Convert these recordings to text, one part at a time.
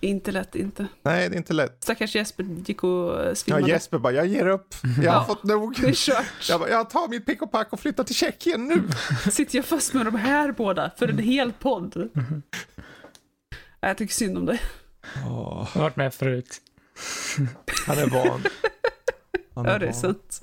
Inte lätt inte. Nej, det är inte lätt. Stackars Jesper gick och Ja, svimmade. Jesper bara, jag ger upp. Jag har Ja. fått nog. Det är kört. Jag, bara, jag tar mitt pick och pack och flyttar till Tjeckien nu. Sitter jag fast med de här båda för en hel podd? Jag tycker synd om dig. Åh, Jag har varit med förut. han är van. Han Ja, det är van. sant.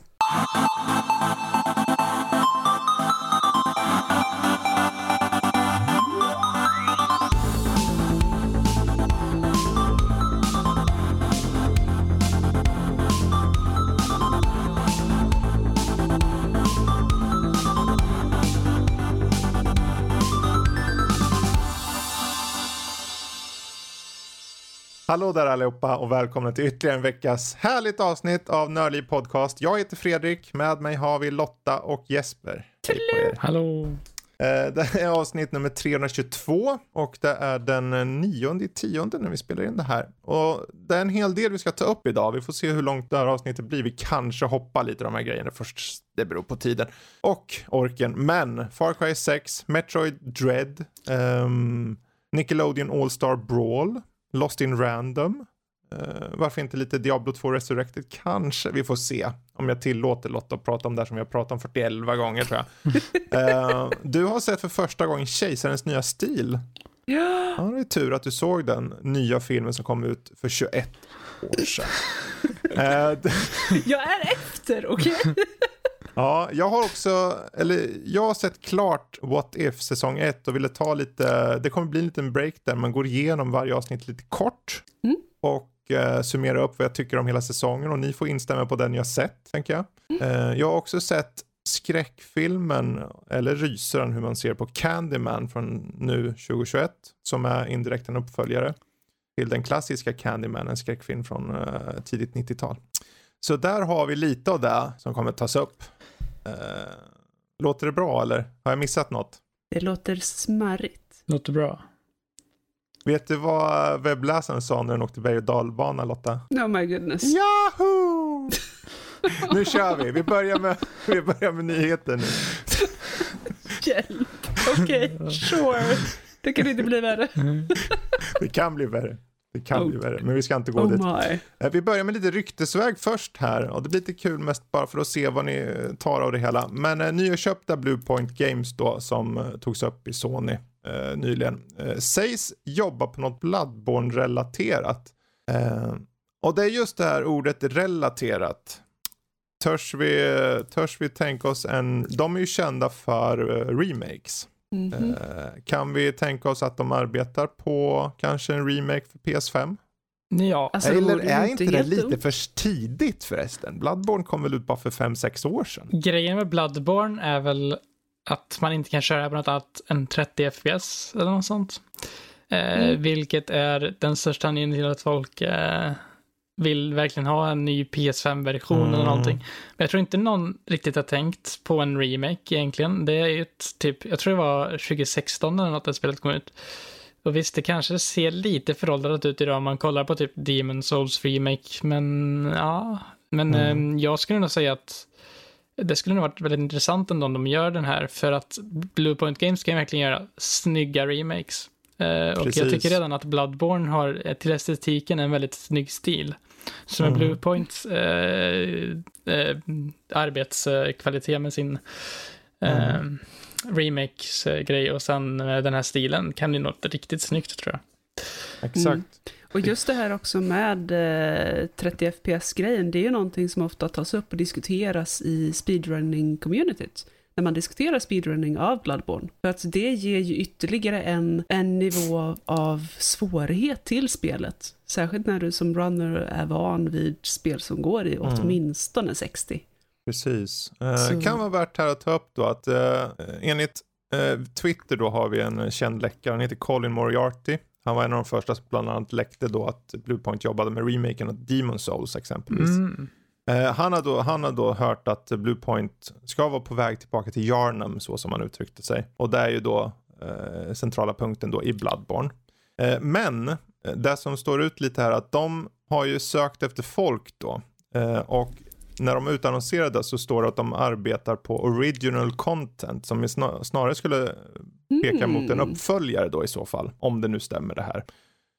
Hallå där allihopa och välkomna till ytterligare en veckas härligt avsnitt av Nördliv Podcast. Jag heter Fredrik, med mig har vi Lotta och Jesper. Er. Hallå. Eh, Det är avsnitt nummer 322 och det är den eh, nionde i tionde när vi spelar in det här. Och det är en hel del vi ska ta upp idag. Vi får se hur långt det här avsnittet blir. Vi kanske hoppar lite de här grejerna först. Det beror på tiden och orken. Men Far Cry 6, Metroid Dread, ehm, Nickelodeon All-Star Brawl, Lost in Random. Eh, varför inte lite Diablo 2 Resurrected? Kanske. Vi får se om jag tillåter Lotta att prata om det här som har pratat om 41 gånger tror jag. Eh, du har sett för första gången Kejsarens nya stil. Ja, Ja, det är tur att du såg den nya filmen som kom ut för 21 år sedan. D- jag är efter, okej? ja, jag har också, eller jag har sett klart What If säsong 1 och ville ta lite, det kommer bli en liten break där man går igenom varje avsnitt lite kort. Mm. Och eh, summera upp vad jag tycker om hela säsongen och ni får instämma på den jag sett, tänker jag. Eh, jag har också sett skräckfilmen, eller rysaren hur man ser på Candyman från nu 2021, som är indirekt en uppföljare till den klassiska Candyman, en skräckfilm från eh, tidigt 90-tal. Så där har vi lite av det som kommer tas upp. Eh, låter det bra eller har jag missat något? Det låter smarrigt. Låter bra. Vet du vad webbläsaren sa när den åkte berg och dalbana Lotta? Oh my goodness. Yahoo! nu kör vi. Vi börjar med, vi börjar med nyheter nu. Hjälp. Okej, sure. Det kan inte bli värre. Det kan bli värre. Det kan Oh. bli värre, men vi ska inte gå Oh dit. my. Eh, Vi börjar med lite ryktesväg först här och det blir lite kul mest bara för att se vad ni tar av det hela. Men eh, nyköpta Bluepoint Games då som eh, togs upp i Sony eh, nyligen eh, sägs jobba på något Bloodborne-relaterat. Eh, och det är just det här ordet relaterat. Törs vi, törs vi tänka oss en, de är ju kända för eh, remakes. Mhm. Eh, kan vi tänka oss att de arbetar på kanske en remake för PS5? Ja, Alltså, Eller är inte inte det lite för tidigt förresten? Bloodborne kom väl ut bara för 5-6 år sedan? grejen med Bloodborne är väl att man inte kan köra på något annat än 30 FPS eller något sånt. Eh, Mm. Vilket är den största anledningen till att folk eh, vill verkligen ha en ny PS5-version Mm. eller någonting. Men jag tror inte någon riktigt har tänkt på en remake egentligen. Det är ju ett typ, jag tror det var 2016 eller något det spelet kom ut. Och visst, det kanske ser lite föråldrat ut idag om man kollar på typ Demon Souls remake, men ja. Men Mm. eh, jag skulle nog säga att det skulle nog varit väldigt intressant ändå om de gör den här, för att Bluepoint Games kan verkligen göra snygga remakes. Eh, och Precis. jag tycker redan att Bloodborne har eh, till estetiken en väldigt snygg stil. Så med Mm. Bluepoints eh, eh, arbetskvalitet med sin eh, Mm. remakes-grej och sen eh, den här stilen kan bli något riktigt snyggt tror jag. Exakt. Mm. Och just det här också med eh, 30 FPS-grejen, det är ju någonting som ofta tas upp och diskuteras i speedrunning-communityt. När man diskuterar speedrunning av Bloodborne. För att det ger ju ytterligare en, en nivå av svårighet till spelet. Särskilt när du som runner är van vid spel som går i Mm. åtminstone 60. Precis. Eh, Så- Kan vara värt här att ta upp då att eh, enligt eh, Twitter då har vi en känd läckare, han heter Colin Moriarty. Han var en av de första som bland annat läckte då att Bluepoint jobbade med remaken av Demon Souls exempelvis. Mm. Eh, han, har då, han har då hört att Bluepoint ska vara på väg tillbaka till Yarnum så som han uttryckte sig. Och det är ju då eh, centrala punkten då i Bloodborne. Eh, men eh, det som står ut lite här att de har ju sökt efter folk då. Eh, och när de utannonserade så står det att de arbetar på original content som är snar- snarare skulle peka mot en Mm. uppföljare då i så fall. Om det nu stämmer det här.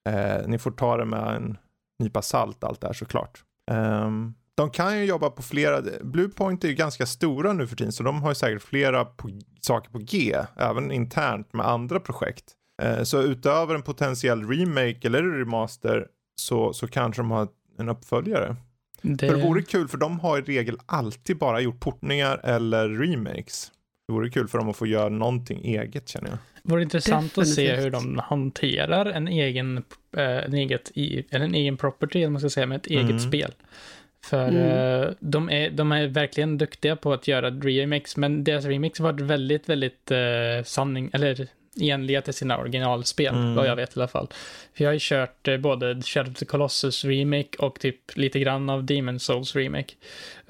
Eh, ni får ta det med en nypa salt allt det här såklart. Um, de kan ju jobba på flera, Bluepoint är ju ganska stora nu för tiden så de har ju säkert flera på, saker på G, även internt med andra projekt. Eh, så utöver en potentiell remake eller remaster så, så kanske de har en uppföljare. Det... För det vore kul för de har i regel alltid bara gjort portningar eller remakes. Det vore kul för dem att få göra någonting eget känner jag. Det vore intressant Definitivt. att se hur de hanterar en egen, eh, en, eget, eller en egen property, eller man ska säga, med ett eget mm. spel. För mm. uh, de, är, de är verkligen duktiga på att göra remix, men deras remix har varit väldigt, väldigt uh, sanning, eller enliga till sina originalspel, mm. vad jag vet i alla fall. För jag har ju kört uh, både Shadow of the Colossus remake och typ lite grann av Demon Souls remake.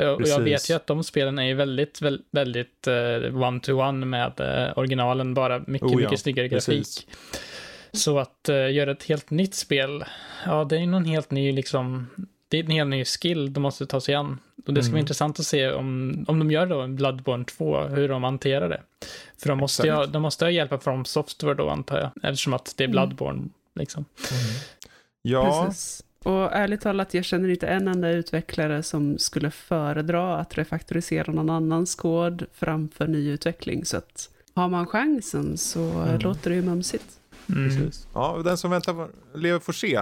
Uh, och jag vet ju att de spelen är väldigt, väldigt, väldigt one-to-one med originalen, bara mycket, oh, ja. mycket snyggare grafik. Precis. Så att göra ett helt nytt spel, ja det är ju någon helt ny liksom det är en helt ny skill de måste ta sig an. Och det ska mm. vara intressant att se om, om de gör då en Bloodborne 2, hur de hanterar det. För de måste, ju, de måste ha hjälp från Software då antar jag, eftersom att det är mm. Bloodborne mm. liksom. Mm. Ja. Precis. Och ärligt talat, jag känner inte en enda utvecklare som skulle föredra att refaktorisera någon annans kod framför nyutveckling. Så att har man chansen så mm. låter det ju mumsigt. Mm. Ja, den som väntar lever får se.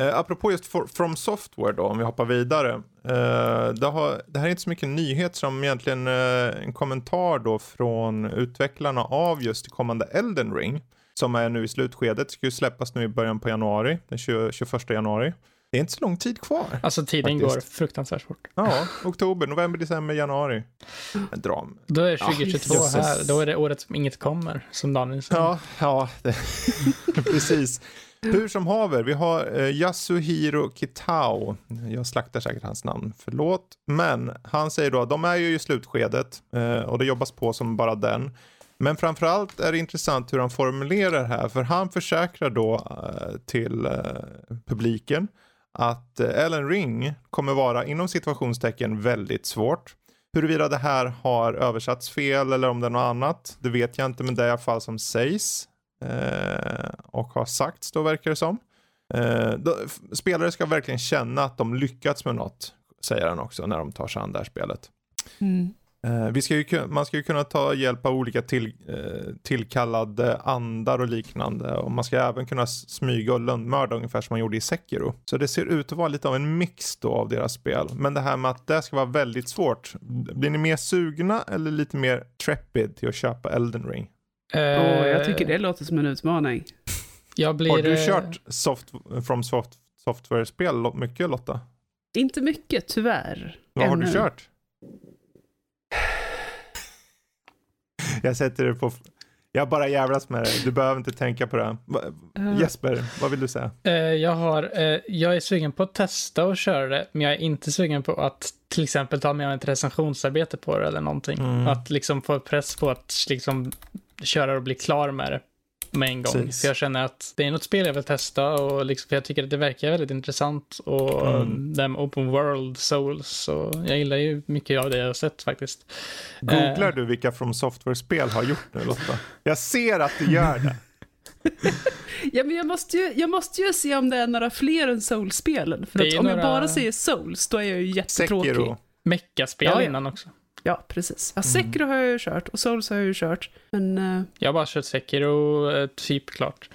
Eh, apropå just for, From Software då, om vi hoppar vidare. Eh, det, har, det här är inte så mycket nyhet som egentligen eh, en kommentar då från utvecklarna av just kommande Elden Ring. Som är nu i slutskedet, ska ju släppas nu i början på januari, den 20, 21 januari. Det är inte så lång tid kvar. Alltså tiden faktiskt. går fruktansvärt fort. Ja, oktober, november, december, januari. En dram. Då är 2022 ja, här, då är det året som inget kommer, som Daniel sa. Ja, ja det, precis. Hur som haver, vi har eh, Yasuhiro Kitao. Jag slaktar säkert hans namn, förlåt. Men han säger då att de är ju i slutskedet eh, och det jobbas på som bara den. Men framförallt är det intressant hur han formulerar här, för han försäkrar då eh, till eh, publiken att eh, Ellen Ring kommer vara inom situationstecken väldigt svårt. Huruvida det här har översatts fel eller om det är något annat, det vet jag inte, men det är i alla fall som sägs. Eh, och har sagts då verkar det som. Eh, då, spelare ska verkligen känna att de lyckats med något, säger han också när de tar sig an det här spelet. Mm. Eh, vi ska ju, man ska ju kunna ta hjälp av olika till, tillkallade andar och liknande. Och man ska även kunna smyga och lönnmörda ungefär som man gjorde i Sekiro. Så det ser ut att vara lite av en mix då av deras spel. Men det här med att det ska vara väldigt svårt. Blir ni mer sugna eller lite mer trepid till att köpa Elden Ring? Uh, oh, jag tycker det låter som en utmaning. Jag blir, har du eh, kört soft, From soft, Software-spel mycket Lotta? Inte mycket, tyvärr. Vad har du kört? Jag sätter det på... Jag bara jävlas med det. Du behöver inte tänka på det. Uh, Jesper, vad vill du säga? Uh, jag, har, uh, jag är sugen på att testa och köra det, men jag är inte sugen på att till exempel ta med ett recensionsarbete på det eller någonting. Mm. Att liksom få press på att liksom köra och bli klar med det med en gång. Precis. För jag känner att det är något spel jag vill testa och liksom, för jag tycker att det verkar väldigt intressant. Och mm. dem open world souls. Och jag gillar ju mycket av det jag har sett faktiskt. Googlar uh, du vilka From Software-spel har gjort nu Lotta? Jag ser att du gör det. ja, men jag måste, ju, jag måste ju se om det är några fler än Souls-spelen. För att om några... jag bara säger Souls, då är jag ju jättetråkig. Sekiro. Mecka-spel ja, ja. innan också. Ja, precis. Ja, Sekiro har jag ju kört och Souls har jag ju kört. Men... Uh... Jag har bara kört Sekiro, uh, typ klart.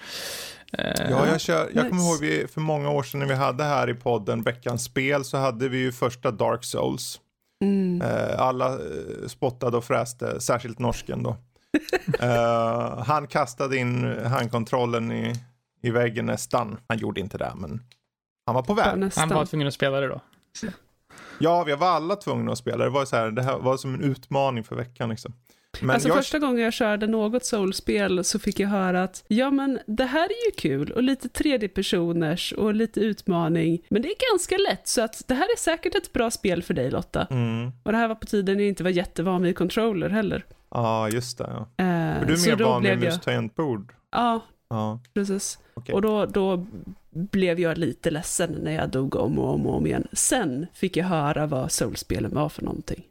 Uh, ja, jag, kör, jag nice. kommer ihåg vi, för många år sedan när vi hade här i podden veckans spel så hade vi ju första Dark Souls. Mm. alla spottade och fräste, särskilt norsken då. han kastade in handkontrollen i, i väggen nästan. Han gjorde inte det, men han var på väg. Han var tvungen att spela det då. Ja, vi var alla tvungna att spela. Det var, så här, det här var som en utmaning för veckan. Liksom. Men alltså jag... första gången jag körde något soulspel så fick jag höra att ja men det här är ju kul och lite tredjepersoners och lite utmaning. Men det är ganska lätt så att det här är säkert ett bra spel för dig Lotta. Mm. Och det här var på tiden jag inte var jättevan vid controller heller. Ja, ah, just det. Ja. Eh, du är mer van vid mus tangentbord? Ja, Ja. Precis. Okay. Och då, då blev jag lite ledsen när jag dog om och om och om igen. Sen fick jag höra vad Souls-spelen var för någonting.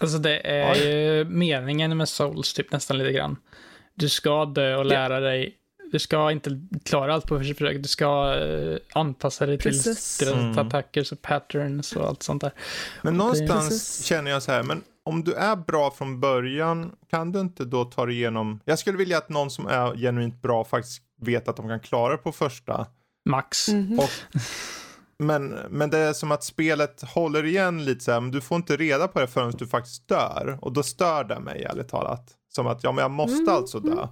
Alltså det är ju meningen med Souls typ nästan lite grann. Du ska dö och lära dig du ska inte klara allt på första försök. Du ska uh, anpassa dig Precis. till deras Mm. attacker och patterns och allt sånt där. Men någonstans Precis. känner jag så här, men om du är bra från början, kan du inte då ta dig igenom? Jag skulle vilja att någon som är genuint bra faktiskt vet att de kan klara på första. Max. Mhm. Och, men, men det är som att spelet håller igen lite så här, men du får inte reda på det förrän du faktiskt dör. Och då stör det mig ärligt talat. Som att, ja men jag måste Mm, alltså dö.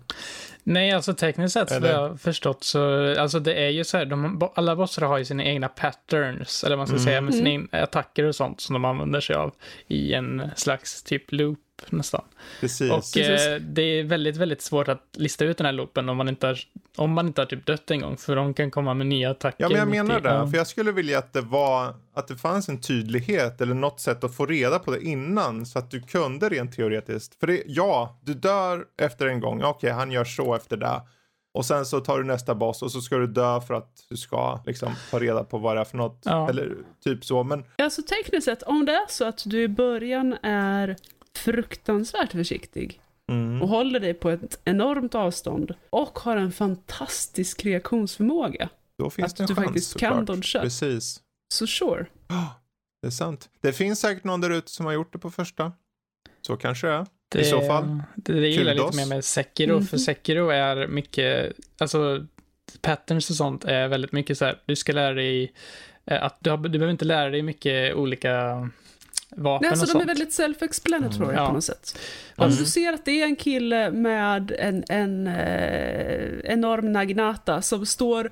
Nej, alltså tekniskt sett, Eller? vad jag har förstått så, alltså det är ju så här, de, alla bossar har ju sina egna patterns, eller vad man ska Mm. säga, med sina Mm. attacker och sånt som de använder sig av i en slags typ loop nästan. Precis. Och Precis. eh, det är väldigt, väldigt svårt att lista ut den här loopen om man inte har, om man inte har typ dött en gång, för de kan komma med nya attacker. Ja men jag menar det. ja. För jag skulle vilja att det var, att det fanns en tydlighet eller något sätt att få reda på det innan. Så att du kunde rent teoretiskt. För det, ja, du dör efter en gång. Okej, han gör så efter det. Och sen så tar du nästa boss och så ska du dö för att du ska liksom ta reda på vad det är för något. Ja. Eller typ så. Men Alltså tekniskt sett, om det är så att du i början är fruktansvärt försiktig mm, och håller dig på ett enormt avstånd och har en fantastisk reaktionsförmåga, då finns att det en du chans faktiskt kan dodga. Precis. så sure. Det är sant. Det finns säkert någon där ute som har gjort det på första. Så kanske det är. Det, I så fall. Det, det gillar jag lite mer med Sekiro, för Mhm. Sekiro är mycket, alltså patterns och sånt är väldigt mycket så här, du ska lära dig eh, att du, har, du behöver inte lära dig mycket olika vapen Nej, alltså och de sånt. är väldigt self-explanatory Mm. Ja. på något sätt. Om Mm. du ser att det är en kille med en, en eh, enorm naginata som står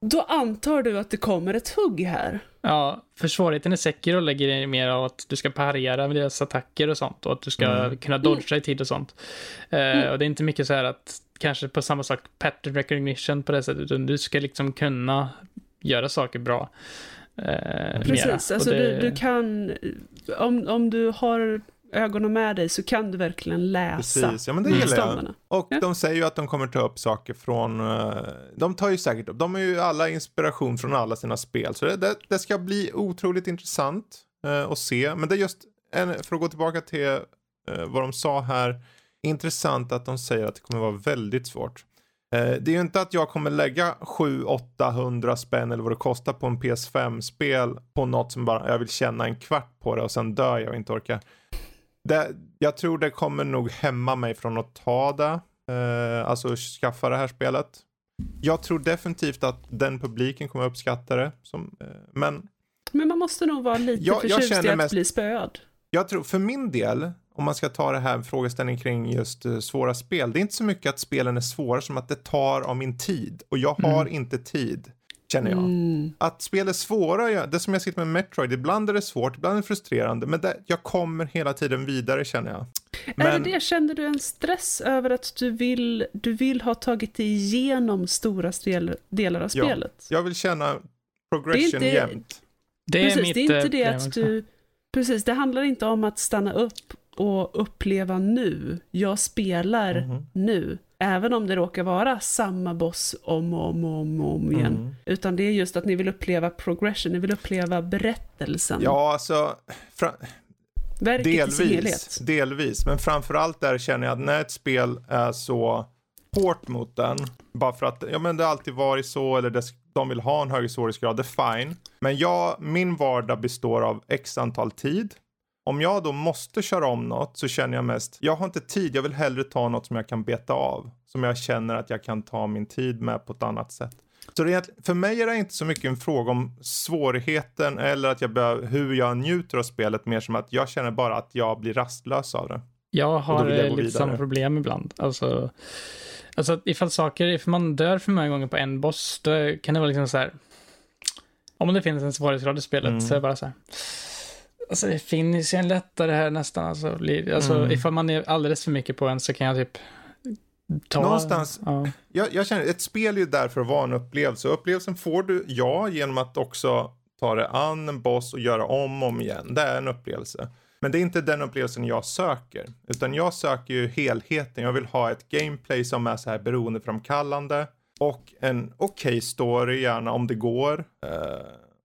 då antar du att det kommer ett hugg här. Ja, för svårigheten i Sekiro lägger det mer av att du ska parera med deras attacker och sånt och att du ska Mm. kunna dodga i tid och sånt. Eh, Mm. och det är inte mycket så här att kanske på samma sak pattern recognition på det sättet, utan du ska liksom kunna göra saker bra. Eh, mera. Precis, Och alltså det- du, du kan, om, om du har ögonen med dig så kan du verkligen läsa Precis, ja men det gillar jag. Och Ja. de säger ju att de kommer ta upp saker från, eh, de tar ju säkert upp, de har ju alla inspiration från alla sina spel. Så det, det, det ska bli otroligt intressant eh, att se. Men det är just, en, för att gå tillbaka till eh, vad de sa här, intressant att de säger att det kommer vara väldigt svårt. Eh, det är ju inte att jag kommer lägga 700-800 spänn eller vad det kostar på en PS5-spel på något som bara, jag vill känna en kvart på det och sen dör jag och inte orkar. Det, jag tror det kommer nog hämma mig från att ta det. Eh, alltså skaffa det här spelet. Jag tror definitivt att den publiken kommer uppskatta det. Som, eh, men Men man måste nog vara lite Jag- jag förtjust i känner att mest- bli spöad. jag tror för min del, om man ska ta det här frågeställningen kring just eh, svåra spel. Det är inte så mycket att spelen är svåra som att det tar av min tid. Och jag har inte tid, känner jag. Mm. Att spel är svåra, ja, det som jag sitter med Metroid, ibland är det svårt, ibland är det frustrerande. Men det, jag kommer hela tiden vidare känner jag. Är Men- det det, kände du en stress över att du vill, du vill ha tagit dig igenom stora stel, delar av Ja. spelet? Jag vill känna progression Det är inte- jämt. Det är Precis, mitt, det är inte eh, det att du... Precis, det handlar inte om att stanna upp och uppleva nu. Jag spelar Mhm. nu. Även om det råkar vara samma boss om och om och om, om igen. Mm. Utan det är just att ni vill uppleva progression, ni vill uppleva berättelsen. Ja, alltså, Verket delvis, delvis. Men framförallt där känner jag att när ett spel är så hårt mot den, bara för att ja, men det har alltid varit så, eller det, de vill ha en högre svårighetsgrad, det är fine. Men jag, min vardag består av x antal tid. Om jag då måste köra om något så känner jag mest, jag har inte tid, jag vill hellre ta något som jag kan beta av. Som jag känner att jag kan ta min tid med på ett annat sätt. Så det för mig är det inte så mycket en fråga om svårigheten eller att jag behöver, hur jag njuter av spelet, mer som att jag känner bara att jag blir rastlös av det. Jag har jag lite vidare. samma problem ibland. Alltså, alltså ifall saker, ifall man dör för många gånger på en boss, då kan det vara liksom så här. Om det finns en svårighetsgrad i spelet Mm. så är det bara så här. Alltså det finns ju en lättare här nästan. Alltså, alltså Mm. ifall man är alldeles för mycket på en så kan jag typ ta... Någonstans- Ja. Jag, jag känner, ett spel är ju där för att vara en upplevelse. Upplevelsen får du, ja, genom att också ta dig an en boss och göra om och om igen. Det är en upplevelse. Men det är inte den upplevelsen jag söker. Utan jag söker ju helheten. Jag vill ha ett gameplay som är så här beroendeframkallande. Och en okej story gärna om det går. Eh,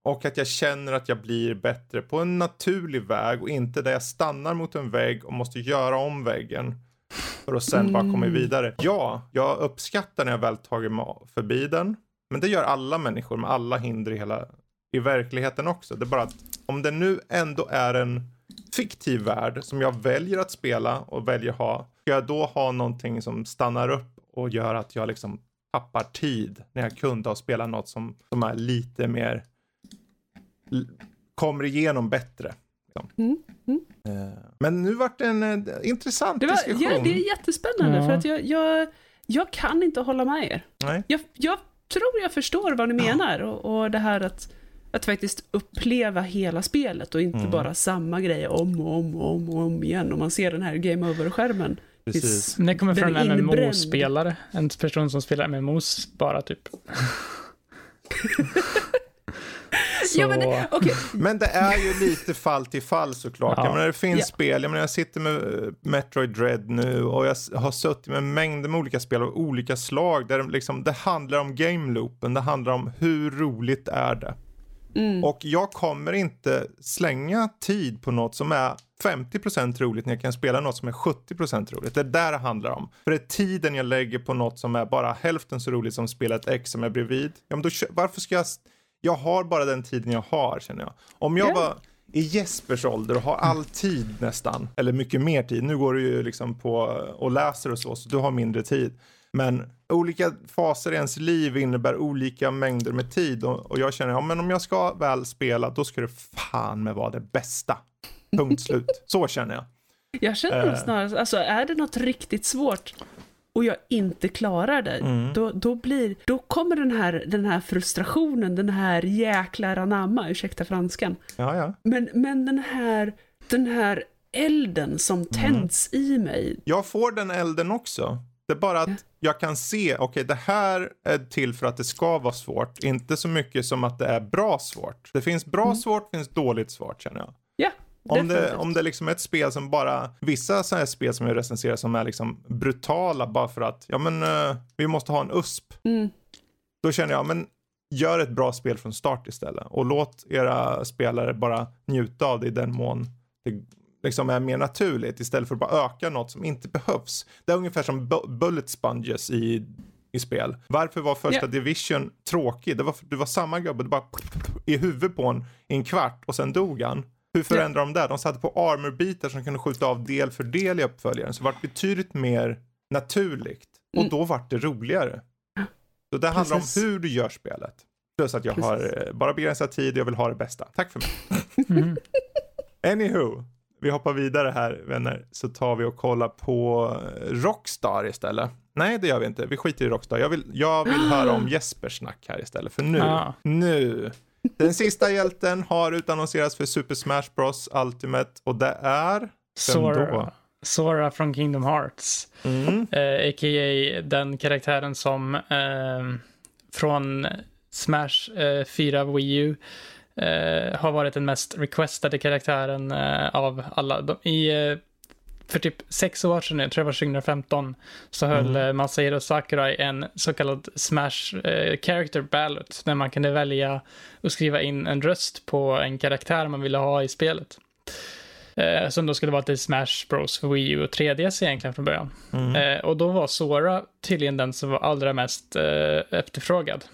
och att jag känner att jag blir bättre på en naturlig väg och inte där jag stannar mot en vägg och måste göra om väggen. för att sen bara komma Mm. vidare. Ja, jag uppskattar när jag väl tagit mig förbi den. Men det gör alla människor med alla hinder i hela i verkligheten också. Det är bara att om det nu ändå är en fiktiv värld som jag väljer att spela och väljer ha, ska jag då ha någonting som stannar upp och gör att jag liksom tappar tid när jag kunde ha spelat något som, som är lite mer kommer igenom bättre. liksom. Mm, mm. Eh, Men nu vart det en eh, intressant Det, var, diskussion. ja, det är jättespännande, Ja. för att jag, jag, jag kan inte hålla med er. Nej. Jag, jag tror jag förstår vad ni menar, och, och det här att, att faktiskt uppleva hela spelet och inte Mm. bara samma grej om och om och om och om igen. Och man ser den här game over-skärmen. Precis. Det kommer från är en. MMO-spelare. En person som spelar MMOs bara typ. Så, Ja, men det- Okej, Men det är ju lite fall till fall såklart. Ja. Jag menar, det finns Ja. spel, jag menar jag sitter med eh, Metroid Dread nu och jag har suttit med mängder med olika spel av olika slag där det liksom, det handlar om game loopen, det handlar om hur roligt är det. Mm. Och jag kommer inte slänga tid på något som är 50% roligt när jag kan spela något som är 70% roligt. Det är där det handlar om. För det är tiden jag lägger på något som är bara hälften så roligt som spelet X som är bredvid. Ja, men då, varför ska jag... Jag har bara den tiden jag har känner jag. Om jag Ja. var i Jespers ålder och har all tid nästan, eller mycket mer tid. Nu går du ju liksom på och läser och så, så du har mindre tid. Men olika faser i ens liv innebär olika mängder med tid och, och jag känner, ja men om jag ska väl spela, då ska det fan med vara det bästa. Punkt slut. Så känner jag. jag känner Eh. snarare, alltså är det något riktigt svårt och jag inte klarar det, Mm. då, då, blir, då kommer den här, den här frustrationen, den här jäklar anamma, ursäkta franskan, Ja, ja. Men, men den, här, den här elden som tänds i mig. Jag får den elden också. Det är bara att jag kan se, okej det här är till för att det ska vara svårt. Inte så mycket som att det är bra svårt. Det finns bra svårt, finns dåligt svårt känner jag. Om det, om det liksom är ett spel som bara, vissa sådana här spel som jag recenserar som är liksom brutala bara för att, ja men eh, vi måste ha en USP. Mm. Då känner jag, men gör ett bra spel från start istället. Och låt era spelare bara njuta av det i den mån det liksom är mer naturligt istället för att bara öka något som inte behövs. Det är ungefär som bu- bullet sponges i, i spel. Varför var första Ja. division tråkig? Det var, det var samma gubbe, det bara i huvudet på en i en kvart och sen dog han. Hur förändrar de det? De satte på armorbitar som kunde skjuta av del för del i uppföljaren. Så det var betydligt mer naturligt. Och Mm. då vart det roligare. Så det handlar om hur du gör spelet. Plus att jag Precis. har eh, bara begränsad tid och jag vill ha det bästa. Tack för mig. Mhm. Anywho, vi hoppar vidare här vänner. Så tar vi och kollar på eh, Rockstar istället. Nej, det gör vi inte. Vi skiter i Rockstar. Jag vill, jag vill höra om Jespers snack här istället. För nu, Ah. nu. Den sista hjälten har utannonserats för Super Smash Bros Ultimate och det är... Sora, då? Sora från Kingdom Hearts. Mm. Eh, A.k.a. den karaktären som eh, från Smash eh, 4 Wii U eh, har varit den mest requestade karaktären eh, av alla. De, i, eh, för typ sex år sedan, jag tror det var 2015, så höll Mm. eh, Masahiro Sakurai en så kallad Smash eh, Character Ballot, där man kunde välja och skriva in en röst på en karaktär man ville ha i spelet. Eh, som då skulle vara till Smash Bros för Wii U och 3DS egentligen från början. Mm. Eh, och då var Sora tydligen den som var allra mest eh, efterfrågad.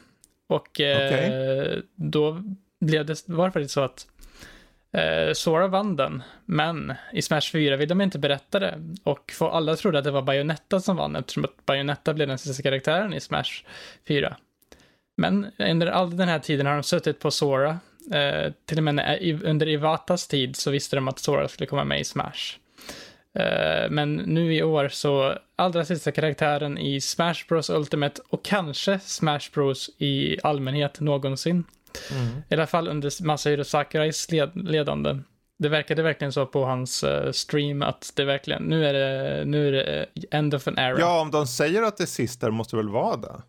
Och eh, då blev det, var det faktiskt så att eh, Sora vann den, men i Smash 4 ville de inte berätta det. Och för alla trodde att det var Bayonetta som vann eftersom att Bayonetta blev den sista karaktären i Smash 4. Men under all den här tiden har de suttit på Sora. Eh, till och med när, i- under Iwatas tid så visste de att Sora skulle komma med i Smash. Eh, men nu i år så allra sista karaktären i Smash Bros Ultimate och kanske Smash Bros i allmänhet någonsin. Mm. I alla fall under Masahiro Sakurais led ledande. Det verkade verkligen så på hans eh, stream att det verkligen, nu är det, nu är det eh, end of an era. Ja, om de säger att det är sista det måste det väl vara det?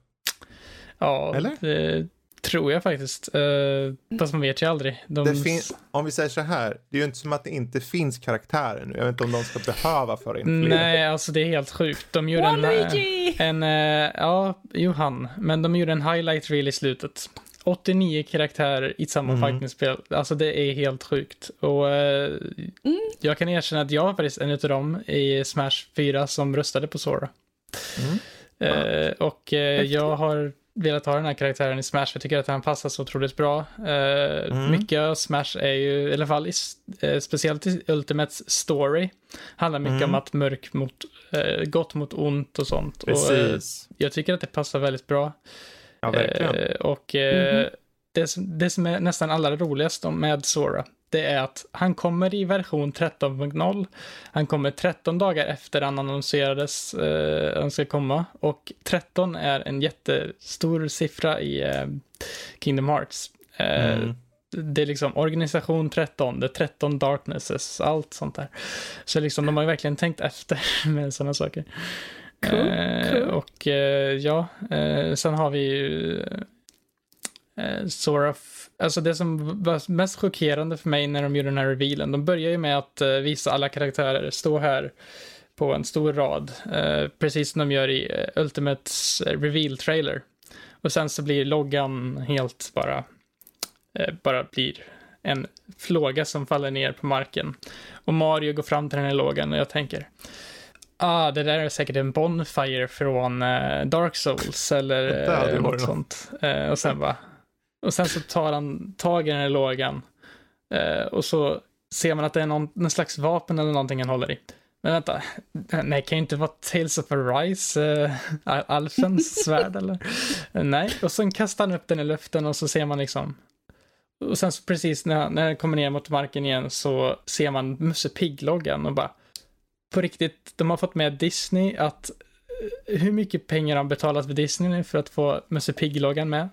Ja, Eller? det tror jag faktiskt. Uh, fast man vet ju aldrig. De, om vi säger så här, det är ju inte som att det inte finns karaktärer nu. Jag vet inte om de ska behöva föra in fler. Nej, alltså det är helt sjukt. De gjorde en, en, eh, ja, Johan, men de gjorde en highlight reel i slutet. 89 karaktärer i samma Mm. fightingspel. Alltså det är helt sjukt. Och eh, Mm. jag kan erkänna att jag var faktiskt en av dem i Smash 4 som röstade på Sora. Mm. Eh, och eh, jag har velat ha den här karaktären i Smash för jag tycker att han passar så otroligt bra. Eh, Mm. Mycket av Smash är ju, i alla fall i, eh, speciellt i Ultimates story, handlar mycket Mm. om att mörk mot, eh, gott mot ont och sånt. Och, Precis. jag tycker att det passar väldigt bra. Ja, verkligen. Eh, och eh, Mhm. det, som, det som är nästan allra roligast med Sora, det är att han kommer i version 13.0. Han kommer 13 dagar efter han annonserades eh, han ska komma. Och 13 är en jättestor siffra i eh, Kingdom Hearts. Eh, Mm. Det är liksom organisation 13, det är 13 darknesses, allt sånt där. Så liksom de har ju verkligen tänkt efter med sådana saker. Cool, Eh, cool. Och eh, ja, eh, sen har vi ju Sora, alltså det som var mest chockerande för mig när de gjorde den här revealen, de börjar ju med att visa alla karaktärer stå här på en stor rad, precis som de gör i Ultimates eh, reveal trailer. Och sen så blir loggan helt bara, bara blir en flåga som faller ner på marken. Och Mario går fram till den här lågan och jag tänker, ah, det där är säkert en Bonfire från eh, Dark Souls eller Det eh, varit något sånt. Eh, och sen bara, och sen så tar han tag i den här lågan och så ser man att det är någon, någon slags vapen eller någonting han håller i. Men vänta, nej, det kan ju inte vara Tales of Arise, uh, Alfens svärd eller? Nej, och sen kastar han upp den i luften och så ser man liksom och sen så precis när, när den kommer ner mot marken igen så ser man Musse Pigg-loggan och bara på riktigt, de har fått med Disney att eh, hur mycket pengar har betalat för Disney nu för att få Musse Pigg-loggan med?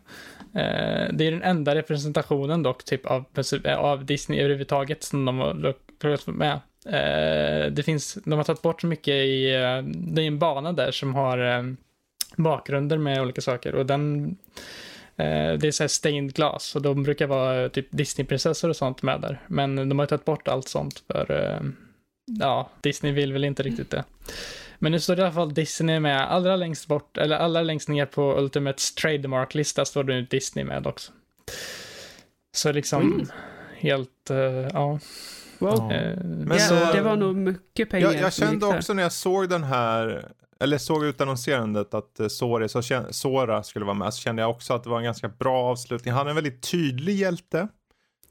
Eh, det är den enda representationen dock, typ av, eh, av Disney överhuvudtaget som de har lo- plockat med. Eh, det finns, de har tagit bort så mycket i, eh, det är en bana där som har eh, bakgrunder med olika saker och den Eh, det är så här stained glass och de brukar vara typ typ Disneyprinsessor och sånt med där. Men de har tagit bort allt sånt för, eh, ja, Disney vill väl inte riktigt det. Men nu står det i alla fall Disney med allra längst bort, eller allra längst ner på Ultimates trademark-lista står det nu Disney med också. Så liksom, Mm. helt, eh, ja. Wow. Eh, Men ja, så- det var nog mycket pengar Jag, jag kände också när jag såg den här, eller såg utannonserandet att eh, Sora, så kän- Sora skulle vara med, så kände jag också att det var en ganska bra avslutning. Han är en väldigt tydlig hjälte.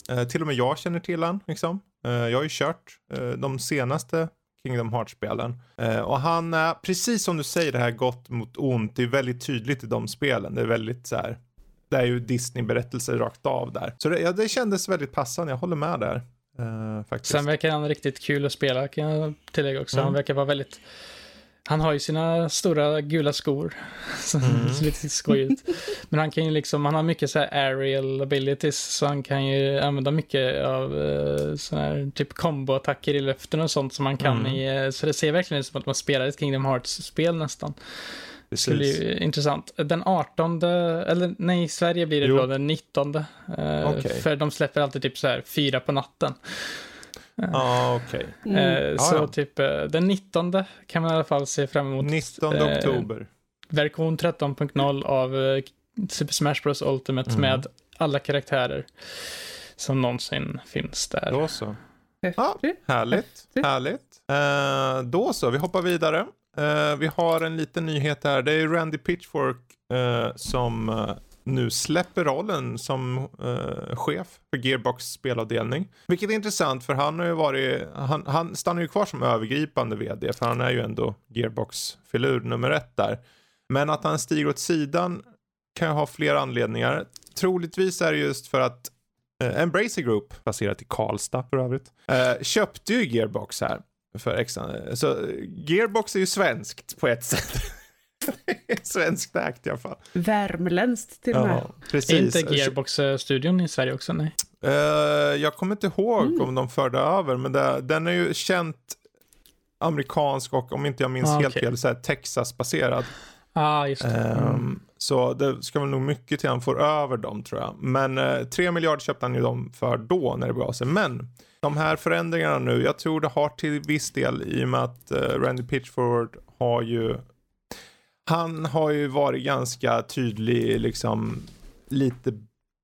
Eh, till och med jag känner till han, liksom. Eh, jag har ju kört eh, de senaste Kingdom Hearts-spelen. Eh, och han är, precis som du säger, det här gott mot ont, det är väldigt tydligt i de spelen. Det är väldigt så här, det är ju Disney-berättelser rakt av där. Så det, ja, det kändes väldigt passande, jag håller med där. Eh, faktiskt. Sen verkar han riktigt kul att spela kan jag tillägga också. Mm. Han verkar vara väldigt... Han har ju sina stora gula skor som Mm. ser lite skoj ut. Men han kan ju liksom, han har mycket så här aerial abilities så han kan ju använda mycket av uh, här typ combo-attacker i luften och sånt som man kan Mm. i, eh, så det ser verkligen ut som att man spelar ett Kingdom Hearts-spel nästan. Det skulle ju intressant. Den 18, eller nej, i Sverige blir det Jo. då den 19. eh, Okej. För de släpper alltid typ så här fyra på natten. Ja, okej. Mm. Eh, Ja, så ja. typ eh, den 19 kan man i alla fall se fram emot. 19 eh, oktober. Version 13.0 av Super Smash Bros Ultimate Mm. med alla karaktärer som någonsin finns där. Då så. Häftigt. Härligt. Häftigt. Härligt. Eh, då så, vi hoppar vidare. Eh, vi har en liten nyhet här. Det är Randy Pitchfork eh, som nu släpper rollen som eh, chef för Gearbox spelavdelning. Vilket är intressant för han har ju varit, han, han stannar ju kvar som övergripande vd för han är ju ändå Gearbox-filur nummer ett där. Men att han stiger åt sidan kan ju ha flera anledningar. Troligtvis är det just för att eh, Embracer Group, baserat i Karlstad för övrigt, eh, köpte ju Gearbox här för extra. Så Gearbox är ju svenskt på ett sätt. svenskt ägt i alla fall. Värmländskt till och med. Ja, precis. Inte Gearbox-studion i Sverige också? Nej. Eh, jag kommer inte ihåg Mm. om de förde över, men det, den är ju känt amerikansk och om inte jag minns Ah, helt okej. fel, så här Texas-baserad. ah, just det. Mm. Så det ska väl nog mycket till han får över dem tror jag. Men eh, 3 miljarder köpte han ju dem för då när det begav sig. Men de här förändringarna nu, jag tror det har till viss del i och med att eh, Randy Pitchford har ju han har ju varit ganska tydlig liksom lite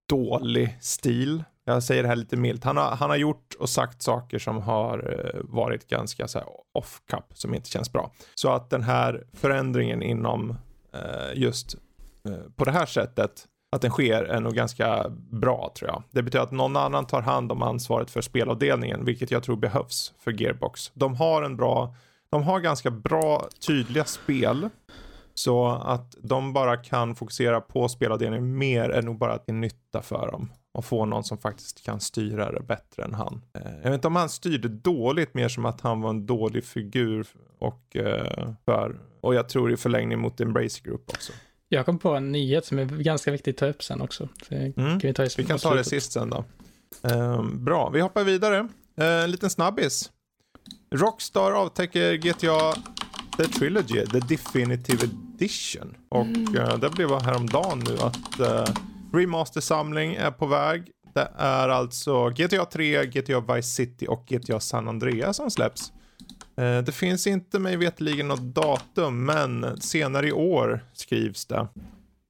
dålig stil. Jag säger det här lite milt. Han har, han har gjort och sagt saker som har eh, varit ganska så här off-cup, som inte känns bra. Så att den här förändringen inom eh, just eh, på det här sättet, att den sker är nog ganska bra tror jag. Det betyder att någon annan tar hand om ansvaret för spelavdelningen, vilket jag tror behövs för Gearbox. De har en bra, de har ganska bra, tydliga spel. Så att de bara kan fokusera på spelavdelningen mer är nog bara till nytta för dem och få någon som faktiskt kan styra det bättre än han. Eh, jag vet inte om han styrde dåligt, mer som att han var en dålig figur och, eh, för, och jag tror i förlängning mot Embrace Group också. Jag kom på en nyhet som är ganska viktig att ta upp sen också. Så mm. kan vi, ta vi kan ta det sist sen då. Um, bra, vi hoppar vidare. Uh, en liten snabbis. Rockstar avtäcker GTA The Trilogy, The Definitive Edition. Och mm. uh, det blev häromdagen nu att uh, Remaster-samling är på väg. Det är alltså GTA 3, GTA Vice City och GTA San Andreas som släpps. Eh, det finns inte mig vetligen något datum, men senare i år skrivs det.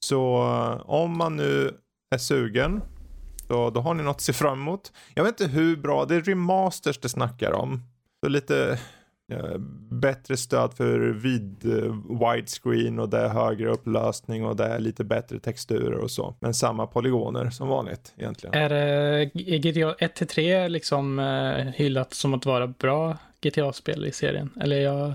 Så eh, om man nu är sugen, då, då har ni något att se fram emot. Jag vet inte hur bra, det är remasters det snackar om. Så lite Eh, bättre stöd för vid uh, widescreen och det är högre upplösning och det är lite bättre texturer och så. Men samma polygoner som vanligt egentligen. Är uh, GTA 1-3 liksom uh, hyllat som att vara bra GTA-spel i serien? Eller jag,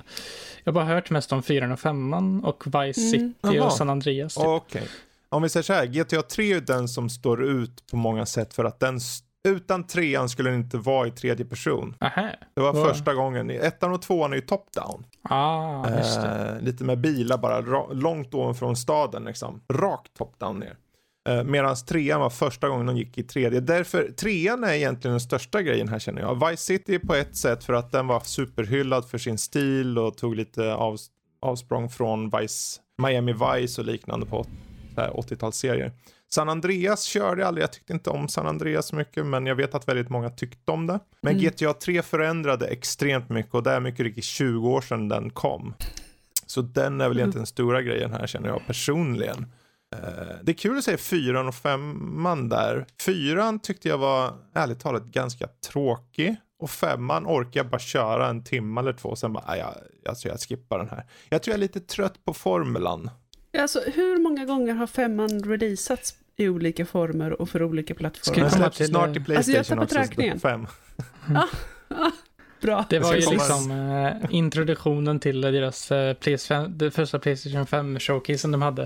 jag har bara hört mest om 4 och 5 och Vice mm. City mm. och San Andreas. Typ. Okej. Okay. Om vi säger så här, GTA 3 är den som står ut på många sätt för att den utan trean skulle den inte vara i tredje person. Aha. Det var wow. första gången. Ettan och tvåan är ju top-down. Ah, eh, lite med bilar bara långt ovanför staden liksom. Rakt top-down ner. Eh, Medan trean var första gången de gick i tredje. Därför, trean är egentligen den största grejen här känner jag. Vice City på ett sätt för att den var superhyllad för sin stil och tog lite av, avsprång från Vice, Miami Vice och liknande på 80-talsserier. San Andreas körde jag aldrig, jag tyckte inte om San Andreas så mycket, men jag vet att väldigt många tyckte om det. Men mm. GTA 3 förändrade extremt mycket och det är mycket riktigt 20 år sedan den kom. Så den är väl mm. egentligen den stora grejen här känner jag personligen. Uh, det är kul att säga fyran och femman där. Fyran tyckte jag var ärligt talat ganska tråkig. Och femman orkar jag bara köra en timme eller två, sen bara, jag, alltså jag skippar den här. Jag tror jag är lite trött på formulan. Alltså hur många gånger har femman releasats i olika former och för olika plattformar? Ska till... snart i Playstation alltså jag tappat räkningen. Fem. ah, ah, bra. Det var ju liksom eh, introduktionen till deras eh, PS5, det första Playstation 5 showcasen de hade.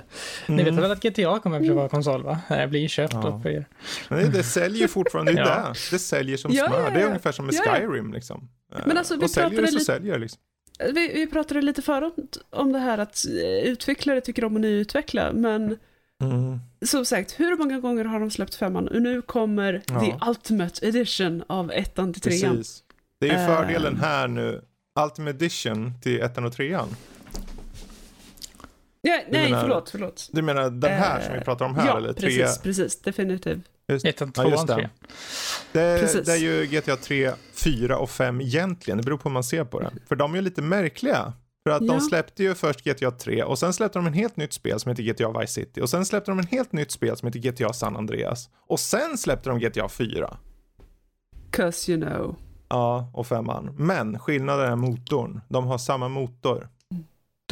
Mm. Ni vet väl att GTA kommer att vara konsol va? Det blir köpt ja. på er. Men det, det säljer fortfarande, det ja. det. Det säljer som ja, smör. Det är ungefär som med Skyrim liksom. Men alltså, vi och säljer det så lite... säljer liksom. Vi, vi pratade lite förut om det här att eh, utvecklare tycker om att nyutveckla, men mm. Som sagt, hur många gånger har de släppt femman? Och nu kommer ja. the ultimate edition av ettan till trean. Precis. Det är ju fördelen uh, här nu, ultimate edition till ettan och trean. Ja, nej, menar, förlåt, förlåt. Du menar den här uh, som vi pratar om här? Ja, eller? precis, precis, definitivt. Just, Ettan, tvåan, ja, tre. Det, det, är ju GTA 3, 4 och 5 egentligen. Det beror på hur man ser på det. För de är ju lite märkliga. För att ja. de släppte ju först GTA 3 och sen släppte de en helt nytt spel som heter GTA Vice City och sen släppte de en helt nytt spel som heter GTA San Andreas och sen släppte de GTA 4. Cause you know. Ja, och femman. Men skillnaden är motorn. De har samma motor.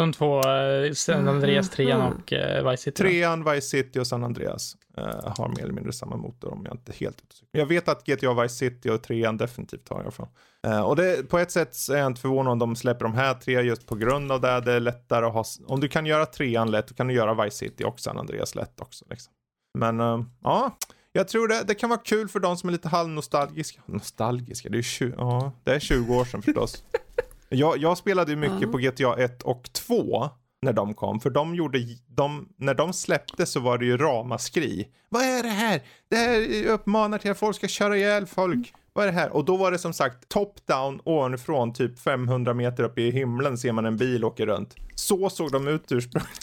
De två, eh, San Andreas, trean och uh, Vice City. Trean, Vice City och San Andreas uh, har mer eller mindre samma motor om jag inte helt Jag vet att GTA Vice City och trean definitivt har i alla fall. Uh, och det, på ett sätt är jag inte förvånad om de släpper de här tre just på grund av det. Det är lättare att ha, om du kan göra trean lätt, då kan du göra Vice City och San Andreas lätt också. Liksom. Men ja, jag tror det, det kan vara kul för de som är lite halvnostalgiska. Nostalgiska, det är, 20, ja, det är 20 år sedan förstås. Jag, jag spelade ju mycket mm. på GTA 1 och 2 när de kom. För de gjorde, de, när de släppte så var det ju ramaskri. Vad är det här? Det här uppmanar till att folk ska köra ihjäl folk. Vad är det här? Och då var det som sagt top-down ovanifrån, typ 500 meter upp i himlen ser man en bil åka runt. Så såg de ut ursprungligen.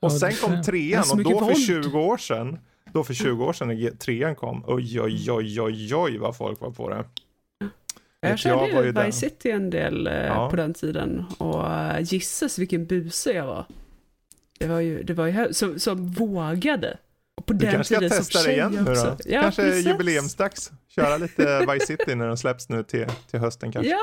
Och sen kom trean och då för 20 år sedan, då för 20 år sedan när trean kom, oj oj oj oj oj vad folk var på det. Jag körde ju Vice City en del eh, ja. på den tiden och uh, gisses vilken buse jag var. Det var ju, det var ju som, som vågade på Du den kanske ska tiden som testa det igen nu då? Ja, kanske precis. jubileumsdags. Köra lite Vice City när den släpps nu till, till hösten kanske. Ja,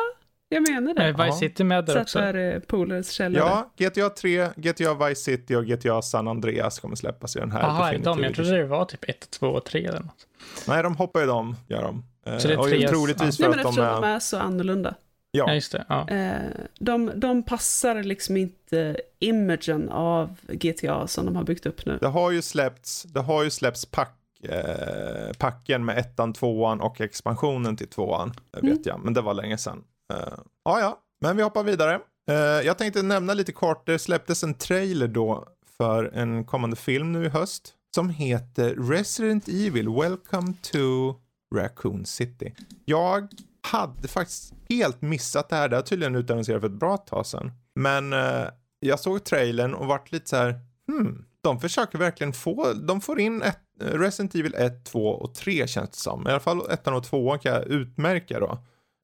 jag menar det. Är Vice Ja. City med där också? där eh, Polares källare. Ja, GTA 3, GTA Vice City och GTA San Andreas kommer släppas i den här. Jaha, är de? Jag trodde det var typ 1, 2 och 3 eller något. Nej, de hoppar ju de, gör de. Eh, Så det är och tre- troligtvis Nej, för men att de eftersom de är... är så annorlunda. Ja, Ja, just det. Ja. Eh, de, de passar liksom inte imagen av GTA som de har byggt upp nu. det har ju släppts, det har ju släppts pack, eh, packen med ettan, tvåan och expansionen till tvåan. Det vet Mm. jag, men det var länge sedan. Eh, ja, ja, men vi hoppar vidare. Eh, jag tänkte nämna lite kort, det släpptes en trailer då för en kommande film nu i höst som heter Resident Evil Welcome to Raccoon City. Jag hade faktiskt helt missat det här, det har tydligen utannonserats för ett bra tag sedan. Men eh, jag såg trailern och vart lite så här, hmm, de försöker verkligen få, de får in ett, eh, Resident Evil 1, 2 och 3 känns det som. I alla fall ettan och tvåan kan jag utmärka då.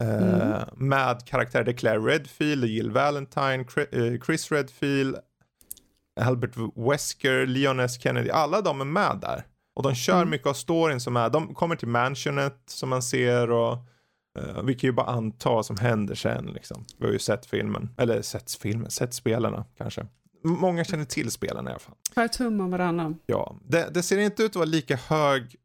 Eh, Mm. Med karaktärer Declare Redfield, Jill Valentine, eh, Chris Redfield, Albert Wesker, Leon S. Kennedy, alla de är med där. Och de kör Mm. mycket av storyn som är, de kommer till mansionet som man ser och eh, vi kan ju bara anta vad som händer sen liksom. Vi har ju sett filmen, eller sett filmen, sett spelarna kanske. Många känner till spelarna i alla fall. Skär tummen varandra. Ja, det, det ser inte ut att vara lika hög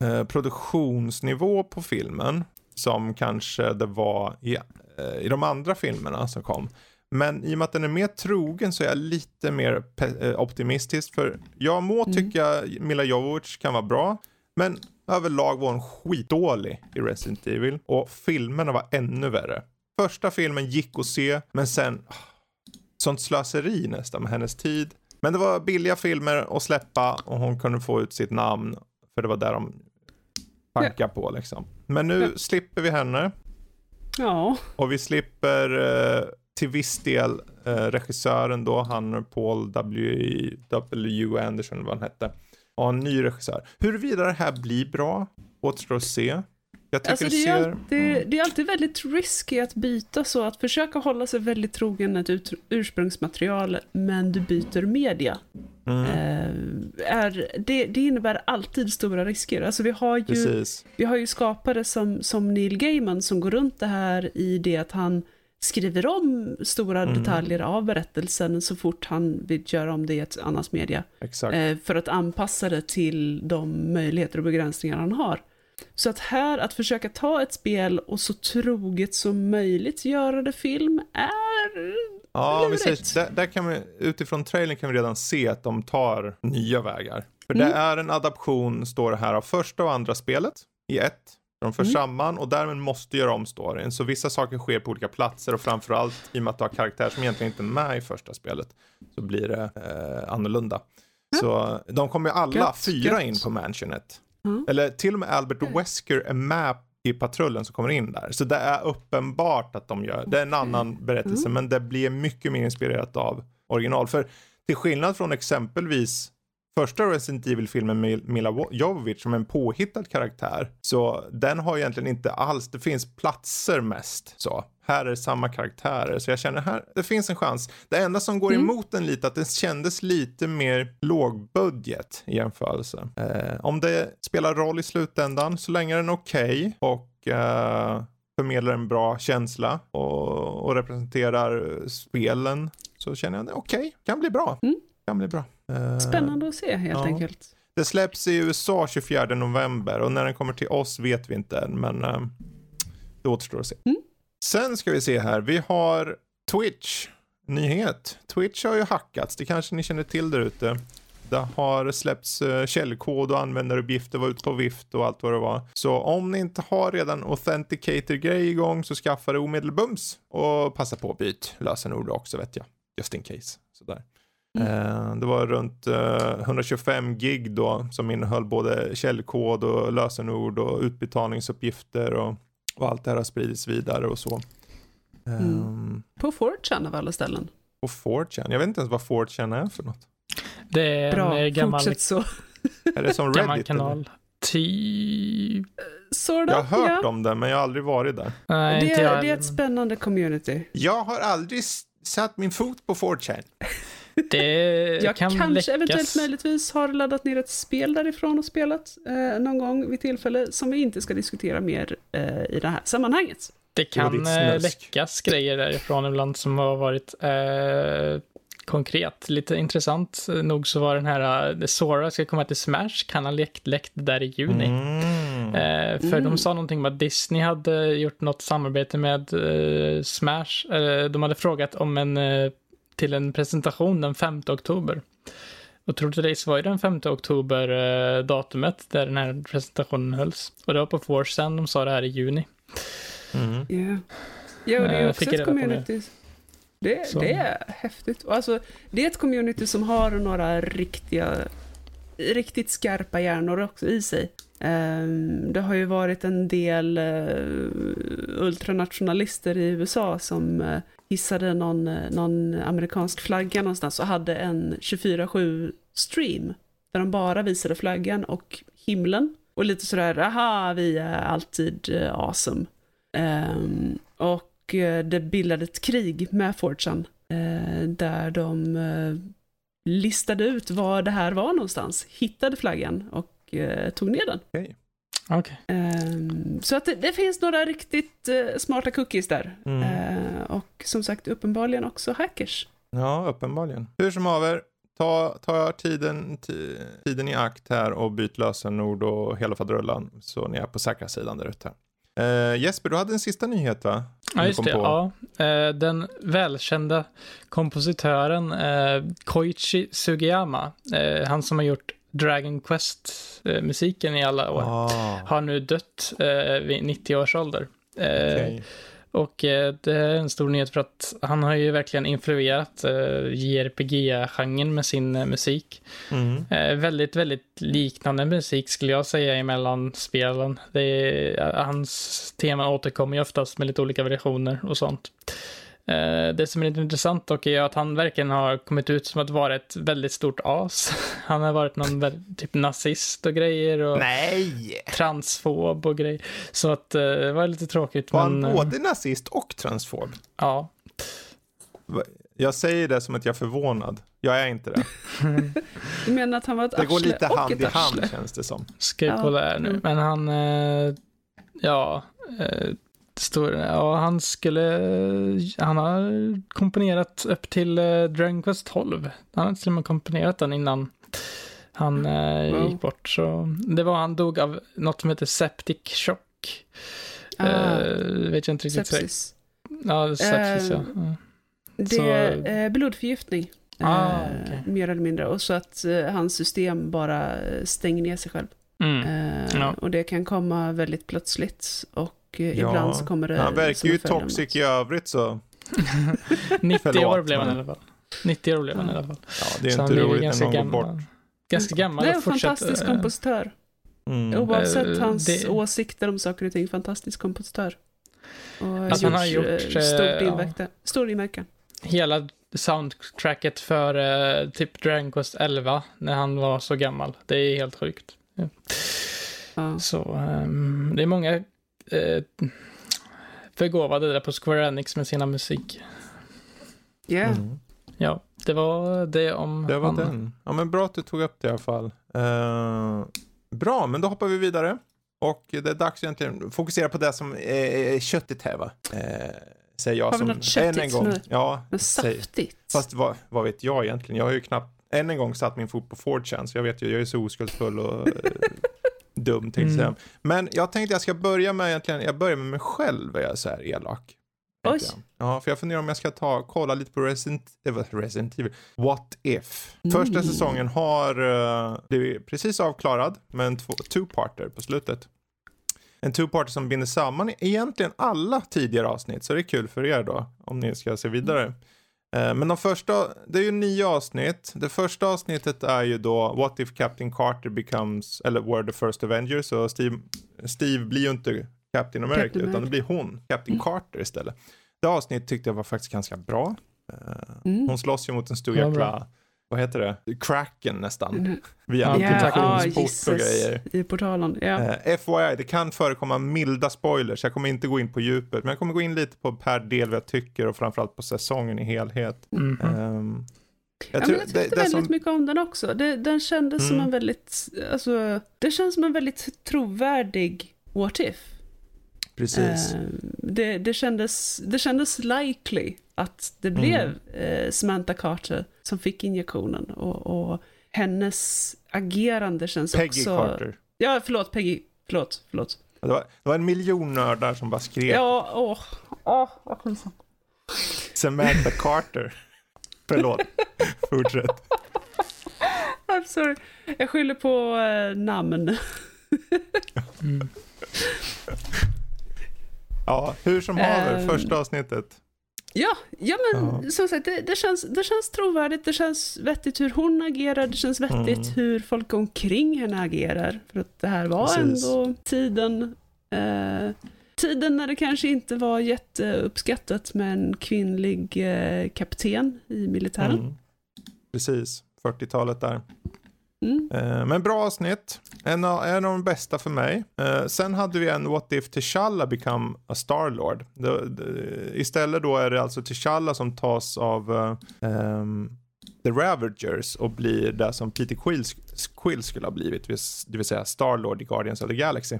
eh, produktionsnivå på filmen som kanske det var i, eh, i de andra filmerna som kom. Men i och med att den är mer trogen så är jag lite mer eh, optimistisk. För jag må Mm. tycka Mila Jovovich kan vara bra. Men överlag var hon skitdålig i Resident Evil. Och filmerna var ännu värre. Första filmen gick att se, men sen... ah, Sånt slöseri nästan med hennes tid. Men det var billiga filmer att släppa och hon kunde få ut sitt namn. För det var där de bankade på liksom. Men nu Ja. slipper vi henne. Ja, Och vi slipper eh, till viss del eh, regissören då, han Paul W. W. Anderson, vad han hette. Och en ny regissör. Huruvida det här blir bra, återstår att se. Jag tycker alltså det det är, ser... alltid, det är alltid väldigt risky att byta så, att försöka hålla sig väldigt trogen ett ut, ursprungsmaterial, men du byter media. Mm, Eh, är, det, det innebär alltid stora risker. Alltså vi har ju, precis. vi har ju skapare som, som Neil Gaiman som går runt det här i det att han skriver om stora Mm. detaljer av berättelsen så fort han vill göra om det i ett annat media. Eh, för att anpassa det till de möjligheter och begränsningar han har. Så att här, att försöka ta ett spel och så troget som möjligt göra det film är... Ja, vi säger, där, där kan vi, utifrån trailern kan vi redan se att de tar nya vägar. För det Mm. är en adaption, står det här, av första och andra spelet i ett. De för Mm. samman och därmed måste göra om storyn. Så vissa saker sker på olika platser och framförallt i och med att du har karaktär som egentligen inte är med i första spelet så blir det eh, annorlunda. Så de kommer ju alla Gött, fyra gött. in på mansionet. Mm. Eller till och med Albert Wesker är med i patrullen som kommer in där. Så det är uppenbart att de gör, det är en annan berättelse men det blir mycket mer inspirerat av original. För till skillnad från exempelvis första Resident Evil-filmen med Mila Jovovich som en påhittad karaktär. Så den har egentligen inte alls, det finns platser mest så. Här är samma karaktärer, så jag känner här, det finns en chans. Det enda som går Mm. emot den lite, att den kändes lite mer lågbudget i jämförelse. Eh, om det spelar roll i slutändan, så länge den är okej och eh, förmedlar en bra känsla och, och representerar spelen, så känner jag det okej, kan bli bra. Mm. Kan bli bra. Eh, Spännande att se helt ja. enkelt. det släpps i USA 24 november och när den kommer till oss vet vi inte än, men eh, det återstår att se. Mm. Sen ska vi se här, vi har Twitch, nyhet. Twitch har ju hackats, det kanske ni känner till där ute. Det har släppts uh, källkod och användaruppgifter var ute på vift och allt vad det var. Så om ni inte har redan authenticator-grej igång så skaffa det omedelbums och passa på att byta lösenord också vet jag. Just in case. Sådär. Eh, Det var runt eh, 125 gig då som innehöll både källkod och lösenord och utbetalningsuppgifter och, och allt det här har spridits vidare och så. Mm. Um, På 4chan av alla ställen. på 4chan, jag vet inte ens vad 4chan är för något. Det är Bra, en eh, gammal, fortsätt så. Är det som gammal Reddit? eller? kanal. Typ... Sort Jag of, har hört ja. om det men jag har aldrig varit där. Nej, Det, jag är, det är ett spännande community. Jag har aldrig satt min fot på 4chan. Det Jag kan kanske läckas. eventuellt möjligtvis har laddat ner ett spel därifrån och spelat eh, någon gång vid tillfälle som vi inte ska diskutera mer eh, i det här sammanhanget. Det kan eh, läckas grejer därifrån ibland som har varit eh, konkret. Lite intressant nog så var den här uh, Sora ska komma till Smash, kan ha läckt, läckt där i juni. Mm. Eh, för Mm. de sa någonting om att Disney hade gjort något samarbete med eh, Smash. Eh, de hade frågat om en, eh, till en presentation den 5 oktober. Och du det så var ju den 5 oktober eh, datumet där den här presentationen hölls. Och det var på Forsen, de sa det här i juni. Mm. Yeah. Ja, och det är Eh, också ett community. Det, Så. det är häftigt. Och Alltså, det är ett community som har några riktiga, riktigt skarpa hjärnor också i sig. Ehm, det har ju varit en del uh, ultranationalister i USA som uh, hissade någon, eh, någon amerikansk flagga någonstans och hade en 24-7 stream där de bara visade flaggan och himlen. Och lite sådär, aha, vi är alltid eh, awesome. Um, och eh, det bildade ett krig med Fortune uh, där de uh, listade ut var det här var någonstans, hittade flaggan och uh, tog ner den. Okay. Okej. Ehm, så att det, det finns några riktigt eh, smarta cookies där. Mm. Eh, och som sagt uppenbarligen också hackers. Ja, uppenbarligen. Hur som haver, ta, ta tiden, ti- tiden i akt här och byt lösenord och hela faderullan så ni är på säkra sidan där ute. Eh, Jesper, du hade en sista nyhet va? Ja, just kom det. på. Ja. Eh, Den välkända kompositören eh, Koichi Sugiyama, han som har gjort Dragon Quest-musiken i alla år, Ah, har nu dött eh, vid 90 års ålder. Eh, okej. Och eh, det är en stor nyhet för att han har ju verkligen influerat eh, JRPG-genren med sin eh, musik. Mm. Eh, väldigt, väldigt liknande musik skulle jag säga emellan spelen. Är, hans tema återkommer ju oftast med lite olika variationer och sånt. Eh, det som är lite intressant dock är att han verkligen har kommit ut som att vara ett väldigt stort as. Han har varit någon typ nazist och grejer och Nej! transfob och grejer. Så att eh, det var lite tråkigt. Var men, han eh, både nazist och transfob? Ja. Jag säger det som att jag är förvånad. Jag är inte det. Du menar att han var ett Det går lite hand i arsle? hand känns det som. Ska jag Ja, kolla här nu. Men han, ja, står, ja, han skulle, han har komponerat upp till eh, Dragon Quest 12. Han har till och med komponerat den innan han eh, Wow. gick bort. Så det var, han dog av något som heter septic shock. Ah, Eh, vet jag inte riktigt. sepsis. Ja, sepsis, Eh, ja. Mm. Det Så- är eh, blodförgiftning. Ah, eh, okej. Mer eller mindre. Och så att eh, hans system bara eh, stänger ner sig själv. Mm. Eh, Ja. Och det kan komma väldigt plötsligt. Och eh, Ja, ibland så kommer det... Han verkar ju toxic i övrigt så. 90 Förlåt, år blev han i alla fall. 90 år blev han i alla fall. Ja, det är Så inte roligt när någon går gammal. bort. Ganska gammal Det är en och fantastisk kompositör. Mm. Oavsett Eh, hans det- åsikter om saker och ting, fantastisk kompositör. Och Alltså, han har gjort, eh, eh, stort ja. inverkan. Stor inverkan. hela soundtracket för eh, typ Dragon Quest 11 när han var så gammal. Det är helt sjukt. Ja. Så ehm, det är många eh, förgåvade där på Square Enix med sina musik. Yeah. Mm. Ja, det var det om Det var han. den. Ja men bra att du tog upp det i alla fall. Eh, bra, men då hoppar vi vidare. Och det är dags egentligen att fokusera på det som är köttigt här va. Eh, säger jag Har vi som något köttigt än en gång. nu? Ja, Men saftigt. Fast vad, vad vet jag egentligen? Jag har ju knappt än en gång satt min fot på 4chan så jag vet ju, jag är så oskuldsfull och dum tänkte. Mm. Men jag tänkte jag ska börja med egentligen, jag börjar med mig själv är jag så här elak. Oj. Ja, för jag funderar om jag ska ta, kolla lite på Resident, var Resident Evil, What If. Första Mm. säsongen har uh, blivit precis avklarad med en two-parter på slutet. En two-parter som binder samman egentligen alla tidigare avsnitt, så det är kul för er då, om ni ska se vidare. Eh, Men de första, det är ju nio avsnitt. Det första avsnittet är ju då What if Captain Carter becomes, eller were the first Avengers. Så Steve, Steve blir ju inte Captain America, Captain utan det blir hon, Captain Carter istället. Det avsnittet tyckte jag var faktiskt ganska bra. Eh, Mm. Hon slåss ju mot en stor jäkla. Vad heter det, Kraken nästan. Mm. Via Ja, Ja, och grejer. I portalen. Ja. Eh, FYI, det kan förekomma milda spoilers. Jag kommer inte gå in på djupet, men jag kommer gå in lite på per del vad jag tycker och framförallt på säsongen i helhet. Mhm. Ehm, Jag, ja, men jag tyckte det, det väldigt som... mycket om den också. Det, den kändes mm. som en väldigt, alltså, det känns som en väldigt trovärdig What If. Precis. Uh, det, det, kändes, det kändes likely att det mm. blev uh, Samantha Carter som fick injektionen. Och, och hennes agerande känns Peggy också... Peggy Carter. Ja, förlåt, Peggy. Förlåt, förlåt. Det var, det var en miljon nördar som bara skrek. Ja, åh. Åh, vad pinsamt. Samantha Carter. Förlåt. Fortsätt. I'm sorry. Jag skyller på eh, namn. mm. Ja, hur som haver, um, första avsnittet. Ja, ja men ja. som sagt, det, det, känns, det känns trovärdigt, det känns vettigt hur hon agerar, det känns vettigt mm. hur folk omkring henne agerar. För att det här var Precis. ändå tiden, eh, tiden när det kanske inte var jätteuppskattat med en kvinnlig eh, kapten i militären. Mm. Precis, 40-talet där. Mm. Eh, men bra avsnitt. En av, en av de bästa för mig. Eh, sen hade vi en What If T'Challa Become a Starlord. istället då är det alltså T'Challa som tas av um, The Ravagers och blir det som Peter Quill, Quill skulle ha blivit. Det vill säga Starlord i Guardians of the Galaxy.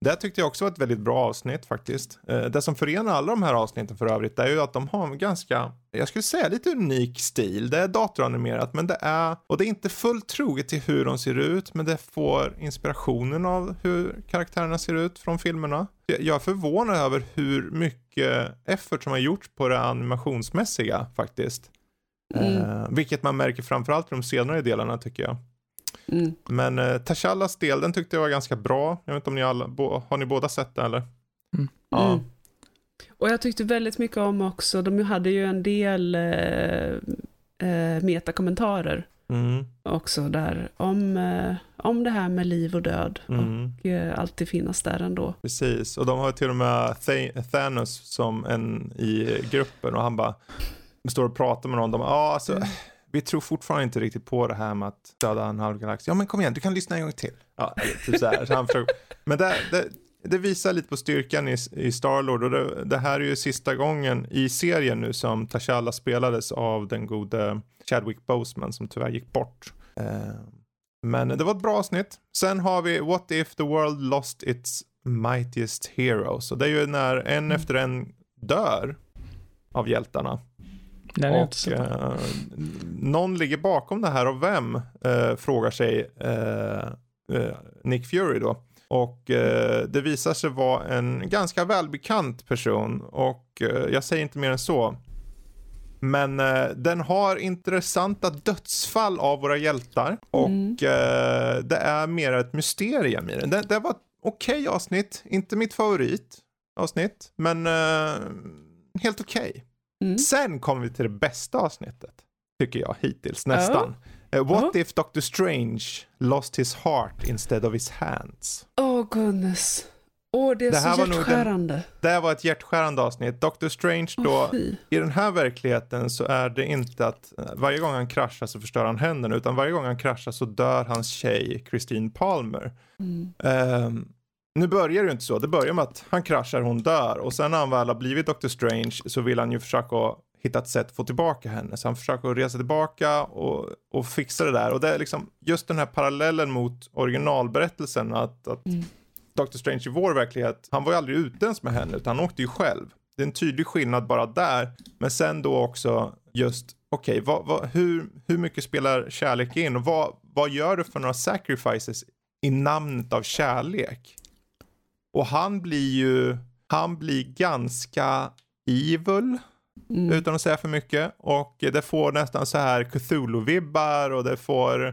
Det tyckte jag också var ett väldigt bra avsnitt faktiskt. Eh, det som förenar alla de här avsnitten för övrigt är ju att de har en ganska, jag skulle säga lite unik stil. Det är datoranimerat men det är, och det är inte fullt troget till hur de ser ut men det får inspirationen av hur karaktärerna ser ut från filmerna. Jag är förvånad över hur mycket effort som har gjorts på det animationsmässiga faktiskt. Mm. Eh, vilket man märker framförallt i de senare delarna tycker jag. Mm. Men eh, Tashallas del, den tyckte jag var ganska bra. Jag vet inte om ni alla, bo, har ni båda sett den eller? Mm. Ja. Mm. Och jag tyckte väldigt mycket om också, de hade ju en del eh, eh, metakommentarer mm. också där om, eh, om det här med liv och död mm. och eh, alltid finnas där ändå. Precis, och de har till och med Thanos som en i gruppen och han bara står och pratar med någon. De, ah, alltså, mm vi tror fortfarande inte riktigt på det här med att döda en halv galax. Ja men kom igen, du kan lyssna en gång till. Ja, typ så här. Så han försöker, men det, det, det, visar lite på styrkan i, i Starlord och det, det, här är ju sista gången i serien nu som T'Challa spelades av den gode Chadwick Boseman som tyvärr gick bort. Eh, men det var ett bra avsnitt. Sen har vi What if the world lost its mightiest heroes. Och det är ju när en mm. efter en dör av hjältarna. Är och, eh, någon ligger bakom det här och vem? Eh, frågar sig eh, eh Nick Fury då. Och eh, det visar sig vara en ganska välbekant person och eh, jag säger inte mer än så. Men den har intressanta dödsfall av våra hjältar och mm. det är mer ett mysterium i den. Det, det var ett okej okay avsnitt, inte mitt favorit avsnitt, men helt okej. Okay. Mm. Sen kommer vi till det bästa avsnittet, tycker jag hittills, nästan. Oh. Uh, what oh. if Doctor Strange lost his heart instead of his hands? Oh goodness. Åh, oh, det är det så hjärtskärande. Den, det här var ett hjärtskärande avsnitt. Doctor Strange då, i den här verkligheten så är det inte att uh, varje gång han kraschar så förstör han händerna, utan varje gång han kraschar så dör hans tjej, Christine Palmer. Mm. Um, nu börjar det ju inte så. Det börjar med att han kraschar, hon dör och sen när han väl har blivit Doctor Strange så vill han ju försöka hitta ett sätt att få tillbaka henne. Så han försöker resa tillbaka och, och fixa det där. Och det är liksom just den här parallellen mot originalberättelsen att, att mm. Doctor Strange i vår verklighet, han var ju aldrig ute ens med henne utan han åkte ju själv. Det är en tydlig skillnad bara där. Men sen då också just, okej, okay, hur, hur mycket spelar kärlek in och vad, vad gör du för några sacrifices i namnet av kärlek? Och han blir ju, han blir ganska evil. Mm. Utan att säga för mycket. Och det får nästan så här Cthulhu-vibbar och det får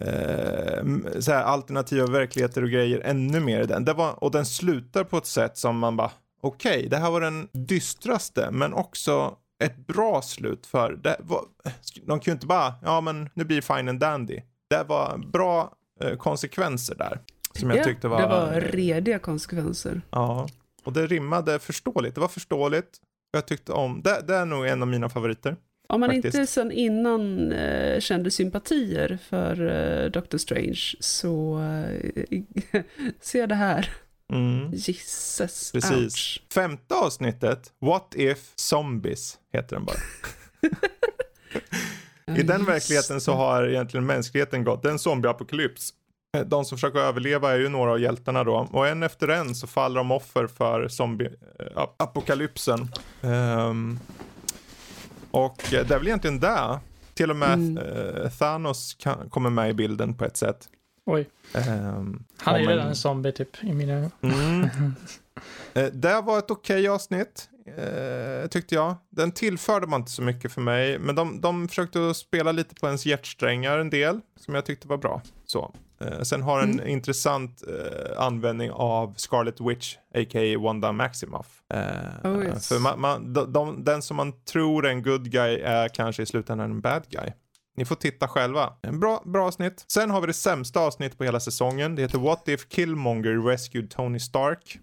eh, så här alternativa verkligheter och grejer ännu mer i den. Det var, och den slutar på ett sätt som man bara, okej, okay, det här var den dystraste men också ett bra slut för det var, de kunde inte bara, ja men nu blir det fine and dandy. Det var bra eh, konsekvenser där. Som jag ja, tyckte var... det var rediga konsekvenser. Ja, och det rimmade förståeligt. Det var förståeligt. Jag tyckte om, det, det är nog en av mina favoriter. Om man faktiskt. inte sen innan eh, kände sympatier för eh, Doctor Strange så eh, se det här. Mm. Jesus. Precis. Ouch. Femte avsnittet, What If Zombies, heter den bara. I den verkligheten så har egentligen mänskligheten gått, det är en zombieapokalyps. Eh, De som försöker överleva är ju några av hjältarna då. Och en efter en så faller de offer för zombieapokalypsen. Um, och eh, det är väl egentligen där. Till och med Mm. eh, Thanos kan, kommer med i bilden på ett sätt. Oj, Um, han är ju redan en zombie typ i mina ögon. Mm. Eh, det var ett okej avsnitt, eh, tyckte jag. Den tillförde man inte så mycket för mig, men de, de försökte spela lite på ens hjärtsträngar en del, som jag tyckte var bra. Så. Eh, sen har en intressant eh, användning av Scarlet Witch, a.k.a. Wanda Maximoff. Eh, Oh, yes. För man, man, de, de, den som man tror är en good guy är kanske i slutändan en bad guy. Ni får titta själva. En bra, bra avsnitt. Sen har vi det sämsta avsnittet på hela säsongen. Det heter What If Killmonger Rescued Tony Stark.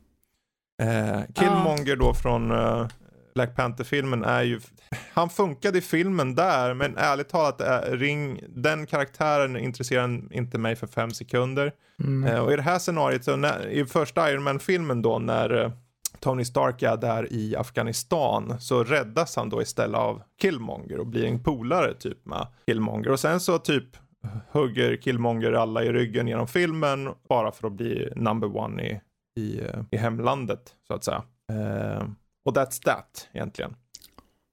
Eh, Killmonger då från eh, Black Panther-filmen är ju... Han funkade i filmen där, men ärligt talat, är Ring, den karaktären intresserar inte mig för fem sekunder. Mm. Eh, och i det här scenariot, så när, i första Iron Man-filmen då, när eh, Tony Stark är där i Afghanistan, så räddas han då istället av Killmonger och blir en polare typ med Killmonger. Och sen så typ hugger Killmonger alla i ryggen genom filmen bara för att bli number one i, i, eh, i hemlandet, så att säga. Eh, och that's that, egentligen.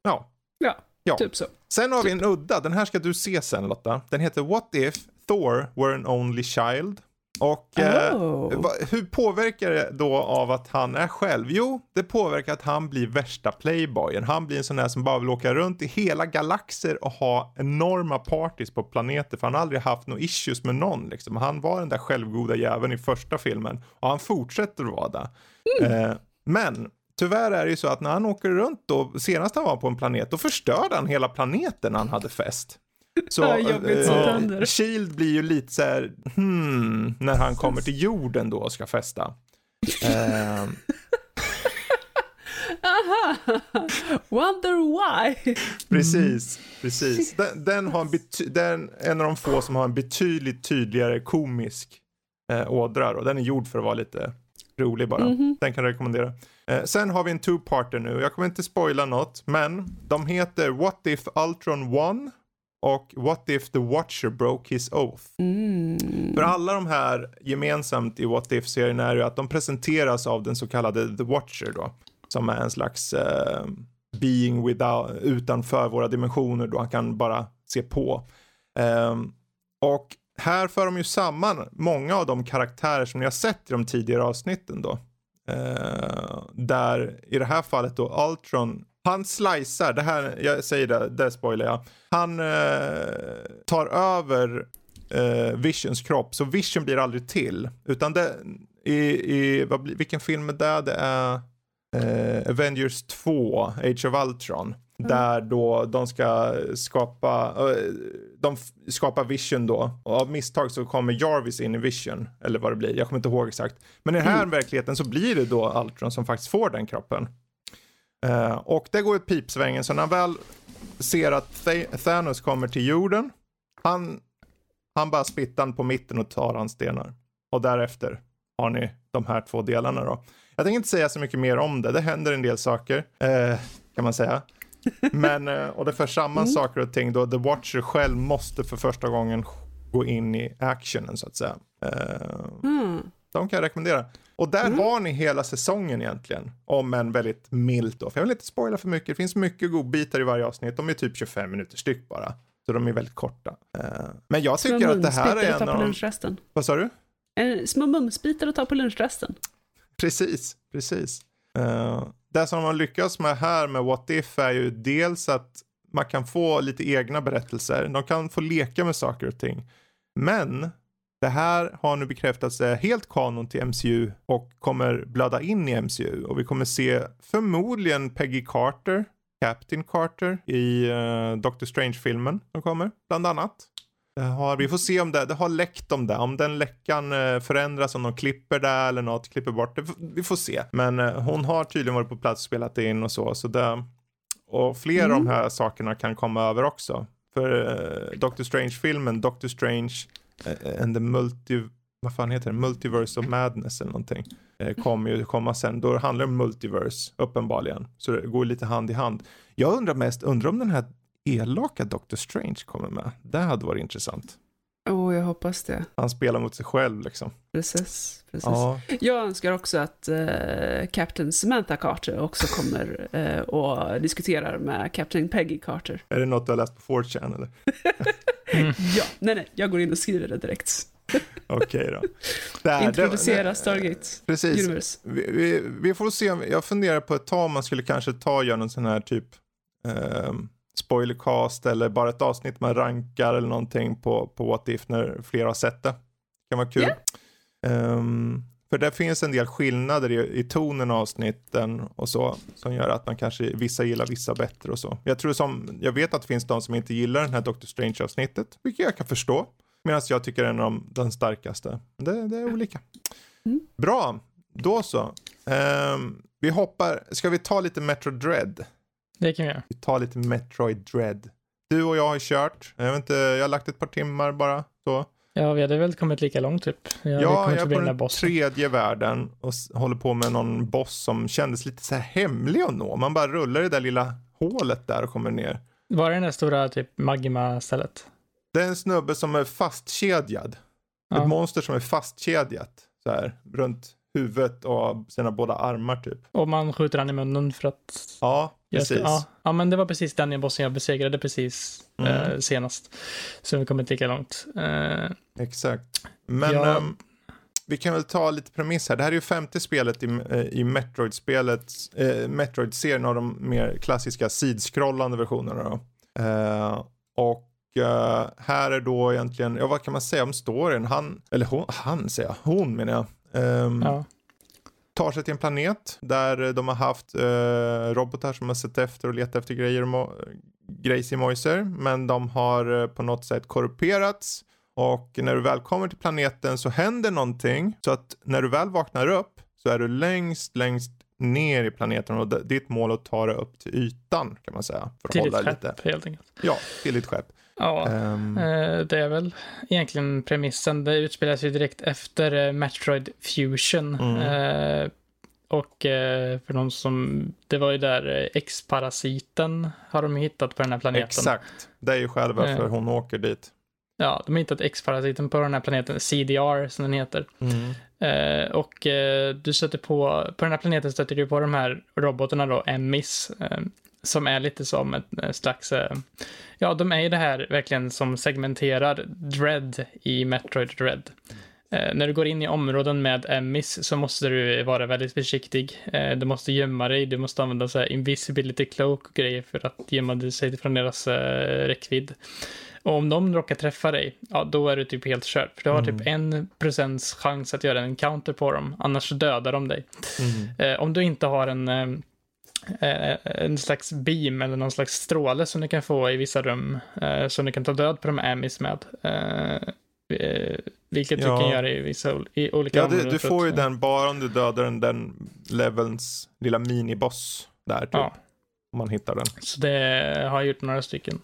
Ja. Ja, Ja. typ så. Sen har vi en udda, den här ska du se sen Lotta. Den heter What If Thor Were an Only Child. Och eh, Oh. va, hur påverkar det då av att han är själv? Jo, det påverkar att han blir värsta playboyen. Han blir en sån där som bara vill åka runt i hela galaxer och ha enorma parties på planeter. För han har aldrig haft några issues med någon. Liksom. Han var den där självgoda jäveln i första filmen. Och han fortsätter att vara det. Eh, men tyvärr är det ju så att när han åker runt då, senast han var på en planet, då förstörde han hela planeten när han hade fest. Så eh. Shield blir ju lite så här, hmm, när han kommer till jorden då och ska festa. Eh, Wonder why? precis, precis. Den, den har en, den är en av de få som har en betydligt tydligare komisk eh, ådra och den är gjord för att vara lite rolig bara. Mhm. Den kan jag rekommendera. Eh, sen har vi en two-parter nu. Jag kommer inte spoila något, men de heter What If Ultron Won och What If The Watcher Broke His Oath. Mm. För alla de här gemensamt i What If-serien är ju att de presenteras av den så kallade The Watcher då. Som är en slags eh, being without, utanför våra dimensioner då. Han kan bara se på. Ehm, och här för de ju samman många av de karaktärer som ni har sett i de tidigare avsnitten då. Uh, där i det här fallet då Ultron, han slicear, det här, jag säger det, det spoilar jag. Han uh, tar över uh, Visions kropp, så Vision blir aldrig till. Utan det, i, i vad, vilken film är det? Det är Avengers 2, Age of Ultron. Där då de ska skapa, de skapar Vision då. Och av misstag så kommer Jarvis in i Vision. Eller vad det blir, jag kommer inte ihåg exakt. Men i den här verkligheten så blir det då Ultron som faktiskt får den kroppen. Eh, och det går ett pipsvängen, så när han väl ser att Th- Thanos kommer till jorden, han, han bara spittar på mitten och tar hans stenar. Och därefter har ni de här två delarna då. Jag tänker inte säga så mycket mer om det, det händer en del saker, eh, kan man säga. Men, eh, och det för samman saker och ting då The Watcher själv måste för första gången gå in i actionen så att säga. Eh, Mm. de kan jag rekommendera. Och där har ni hela säsongen egentligen. Om en väldigt milt då. För jag vill inte spoila för mycket. Det finns mycket godbitar i varje avsnitt. De är typ 25 minuter styck bara. Så de är väldigt korta. Eh, Men jag Små tycker att det här är en av lunchrasten. Vad sa du? Små mumsbitar att ta på lunchrasten. Precis, precis. Uh, det som de lyckas med här med What If är ju dels att man kan få lite egna berättelser. De kan få leka med saker och ting. Men det här har nu bekräftats är helt kanon till MCU och kommer blöda in i MCU. Och vi kommer se förmodligen Peggy Carter, Captain Carter i uh, Doctor Strange-filmen som kommer, bland annat. Har, vi får se om det, det har läckt om det. Om den läckan eh, förändras, om de klipper det eller något, klipper bort det. Vi får se. Men eh, hon har tydligen varit på plats och spelat in och så. så det, och fler av de här sakerna kan komma över också. För eh, Doctor Strange-filmen, Doctor Strange and the multi... Vad fan heter det? Multiverse of Madness eller någonting. Kommer ju komma sen. Då handlar det om multiverse, uppenbarligen. Så det går lite hand i hand. Jag undrar mest, undrar om den här elaka Doctor Strange kommer med. Det hade varit intressant. Åh, jag hoppas det. Han spelar mot sig själv liksom. Precis. precis. Ja, Jag önskar också att eh, Captain Samantha Carter också kommer eh, och diskuterar med Captain Peggy Carter. är det något du har läst på 4chan eller? Ja, nej, nej, jag går in och skriver det direkt. Okej då. Där, det- Introducera Stargate Precis. Universe. Vi, vi, vi får se. om- Jag funderar på ett tag om man skulle kanske ta och göra någon sån här typ eh, spoilercast eller bara ett avsnitt man rankar eller någonting på, på What If när fler har sett det. kan vara kul. Ja. Ehm, för det finns en del skillnader i, i tonen av avsnitten och så som gör att man kanske vissa gillar vissa bättre och så. Jag tror som, jag vet att det finns de som inte gillar den här Doctor Strange avsnittet, vilket jag kan förstå. Medan jag tycker den är de, den starkaste. Det, det är olika. Mm. Bra, då så. Ehm, vi hoppar, ska vi ta lite Metro Dread? Det kan vi göra. Vi tar lite Metroid Dread. Du och jag har kört, jag vet inte, jag har lagt ett par timmar bara. Så. Ja, vi hade väl kommit lika långt typ. Jag Ja, jag är på den bossen. tredje världen och håller på med någon boss som kändes lite så här hemlig att nå. Man bara rullar i det där lilla hålet där och kommer ner. Var det den där stora typ magma-stället? Det är en snubbe som är fastkedjad. Ett Ja. monster som är fastkedjat så här runt huvudet och sina båda armar typ. Och man skjuter han i munnen för att... Ja, jag precis. Ja, ja, men det var precis den bossen jag besegrade precis Mm. eh, senast. Så vi kommit lika långt. Eh, Exakt. Men Ja. ehm, vi kan väl ta lite premiss här. Det här är ju femte spelet i, eh, i Metroid-spelet, eh, Metroid-serien av de mer klassiska sidskrollande versionerna. Då. Eh, och eh, här är då egentligen, ja vad kan man säga om storyn? Han, eller hon, han säger jag, hon menar jag. Ehm, ja. tar sig till en planet där de har haft eh, robotar som har sett efter och letat efter grejer mo- grejs i mojser. Men de har eh, på något sätt korrumperats. Och när du väl kommer till planeten så händer någonting. Så att när du väl vaknar upp så är du längst, längst ner i planeten och d- ditt mål är att ta dig upp till ytan kan man säga. För att Till ditt skepp lite. helt enkelt. Ja, till ditt skepp. Ja. Eh, Det är väl egentligen premissen. Det utspelar sig direkt efter eh, Metroid Fusion. Mm. Eh, Och för de som, det var ju där X-parasiten har de hittat på den här planeten. exakt. Det är ju själv varför Eh. hon åker dit. Ja, de har hittat X-parasiten på den här planeten, CDR som den heter. Eh, och eh, du stöter på, på den här planeten stöter du på de här robotarna då, Emmys, eh, som är lite som ett eh, slags, eh, ja de är ju det här verkligen som segmenterar Dread i Metroid Dread. Eh, när du går in i områden med Emmys så måste du vara väldigt försiktig. Eh, du måste gömma dig, du måste använda så här invisibility cloak och grejer för att gömma dig sig från deras eh, räckvidd. Och om de råkar träffa dig, ja då är du typ helt körd. För du har typ en procents chans att göra en counter på dem, annars dödar de dig. Mm. Eh, om du inte har en, en slags beam eller någon slags stråle som du kan få i vissa rum, eh, som du kan ta död på de Emmys med. Eh, eh, vilket Ja. du kan göra i vissa i olika Ja, du, du får ju den bara om du dödar den, den levelns lilla miniboss där typ. Ja. Om man hittar den. Så det har jag gjort några stycken.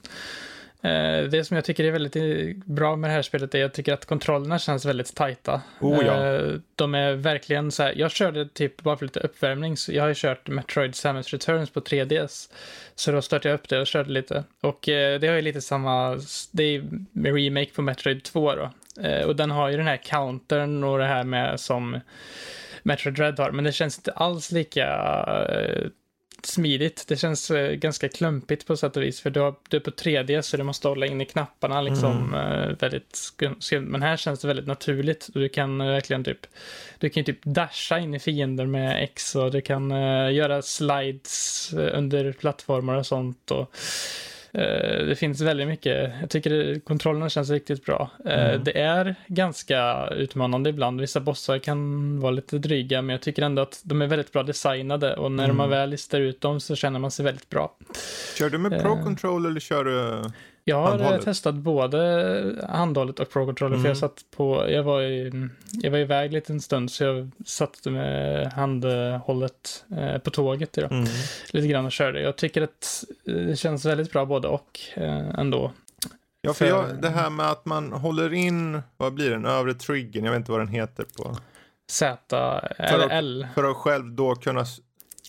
Eh, Det som jag tycker är väldigt eh, bra med det här spelet är att jag tycker att kontrollerna känns väldigt tajta. Oh, ja. Eh, De är verkligen så här, jag körde typ bara för lite uppvärmning, så jag har ju kört Metroid Samus Returns på 3DS. Så då startade jag upp det och körde lite. Och det har ju lite samma, det är remake på Metroid 2 då. Och den har ju den här countern och det här med som Metroid Dread har, men det känns inte alls lika smidigt. Det känns eh, ganska klumpigt på sätt och vis, för du, har, du är på 3D så du måste hålla in i knapparna liksom eh, väldigt. Men här känns det väldigt naturligt. Du kan eh, verkligen typ, du kan ju typ dasha in i fiender med X och du kan eh, göra slides eh, under plattformar och sånt. Och, det finns väldigt mycket. Jag tycker kontrollerna känns riktigt bra. Eh, Mm. Det är ganska utmanande ibland. Vissa bossar kan vara lite dryga, men jag tycker ändå att de är väldigt bra designade och när Mm. man väl listar ut dem så känner man sig väldigt bra. Kör du med Pro Eh. Control eller kör du... Jag har Handhållet? testat både handhållet och Pro Controller, för Mm. jag satt på, jag var, i, jag var iväg lite en stund, så jag satt med handhållet eh, på tåget idag, Mm. lite grann och körde. Jag tycker att eh, det känns väldigt bra både och eh, ändå. Ja, för För- jag, det här med att man håller in, vad blir den, övre triggern, jag vet inte vad den heter på. Z För eller att- L. För att själv då kunna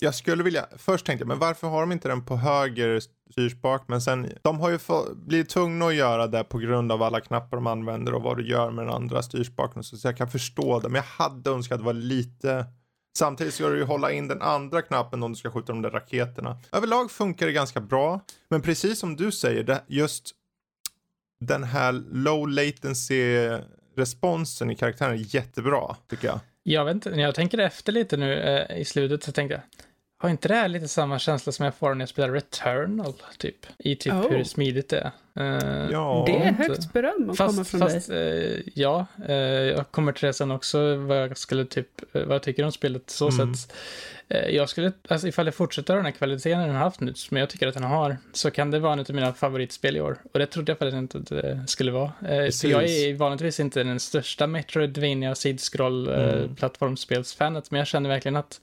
jag skulle vilja, först tänkte jag, men varför har de inte den på höger styrspak? Men sen, de har ju få, blivit tvungna att göra det på grund av alla knappar de använder och vad du gör med den andra styrspaken. Så, så jag kan förstå det, men jag hade önskat att det var lite Samtidigt ska du ju hålla in den andra knappen om du ska skjuta de där raketerna. Överlag funkar det ganska bra, men precis som du säger, det, just den här low latency responsen i karaktären är jättebra, tycker jag. Jag vet inte, när jag tänker efter lite nu eh, i slutet så tänkte jag, har inte det här lite samma känsla som jag får när jag spelar Returnal, typ? I typ Oh. hur smidigt det är. Eh, Ja. Det är högt beröm att Fast, komma från fast dig. eh, ja, eh, jag kommer till det sen också, vad jag skulle typ, vad jag tycker om spelet så Mm. sätt. Jag skulle, alltså ifall jag fortsätter den här kvaliteten den har haft nu, som jag tycker att den har, så kan det vara en av mina favoritspel i år. Och det trodde jag faktiskt inte att det skulle vara. För jag är vanligtvis inte den största Metroidvania sidskroll Mm. plattformsspelsfanet, men jag känner verkligen att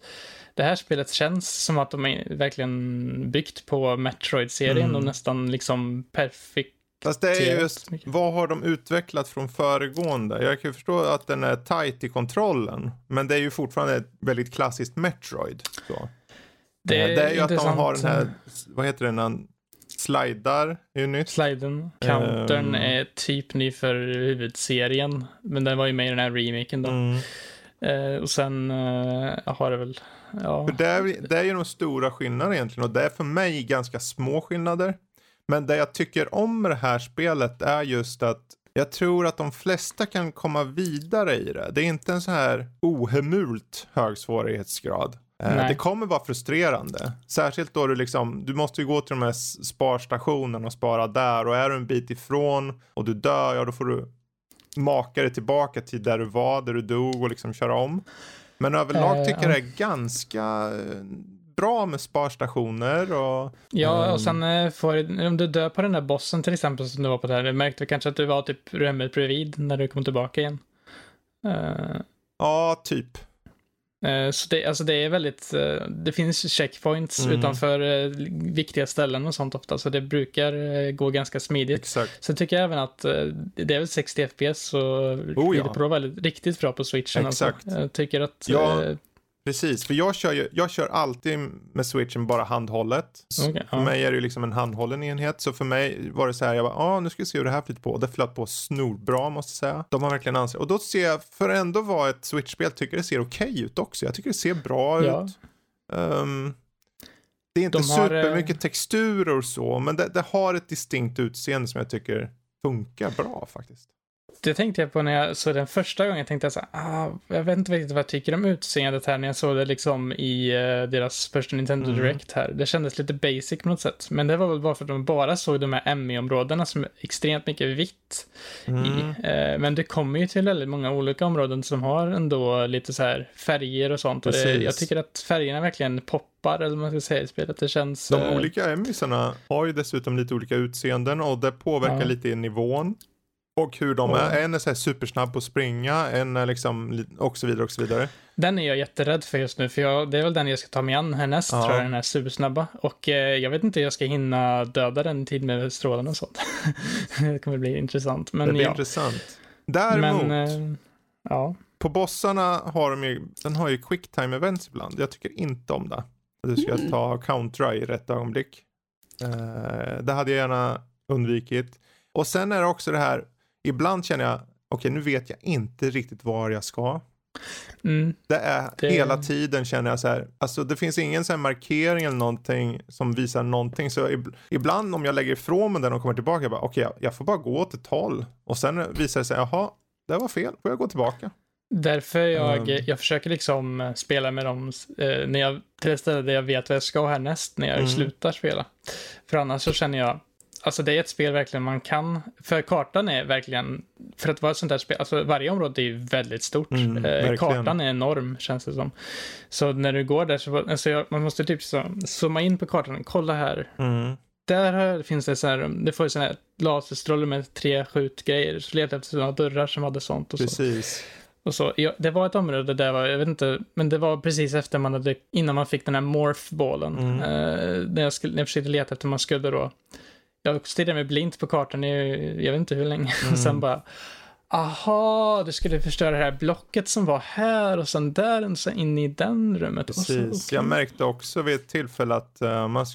det här spelet känns som att de är verkligen byggt på Metroid-serien Mm. och nästan liksom perfekt. Fast det är just, vad har de utvecklat från föregående? Jag kan ju förstå att den är tight i kontrollen, men det är ju fortfarande ett väldigt klassiskt Metroid. Så. Det är, det är ju att de intressant. har den här, vad heter när han slidar, är ju nytt. Sliden, countern Ehm. är typ ny för huvudserien, men den var ju med i den här remaken då. Mm. Eh, och sen eh, har det väl, ja. För det är, det är ju de stora skillnaderna egentligen och det är för mig ganska små skillnader. Men det jag tycker om med det här spelet är just att jag tror att de flesta kan komma vidare i det. Det är inte en så här ohemult hög svårighetsgrad. Eh, Nej. Det kommer vara frustrerande. Särskilt då du liksom, du måste ju gå till de här sparstationerna och spara där och är du en bit ifrån och du dör, ja då får du maka dig tillbaka till där du var, där du dog och liksom köra om. Men överlag Eh, tycker jag ja. det är ganska eh, bra med sparstationer och Ja, och sen eh, får, om du dör på den där bossen till exempel som du var på där, du märkte kanske att du var typ rummet bredvid när du kom tillbaka igen. Eh, ja, typ. Eh, så det, alltså det är väldigt, eh, det finns checkpoints Mm. utanför eh, viktiga ställen och sånt ofta, så det brukar gå ganska smidigt. Exakt. Sen tycker jag även att det är väl 60 FPS och Oh, ja. väldigt, riktigt bra på switchen. Exakt. Alltså. Jag tycker att... Ja. Precis, för jag kör, ju, jag kör alltid med switchen bara handhållet. Okej, för ja. mig är det ju liksom en handhållen enhet. Så för mig var det så här, jag bara, ah, nu ska vi se hur det här flyter på. Och det flöt på snorbra måste jag säga. De har verkligen ansett. Och då ser jag, för ändå vara ett switchspel, tycker det ser okej ut också. Jag tycker det ser bra Ja. ut. Ehm, det är inte De har, eh, supermycket texturer och så, men det, det har ett distinkt utseende som jag tycker funkar bra faktiskt. Det tänkte jag på när jag såg den första gången. Jag tänkte jag så här, ah, jag vet inte riktigt vad jag tycker om utseendet här när jag såg det liksom i eh, deras första Nintendo Mm. Direct här. Det kändes lite basic på något sätt. Men det var väl bara för att de bara såg de här ME-områdena som är extremt mycket vitt Mm. i. Eh, men det kommer ju till väldigt många olika områden som har ändå lite så här färger och sånt. Och det, jag tycker att färgerna verkligen poppar, eller vad man ska säga i spelet. Det känns... De eh, olika emisarna har ju dessutom lite olika utseenden och det påverkar Ja. lite i nivån. Och hur de är. En är så supersnabb på att springa, en är liksom li- och så vidare och så vidare. Den är jag jätterädd för just nu, för jag, det är väl den jag ska ta mig an härnäst, Ja. tror jag, den här supersnabba. Och eh, jag vet inte hur jag ska hinna döda den tid med strålarna och sånt. det kommer bli intressant, men det blir ja. intressant. Däremot, Men, eh, ja. på bossarna har de ju, den har ju quick time events ibland. Jag tycker inte om det. Du ska Mm. ta countera i rätt ögonblick. Eh, det hade jag gärna undvikit. Och sen är det också det här, ibland känner jag, okej nu vet jag inte riktigt var jag ska. Mm, Det är Det- hela tiden känner jag så här, alltså det finns ingen så markering eller någonting som visar någonting. Så ib- ibland om jag lägger ifrån mig den och kommer tillbaka, jag bara okej, jag, jag får bara gå åt ett håll. Och sen visar det sig, jaha, det var fel, får jag gå tillbaka. därför jag, Um. jag försöker liksom eh, spela med dem eh, när jag, till ett ställe där jag vet vad jag ska härnäst när jag Mm. slutar spela. För annars så känner jag, alltså det är ett spel verkligen man kan, för kartan är verkligen, för att vara ett sånt här spel, alltså varje område är ju väldigt stort. Mm, eh, kartan är enorm känns det som. Så när du går där så, alltså jag, man måste typ så, zooma in på kartan, kolla här, där här finns det så här, det får ju sån här laserstråle med tre skjutgrejer, så letar jag efter sådana dörrar som hade sånt och så. Precis. Och så, ja, det var ett område där var, jag vet inte, men det var precis efter man hade, innan man fick den här morphbollen. Mm. Eh, när, jag skulle, när jag försökte leta efter man skulle då, jag stirrade mig blint på kartan i, jag vet inte hur länge, Mm. och sen bara, Aha, du skulle förstöra det här blocket som var här och sen där och sen in i den rummet. Precis, så, jag märkte också vid ett tillfälle att uh, man,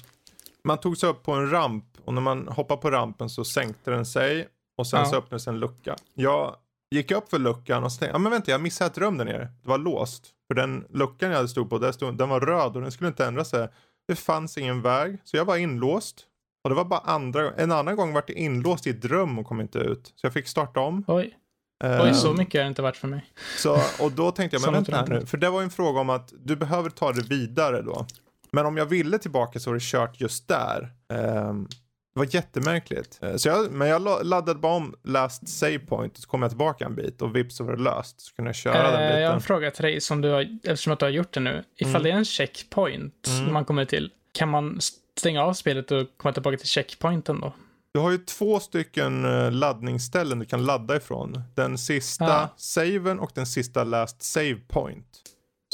man tog sig upp på en ramp och när man hoppade på rampen så sänkte den sig och sen ja. så öppnades en lucka. Jag gick upp för luckan och så tänkte ja men vänta jag missade ett rum där nere. Det var låst. För den luckan jag hade stod på, där stod, den var röd och den skulle inte ändra sig. Det fanns ingen väg, så jag var inlåst. Och det var bara andra, en annan gång vart jag inlåst i ett rum och kom inte ut. Så jag fick starta om. Oj. Uh, Oj, så mycket har det inte varit för mig. Så, och då tänkte jag, men vänta här nu. För det var ju en fråga om att du behöver ta det vidare då. Men om jag ville tillbaka så var det kört just där. Um, det var jättemärkligt. Eh, så jag, men jag laddade bara om last save point så kom jag tillbaka en bit och vips så var det löst. Så kunde jag köra äh, den biten. Jag har en fråga till dig som du har, eftersom att du har gjort det nu. Ifall mm. det är en checkpoint mm. man kommer till, kan man stänga av spelet och komma tillbaka till checkpointen då? Du har ju två stycken eh, laddningsställen du kan ladda ifrån. Den sista ah. saven och den sista last save point.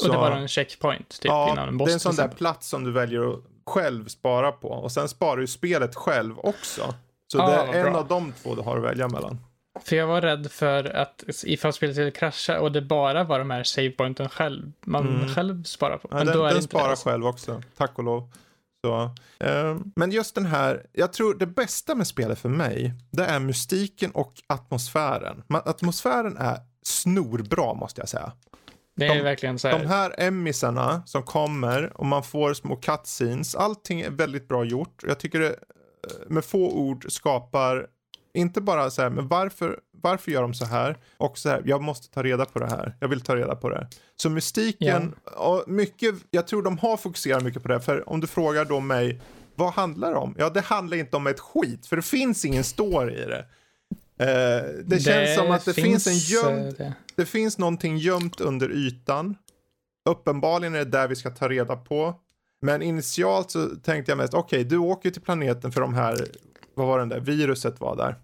Och så, det var en checkpoint typ ja, innan en boss? det är en sån där plats som du väljer att själv spara på. Och sen sparar du spelet själv också. Så ah, det är en bra. av de två du har att välja mellan. För jag var rädd för att ifall spelet skulle krascha och det bara var de här savepointen själv, man mm. själv sparar på. Men ja, den, då är den sparar det själv också, tack och lov. Så, eh, men just den här, jag tror det bästa med spelet för mig, det är mystiken och atmosfären. Atmosfären är snorbra måste jag säga. Det är de, verkligen så här. De här emmisarna som kommer och man får små cutscenes, allting är väldigt bra gjort. Jag tycker det eh, med få ord skapar, inte bara så här, men varför, varför gör de så här? Och så här, jag måste ta reda på det här. Jag vill ta reda på det. Så mystiken, ja. och mycket, jag tror de har fokuserat mycket på det. För om du frågar då mig, vad handlar det om? Ja, det handlar inte om ett skit, för det finns ingen story i det. Uh, det, det känns som att det finns, finns en gömd, eh, det. det. finns någonting gömt under ytan. Uppenbarligen är det där vi ska ta reda på. Men initialt så tänkte jag mest, okej, okay, du åker till planeten för de här, vad var den där, viruset var där.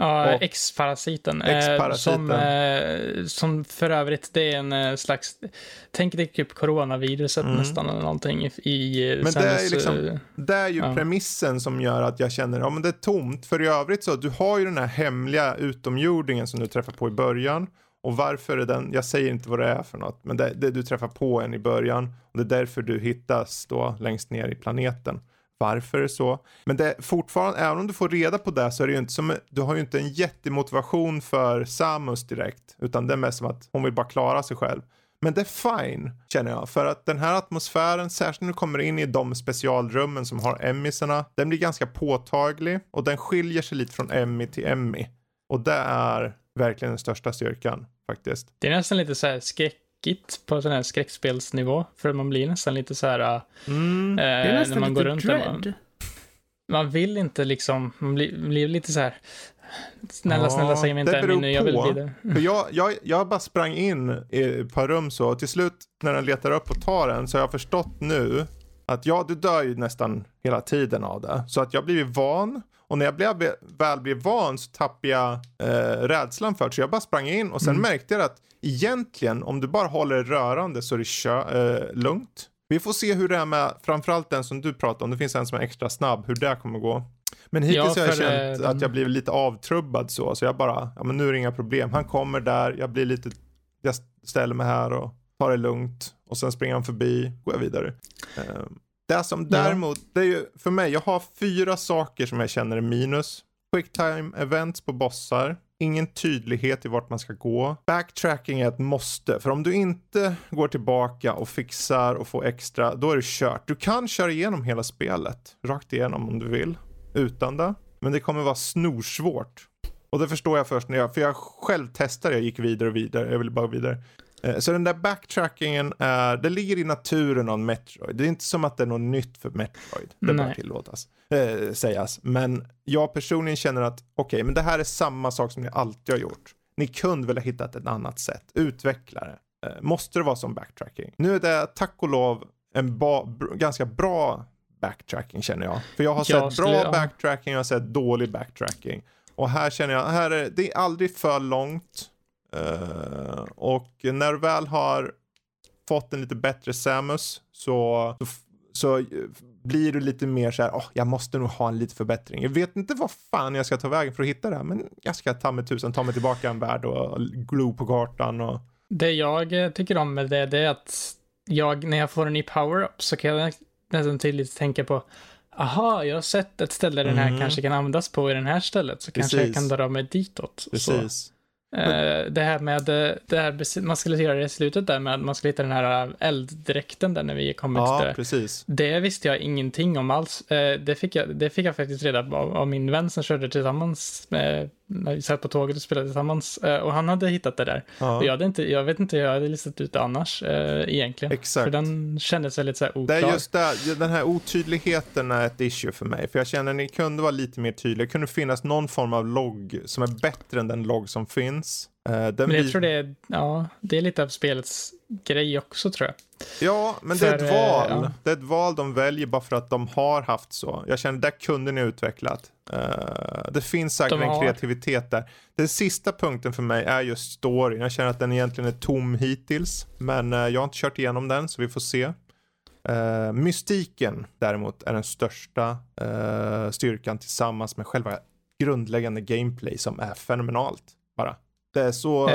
Ja, uh, X-parasiten. Eh, som, eh, som för övrigt, det är en eh, slags, tänk dig typ coronaviruset mm. nästan eller någonting i, i Men det är, liksom, det är ju ja. premissen som gör att jag känner, ja men det är tomt. För i övrigt så, du har ju den här hemliga utomjordingen som du träffar på i början. Och varför är den, jag säger inte vad det är för något, men det, det du träffar på en i början. Och det är därför du hittas då längst ner i planeten varför det är så. Men det är fortfarande, även om du får reda på det så är det ju inte som, du har ju inte en jättemotivation för Samus direkt. Utan det är mest som att hon vill bara klara sig själv. Men det är fine, känner jag. För att den här atmosfären, särskilt när du kommer in i de specialrummen som har emmisarna, den blir ganska påtaglig och den skiljer sig lite från Emmy till Emmy. Och det är verkligen den största styrkan faktiskt. Det är nästan lite så här skräck läskigt på sån här skräckspelsnivå. För man blir nästan lite så här... Mm. Eh, det är nästan när man lite går runt dread. Man, man, vill inte liksom, man blir, blir lite så här... Snälla, ja, snälla, säg mig inte Emmy nu, jag vill vidare. För jag, jag, jag bara sprang in i ett par rum så, och till slut när den letar upp och tar den så har jag förstått nu att ja, du dör ju nästan hela tiden av det. Så att jag blivit van och när jag blev, väl blev van så tappade jag eh, rädslan för det. Så jag bara sprang in och sen mm. märkte jag att egentligen om du bara håller det rörande så är det kö, eh, lugnt. Vi får se hur det är med framförallt den som du pratar om. Det finns en som är extra snabb. Hur det kommer gå. Men hittills ja, har jag känt äh, att jag blivit lite avtrubbad så. Så jag bara, ja men nu är det inga problem. Han kommer där, jag blir lite, jag ställer mig här och tar det lugnt. Och sen springer han förbi, går jag vidare. Um, det som däremot, det är ju för mig, jag har fyra saker som jag känner är minus. Quicktime events på bossar. Ingen tydlighet i vart man ska gå. Backtracking är ett måste. För om du inte går tillbaka och fixar och får extra, då är det kört. Du kan köra igenom hela spelet. Rakt igenom om du vill. Utan det. Men det kommer vara snorsvårt. Och det förstår jag först när jag, för jag själv testade, jag gick vidare och vidare, jag ville bara vidare. Eh, så den där backtrackingen är, det ligger i naturen av Metroid. Det är inte som att det är något nytt för Metroid. Det bör tillåtas äh, sägas. Men jag personligen känner att okej, okay, men det här är samma sak som ni alltid har gjort. Ni kunde väl ha hittat ett annat sätt. Utveckla det. Äh, måste det vara som backtracking? Nu är det tack och lov en ba, ganska bra backtracking känner jag. För jag har jag sett bra jag... backtracking, jag har sett dålig backtracking. Och här känner jag, här är, det är aldrig för långt. Uh, och när du väl har fått en lite bättre Samus så, så, så blir du lite mer så här, oh, jag måste nog ha en liten förbättring. Jag vet inte vad fan jag ska ta vägen för att hitta det här, men jag ska ta mig tusan ta mig tillbaka en värld och glo på kartan och... Det jag eh, tycker om med det, det är att jag, när jag får en ny power-up så kan jag nästan tydligt tänka på aha, jag har sett ett ställe den här Mm. kanske kan användas på i det här stället, så kanske jag Precis. kan dra mig ditåt. Så, Eh, det här med, det här, man skulle göra det i slutet där med att man skulle hitta den här eh, elddräkten där när vi kommer till Ja, det. precis. Det visste jag ingenting om alls. Eh, det, fick jag, det fick jag faktiskt reda på av min vän som körde tillsammans, med, när vi satt på tåget och spelade tillsammans. Eh, och han hade hittat det där. Ja. Jag, hade inte, jag vet inte hur jag hade listat ut det annars eh, egentligen. Exakt. För den kändes väldigt så här Det oklar. är just där, den här otydligheten är ett issue för mig. För jag känner att ni kunde vara lite mer tydliga. Det kunde finnas någon form av logg som är bättre än den logg som finns. Eh, den Men jag tror det är, ja, det är lite av spelets grej också tror jag. Ja, men det är För, ett eh, val. ja. Det är ett val de väljer bara för att de har haft så. Jag känner, där kunde ni utvecklat. Eh, det finns säkert De en kreativitet där. Den sista punkten för mig är just storyn. Jag känner att den egentligen är tom hittills. Men eh, jag har inte kört igenom den, så vi får se. Uh, mystiken däremot är den största styrkan tillsammans med själva grundläggande gameplay som är fenomenalt. Bara. Det är så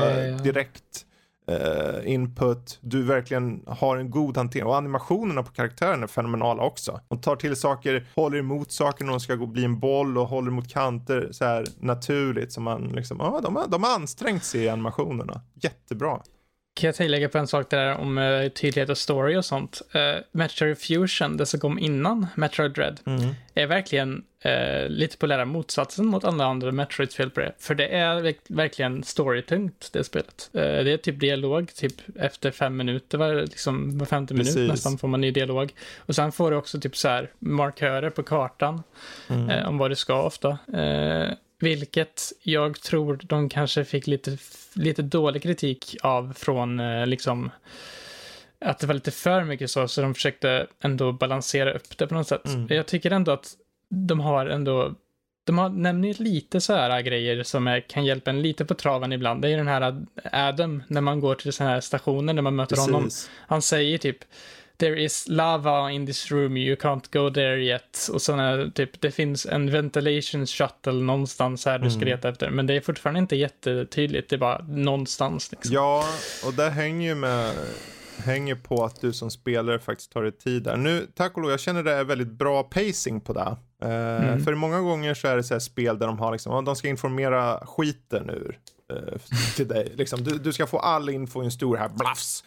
direkt eh, input. Du verkligen har en god hantering. Och animationerna på karaktärerna är fenomenala också. De tar till saker, håller emot saker när de ska gå bli en boll och håller emot kanter så här naturligt. Så man liksom, ja, de, har, de har ansträngt sig i animationerna. Jättebra. Kan jag tillägga på en sak där om uh, tydlighet och story och sånt. Uh, Metroid Fusion, det som kom innan Metroid Dread, är verkligen uh, lite på lära motsatsen mot alla andra Metroid-spel på det. För det är verk- verkligen storytungt, det spelet. Uh, det är typ dialog, typ efter fem minuter, var, liksom var femte minut Precis. nästan får man ny dialog. Och sen får du också typ så här markörer på kartan Mm. om vad du ska ofta. Vilket jag tror de kanske fick lite, lite dålig kritik av från eh, liksom att det var lite för mycket så, så de försökte ändå balansera upp det på något sätt. Mm. Jag tycker ändå att de har ändå de har nämnt lite så här grejer som är, kan hjälpa en lite på traven ibland. Det är ju den här Adam, när man går till sådana här stationer, när man möter honom. Precis. Han säger typ There is lava in this room, you can't go there yet. Och sen det typ, det finns en ventilation shuttle någonstans här du ska Mm. leta efter. Men det är fortfarande inte jättetydligt, det är bara någonstans liksom. Ja, och det hänger ju med hänger på att du som spelare faktiskt tar dig tid där. Nu, tack och lov, jag känner det är väldigt bra pacing på det. Eh, Mm. För många gånger så är det så här spel där de har liksom, ja, de ska informera skiten ur eh, till dig. Liksom, du, du ska få all info i en stor här blafs.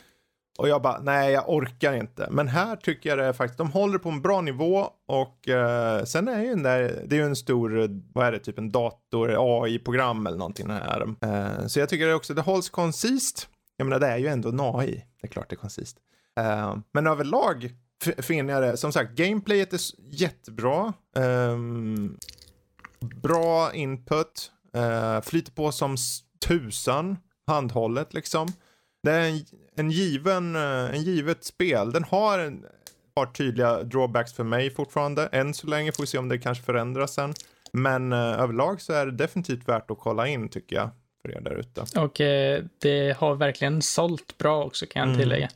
Och jag bara, nej jag orkar inte. Men här tycker jag det är faktiskt, de håller på en bra nivå och eh, sen är ju den där, det är ju en stor, vad är det, typ en dator, AI-program eller någonting här. Eh, så jag tycker det också, det hålls koncist. Jag menar det är ju ändå en AI, det är klart det är koncist. Eh, men överlag finner jag det, som sagt, gameplayet är jättebra. Ehm, bra input, eh, flyter på som tusan, handhållet liksom. Det är en, en given, eh, en givet spel. Den har en ett par tydliga drawbacks för mig fortfarande. Än så länge får vi se om det kanske förändras sen. Men eh, överlag så är det definitivt värt att kolla in tycker jag. För er där ute. Och eh, det har verkligen sålt bra också kan jag Mm. tillägga.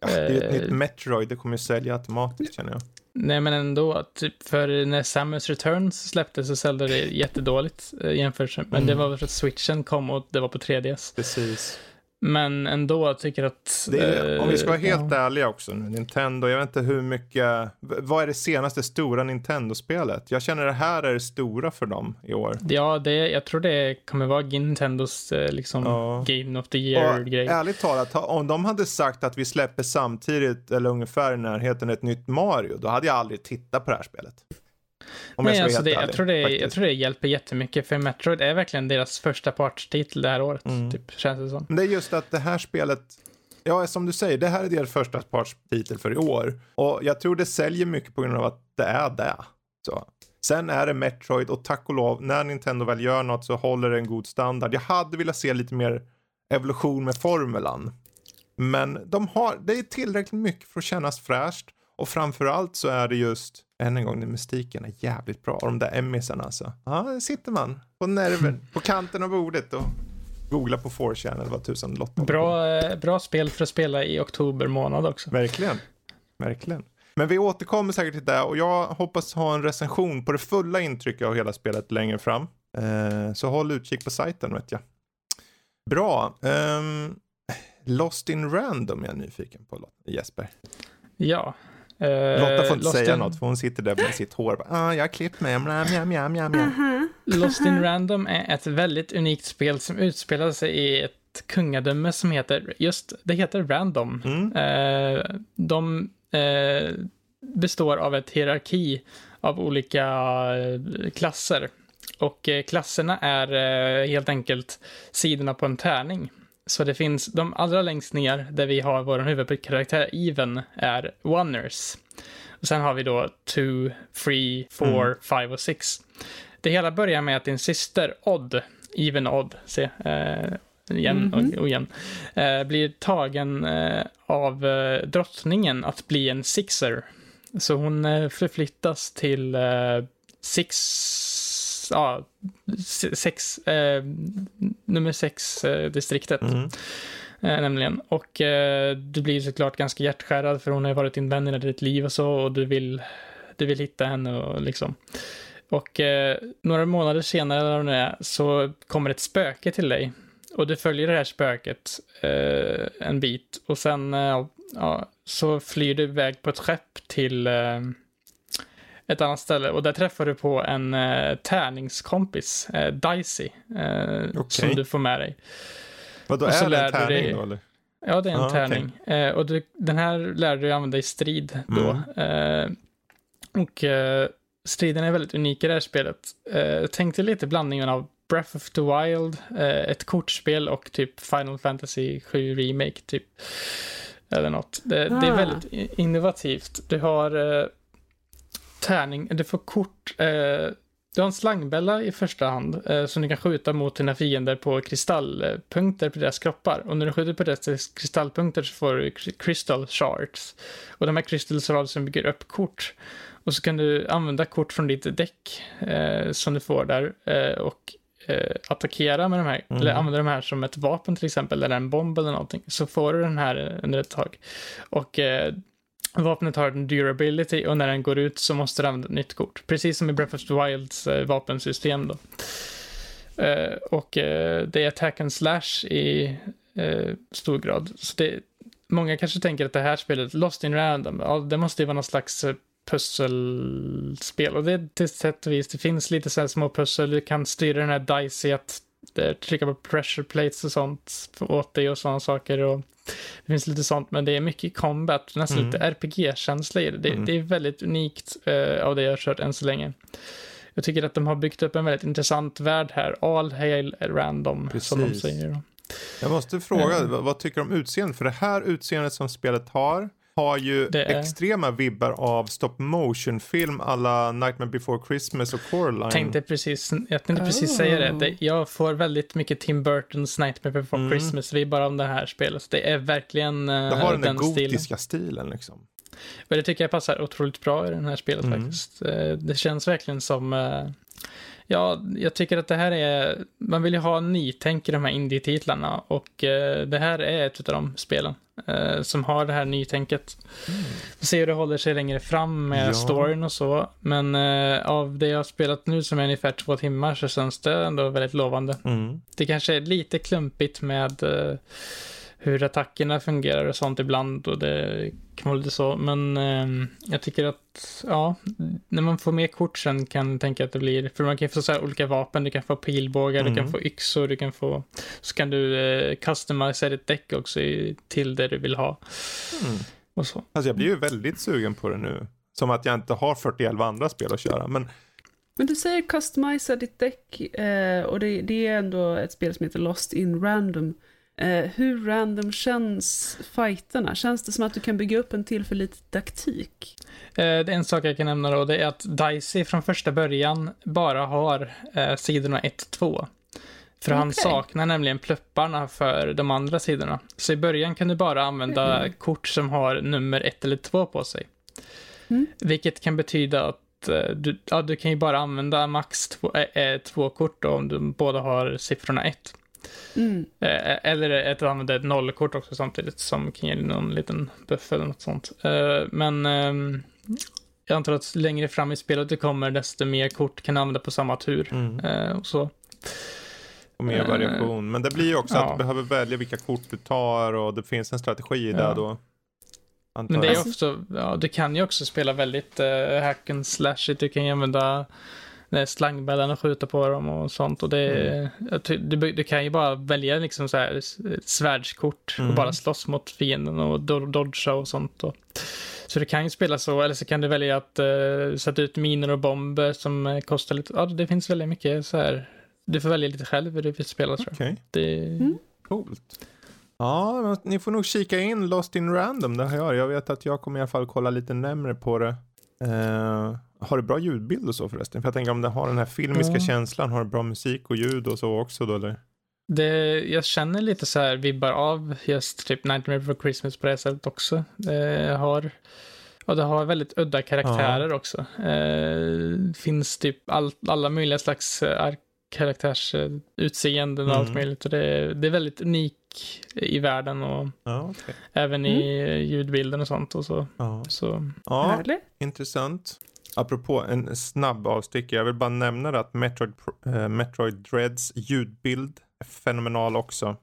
Ja, det är ett Eh. nytt Metroid, det kommer ju sälja automatiskt känner jag. Nej men ändå, typ för när Samus Returns släpptes så sålde det jättedåligt eh, jämfört med, men Mm. det var för att switchen kom och det var på 3DS. Precis. Men ändå tycker jag att... Det är, om vi ska vara eh, helt ärliga också nu, Nintendo, jag vet inte hur mycket, vad är det senaste stora Nintendo-spelet? Jag känner det här är det stora för dem i år. Ja, det, jag tror det kommer vara Nintendos eh, liksom Ja. Game of the Year-grej. ärligt talat, om de hade sagt att vi släpper samtidigt eller ungefär i närheten ett nytt Mario, då hade jag aldrig tittat på det här spelet. Om Nej, jag alltså det, jag, tror det, jag tror det hjälper jättemycket, för Metroid är verkligen deras första partstitel det här året, Mm. typ, känns det som. Det är just att det här spelet, ja som du säger, det här är deras första partstitel för i år. Och jag tror det säljer mycket på grund av att det är det. Så. Sen är det Metroid och tack och lov, när Nintendo väl gör något så håller det en god standard. Jag hade velat se lite mer evolution med formulan. Men de har, det är tillräckligt mycket för att kännas fräscht. Och framförallt så är det just, än en gång, den mystiken är jävligt bra. Och de där emmisarna alltså. Ja, där sitter man på nerven, på kanten av bordet och googlar på 4chan eller vad tusan Lotta. Bra, eh, bra spel för att spela i oktober månad också. Verkligen. Verkligen. Men vi återkommer säkert till det och jag hoppas ha en recension på det fulla intrycket av hela spelet längre fram. Eh, så håll utkik på sajten vet jag. Bra. Um, Lost in random är jag nyfiken på Jesper. Ja. Eh, Lotta får inte säga in... något för hon sitter där med sitt hår. Ah, jag har klippt mig. Mjam, mjam, mjam, mjam, mjam. Lost in random är ett väldigt unikt spel som utspelar sig i ett kungadöme som heter, just, det heter Random. Mm. Eh, de eh, består av ett hierarki av olika klasser. Och eh, klasserna är eh, helt enkelt sidorna på en tärning. Så det finns de allra längst ner där vi har vår huvudkaraktär Even är Oners. Och sen har vi då 2, 3, 4, 5 och 6. Det hela börjar med att din syster Odd, Even Odd, se, eh, igen mm -hmm. och igen, eh, blir tagen eh, av eh, drottningen att bli en sixer. Så hon eh, förflyttas till eh, Six ja, sex, eh, nummer sex eh, distriktet. Mm. Eh, nämligen. Och eh, du blir såklart ganska hjärtskärrad för hon har varit din vän i ditt liv och så och du vill, du vill hitta henne och liksom. Och eh, några månader senare så kommer ett spöke till dig. Och du följer det här spöket eh, en bit och sen ja, så flyr du iväg på ett skepp till ett annat ställe och där träffar du på en uh, tärningskompis, uh, Dicey, uh, okay. som du får med dig. Vadå, är det en tärning dig... då eller? Ja, det är en ah, tärning. Okay. Uh, och du, den här lär du dig använda i strid då. Mm. och striden är väldigt unik i det här spelet. Uh, tänk dig lite blandningen av Breath of the Wild, ett kortspel och typ Final Fantasy 7 Remake typ. Eller något. Det, ah. det är ah. väldigt innovativt. Du har tärning, du får kort. Eh, du har en slangbälla i första hand eh, som du kan skjuta mot dina fiender på kristallpunkter på deras kroppar. Och när du skjuter på deras kristallpunkter så får du crystal shards. Och de här crystal shardsen bygger upp kort. Och så kan du använda kort från ditt däck eh, som du får där eh, och eh, attackera med de här, mm. eller använda de här som ett vapen till exempel, eller en bomb eller någonting. Så får du den här under ett tag. Och eh, Vapnet har en durability och när den går ut så måste du använda ett nytt kort. Precis som i Breath of the Wilds eh, vapensystem då. Eh, och eh, det är attack and slash i eh, stor grad. Så det, många kanske tänker att det här spelet, Lost in Random, ja, det måste ju vara någon slags eh, pusselspel. Och det är till sätt och vis, det finns lite så här små pussel, du kan styra den här dice att trycka på pressure plates och sånt åt dig och sådana saker. Och det finns lite sånt, men det är mycket combat, nästan mm. lite RPG-känsla i det. Det, mm. det, är väldigt unikt uh, av det jag har kört än så länge. Jag tycker att de har byggt upp en väldigt intressant värld här. All hail random, Precis. som de säger. Jag måste fråga, uh, vad tycker du om utseendet? För det här utseendet som spelet har har ju är... extrema vibbar av stop motion film alla Nightmare before Christmas och Coraline. Tänkte precis, jag tänkte oh. precis säga det. Jag får väldigt mycket Tim Burtons Nightmare before mm. Christmas vibbar av det här spelet. Det är verkligen Det har den, den gotiska stilen, stilen liksom. Och det tycker jag passar otroligt bra i det här spelet mm. faktiskt. Eh, det känns verkligen som uh, Ja, jag tycker att det här är, man vill ju ha nytänk i de här indie-titlarna och eh, det här är ett av de spelen eh, som har det här nytänket. Mm. Vi ser hur det håller sig längre fram med ja. storyn och så, men eh, av det jag har spelat nu som är ungefär två timmar så känns det ändå väldigt lovande. Mm. Det kanske är lite klumpigt med hur attackerna fungerar och sånt ibland och det kan vara lite så. Men eh, jag tycker att, ja, när man får mer kort sen kan jag tänka att det blir, för man kan få så här olika vapen, du kan få pilbågar, mm. du kan mm. få yxor, du kan få, så kan du eh, customisera ditt däck också i, till det du vill ha. Mm. Och så. Alltså jag blir ju väldigt sugen på det nu. Som att jag inte har 41 andra spel att köra, men men du säger customisa ditt däck eh, och det, det, är ändå ett spel som heter Lost in Random. Eh, hur random känns fighterna? Känns det som att du kan bygga upp en till för lite taktik? Eh, en sak jag kan nämna då, det är att Dicey från första början bara har eh, sidorna 1-2. För okay. han saknar nämligen plupparna för de andra sidorna. Så i början kan du bara använda mm. kort som har nummer 1 eller 2 på sig. Mm. Vilket kan betyda att eh, du, ja, du kan ju bara använda max två, äh, två kort då, om du båda har siffrorna 1. Mm. Eh, Eller ett använda ett nollkort också samtidigt som kan ge någon liten buff eller något sånt. Eh, Men ehm, jag antar att längre fram i spelet det kommer, desto mer kort kan du använda på samma tur. Mm. Eh, Och så. Och mer variation. Men det blir ju också att ja. du behöver välja vilka kort du tar och det finns en strategi Ja. där då. Antar Men det är jag. också, ja, du kan ju också spela väldigt uh, hack and slash Du kan ju använda slangbällen och skjuta på dem och sånt. Och det, Mm. du, du kan ju bara välja liksom så här svärdskort Mm. och bara slåss mot fienden och do- dodga och sånt. Och, så du kan ju spela så, eller så kan du välja att uh, sätta ut minor och bomber som eh, kostar lite, ja det finns väldigt mycket så här. Du får välja lite själv hur du vill spela tror jag. Okej, Det, Mm. coolt. Ja, ni får nog kika in Lost in Random, det har jag. Jag vet att jag kommer i alla fall kolla lite närmare på det. Eh, har det bra ljudbild och så förresten? För jag tänker om det har den här filmiska Ja. känslan, har det bra musik och ljud och så också då eller? Det, jag känner lite så här vibbar av just typ Nightmare Before Christmas på det sättet också. Det har, och det har väldigt udda karaktärer också. Eh, finns typ all, alla möjliga slags eh, karaktärsutseenden och allt Mm. möjligt. Och det, det är väldigt unik i världen och Ja, okej. även i eh, ljudbilden och sånt. Och så. Ja. Så, ja, intressant. Apropå en snabb avstickare, jag vill bara nämna att Metroid, eh, Metroid Dreads ljudbild är fenomenal också.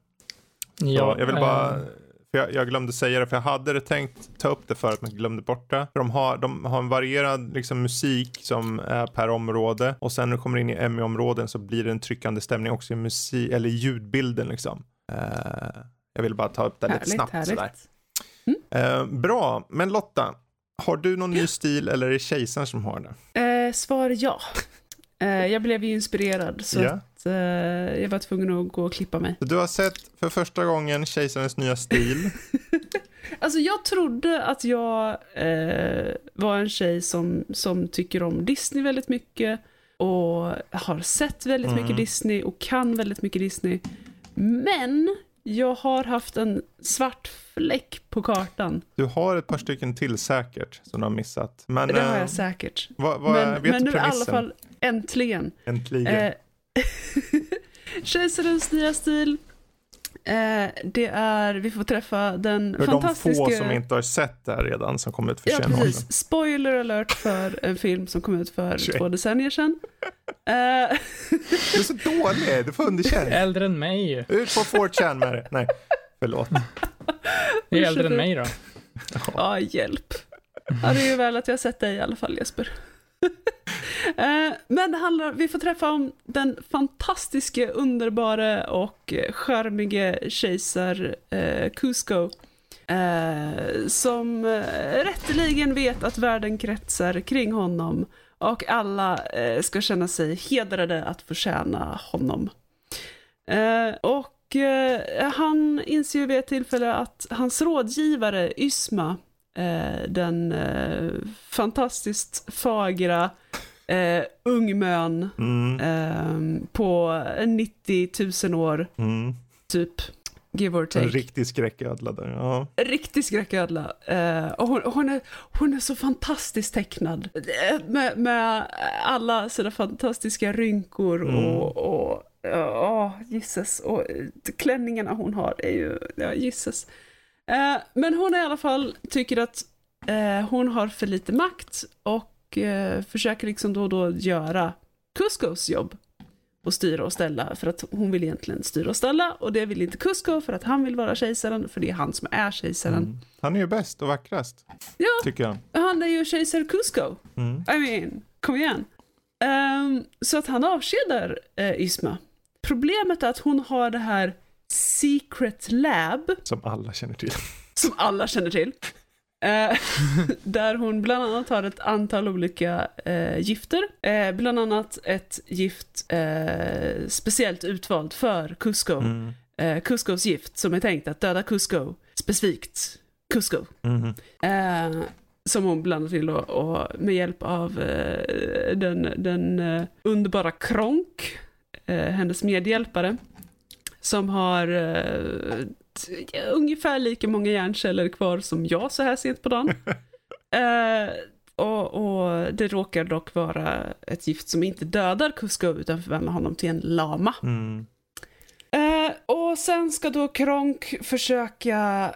Så ja, jag vill bara, eh, för jag, jag glömde säga det, för jag hade det tänkt ta upp det för att man glömde bort det. För de har, de har en varierad liksom, musik som är per område och sen när du kommer in i Emmy-områden så blir det en tryckande stämning också i musik, eller ljudbilden liksom. Eh, jag vill bara ta upp det lite Härligt, snabbt sådär. härligt. Eh, bra, men Lotta, har du någon ny stil eller är det kejsaren som har det? Eh, svar ja. Jag blev ju inspirerad så Ja. Att eh, jag var tvungen att gå och klippa mig. Du har sett för första gången kejsarens nya stil. Alltså jag trodde att jag eh, var en tjej som, som tycker om Disney väldigt mycket och har sett väldigt Mm. mycket Disney och kan väldigt mycket Disney. Men jag har haft en svart fläck på kartan. Du har ett par stycken till säkert som du har missat. Men, Det har eh, jag säkert. vad, vad, Men, vet men du nu i alla fall, äntligen. Äntligen. Eh, Kejsarens nya stil. Eh, det är, vi får träffa den För de fantastiska... få som inte har sett det här redan som kom ut för Ja, 21 år sedan. precis. Spoiler alert för en film som kom ut för 21. två decennier sedan. Eh, Du är så dålig, du får underkänt. äldre än mig ju. Ut på 4chan med det. Nej, förlåt. Det är äldre än mig då. Ja, hjälp. Ja, det är ju väl att jag har sett dig i alla fall Jesper. Eh, men det handlar, vi får träffa om den fantastiske, underbara och charmige kejsar eh, Cusco. Eh, som eh, rätteligen vet att världen kretsar kring honom och alla eh, ska känna sig hedrade att förtjäna honom. Eh, och eh, han inser ju vid ett tillfälle att hans rådgivare Ysma, den eh, fantastiskt fagra eh, ungmön Mm, eh, på 90 000 år, mm. typ, give or En take. riktig skräcködla där. Ja. Riktig skräcködla. Eh, och hon, hon, är, hon är så fantastiskt tecknad. Eh, Med, med alla sina fantastiska rynkor Mm. och, och ja, gisses. Och eh, klänningarna hon har är ju, ja, gisses. Eh, men hon i alla fall tycker att eh, hon har för lite makt och eh, försöker liksom då och då göra Cuscos jobb och styra och ställa för att hon vill egentligen styra och ställa och det vill inte Cusco för att han vill vara kejsaren för det är han som är kejsaren. Mm. Han är ju bäst och vackrast. Ja. Tycker jag. Han är ju kejsar Cusco. Mm. I mean, kom igen. Ehm, så att han avskedar uh, Isma. Problemet är att hon har det här Secret Lab Som alla känner till. som alla känner till. Eh, där hon bland annat har ett antal olika eh, gifter. Eh, bland annat ett gift eh, speciellt utvalt för Cusco. Mm. Eh, Cuscos gift som är tänkt att döda Cusco. Specifikt Cusco. Mm. Eh, som hon blandar till och, och med hjälp av den, den underbara Kronk, hennes medhjälpare, som har t- ungefär lika många hjärnceller kvar som jag så här sent på dagen. Eh, och, och det råkar dock vara ett gift som inte dödar Cusco utan förvandlar honom till en lama. Mm. Eh, och sen ska då Kronk försöka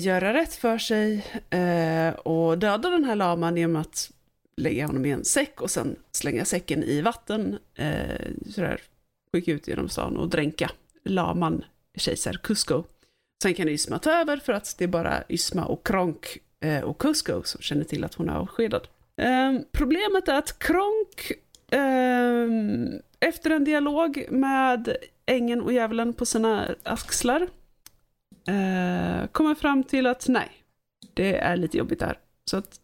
göra rätt för sig och döda den här laman genom att lägga honom i en säck och sen slänga säcken i vatten, eh, sådär, skicka ut genom stan och dränka laman, kejsar Cusco. Sen kan Ysma ta över för att det är bara Ysma och Kronk eh, och Cusco som känner till att hon är avskedad. Eh, problemet är att Kronk eh, efter en dialog med ängen och djävulen på sina axlar eh, kommer fram till att nej, det är lite jobbigt där. Så att,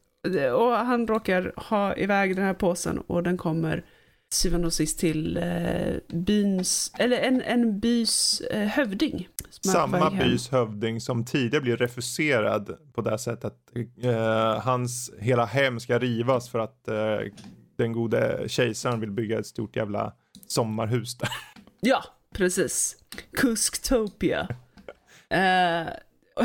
och han råkar ha iväg den här påsen och den kommer syvende och sist till eh, byns, eller en, en bys eh, hövding. Samma bys hövding som tidigare blir refuserad på det sättet att eh, hans hela hem ska rivas för att eh, den gode kejsaren vill bygga ett stort jävla sommarhus där. Ja, precis. Kusktopia. eh,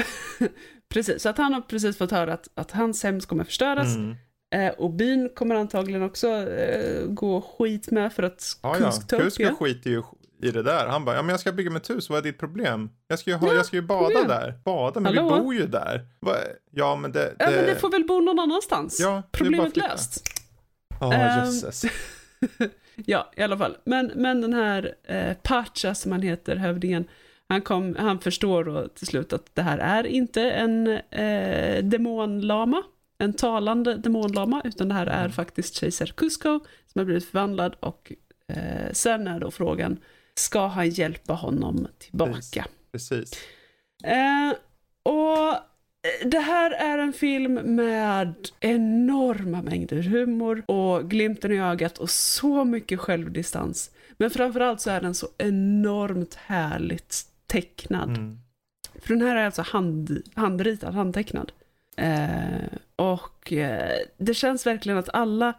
precis, så att han har precis fått höra att, att hans hem kommer förstöras. Mm. Eh, och byn kommer antagligen också eh, gå skit med för att Ja, ja. Kusko skiter ju i det där. Han bara, ja men jag ska bygga mitt hus, vad är ditt problem? Jag ska ju, ha, Ja, jag ska ju bada igen. där. Bada, men Hallå? vi bor ju där. Va? Ja men det... Ja, men det får väl bo någon annanstans. Ja, det Problemet löst. Ja, Ehm, jösses. Ja, i alla fall. Men, men den här eh, Pacha som han heter, hövdingen, han, kom, han förstår då till slut att det här är inte en eh, demonlama, en talande demonlama, utan det här är faktiskt kejsar Cusco som har blivit förvandlad och eh, sen är då frågan, ska han hjälpa honom tillbaka? Precis. Eh, och eh, det här är en film med enorma mängder humor och glimten i ögat och så mycket självdistans. Men framförallt så är den så enormt härligt tecknad. Mm. För den här är alltså hand, handritad, handtecknad. Eh, och eh, det känns verkligen att alla,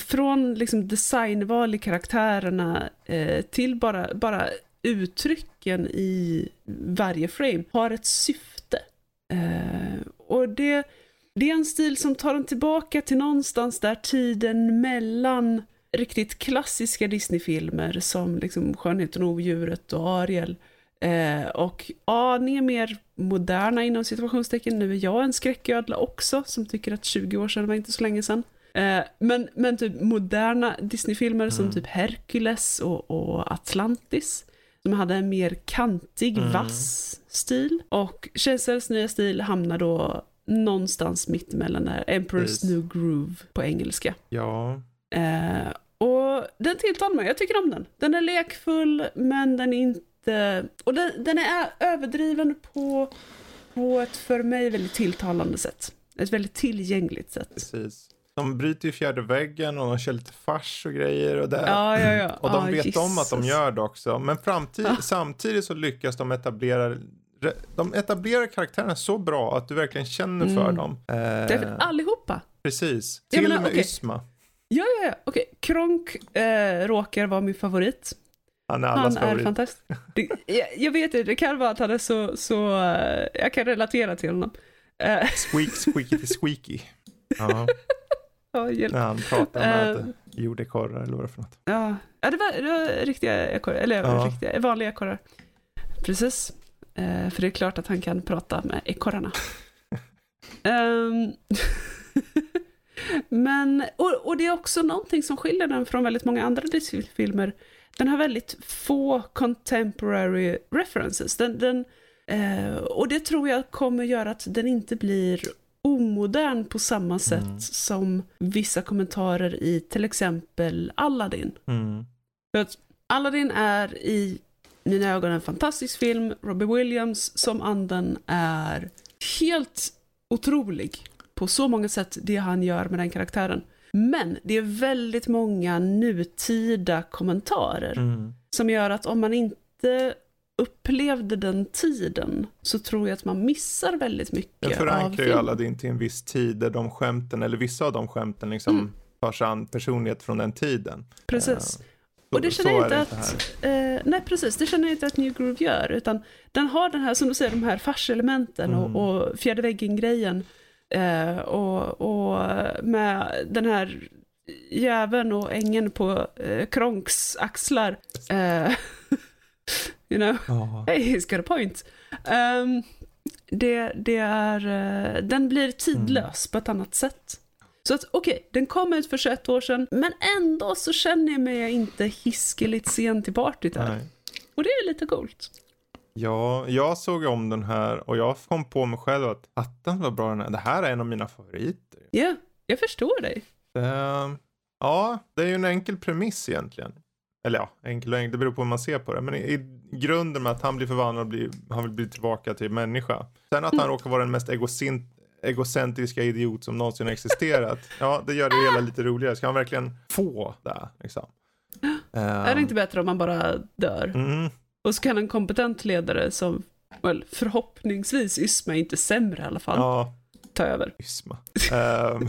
från liksom designval i karaktärerna eh, till bara, bara uttrycken i varje frame har ett syfte. Eh, och det, det är en stil som tar en tillbaka till någonstans där tiden mellan riktigt klassiska Disney-filmer som liksom Skönheten och odjuret och Ariel Eh, och aningen mer moderna inom situationstecken. Nu är jag en skräcködla också som tycker att 20 år sedan var inte så länge sedan. Eh, men, men typ moderna Disney-filmer som Mm. typ Hercules och, och Atlantis. Som hade en mer kantig, Mm. vass stil. Och Kejsarens nya stil hamnar då någonstans mitt emellan där. Emperor's Precis. New Groove på engelska. Ja. Eh, och den tilltalar mig, jag tycker om den. Den är lekfull, men den är inte... Och den, den är överdriven på, på ett för mig väldigt tilltalande sätt. Ett väldigt tillgängligt sätt. Precis. De bryter ju fjärde väggen och de kör lite fars och grejer och det. Ja, ja, ja. Och de Ja, vet om att de Jesus. gör det också. Men framtid, Ah. samtidigt så lyckas de etablera de etablerar karaktärerna så bra att du verkligen känner för Mm. dem. Eh, Det är för allihopa. precis. Till menar, och med okej. Ysma. Ja, ja, ja. Okej, Kronk eh, råkar vara min favorit. Han är Han allas är favorit. fantastisk. Det, jag, jag vet inte, det kan vara att han är så, så eh, jag kan relatera till honom. Eh, Squeak, squeaky till squeaky. Ja, ja, hjälp. när han pratar med Eh. jordekorrar eller vad det är för något. Ja, ja det, var, det var riktiga ekorrar, eller Ja. riktiga, vanliga ekorrar. Precis. Eh, för det är klart att han kan prata med ekorrarna. Ehm, Men, och, och det är också någonting som skiljer den från väldigt många andra Disney-filmer. Den har väldigt få contemporary references. Den, den, eh, och det tror jag kommer göra att den inte blir omodern på samma sätt Mm. som vissa kommentarer i till exempel Aladdin. Mm. För att Aladdin är i mina ögon en fantastisk film. Robbie Williams som anden är helt otrolig på så många sätt det han gör med den karaktären. Men det är väldigt många nutida kommentarer Mm. som gör att om man inte upplevde den tiden så tror jag att man missar väldigt Den mycket av förankrar ju filmen. Aladdin till en viss tid där de skämten, eller vissa av de skämten liksom Mm. tar sig an personlighet från den tiden. Precis. Eh, Och det känner jag inte det att, eh, nej precis, det känner jag inte att New Groove gör, utan den har den här, som du säger, de här farselementen Mm. och, och fjärde väggen-grejen. Eh, och, och med den här jäveln och ängen på eh, Kronks axlar. Eh, You know? Ja. Hey, he's got a point. Ehm, det, det är, eh, den blir tidlös på ett annat sätt. Så att okej, den kom ut för 21 år sedan, men ändå så känner jag mig inte hiskeligt sen till partyt här. Nej. Och det är lite coolt. Ja, jag såg om den här och jag kom på mig själv att attan var bra den här. Det här är en av mina favoriter. Ja, jag förstår dig. Det, ja, det är ju en enkel premiss egentligen. Eller ja, enkel och enkel, det beror på hur man ser på det. Men i, i grunden med att han blir förvandlad blir, han vill bli tillbaka till människa. Sen att han råkar vara den mest egocent, egocentriska idiot som någonsin existerat. ja, det gör det hela lite roligare. Ska han verkligen få det? Liksom? Är det inte bättre om man bara dör? Mm, Och så kan en kompetent ledare som, well, förhoppningsvis Ysma inte sämre i alla fall, ja, ta över. Ysma. Ehm,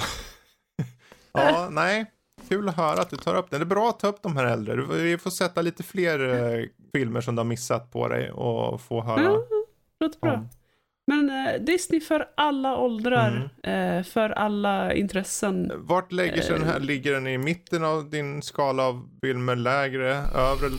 ja, nej. Kul att höra att du tar upp det. Det är bra att ta upp de här äldre. Vi får sätta lite fler eh, filmer som du har missat på dig och få höra Ja, låter bra. om. Men eh, Disney för alla åldrar, eh, för alla intressen. Vart lägger sig den här? Ligger den i mitten av din skala av filmer? Lägre? Övre?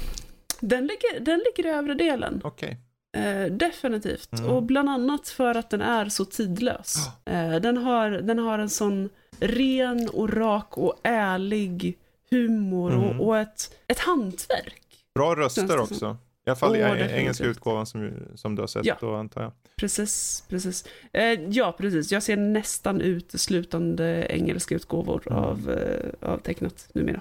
Den ligger, den ligger i övre delen. Okej. Eh, definitivt. Mm. Och bland annat för att den är så tidlös. Eh, den, har, den har en sån ren och rak och ärlig humor Mm. och, och ett, ett hantverk. Bra röster också. I alla fall i Åh, eng- engelska utgåvan som, som du har sett Ja. då antar jag. Precis, precis. Eh, ja, precis. Jag ser nästan uteslutande engelska utgåvor Mm. av, eh, av tecknat numera.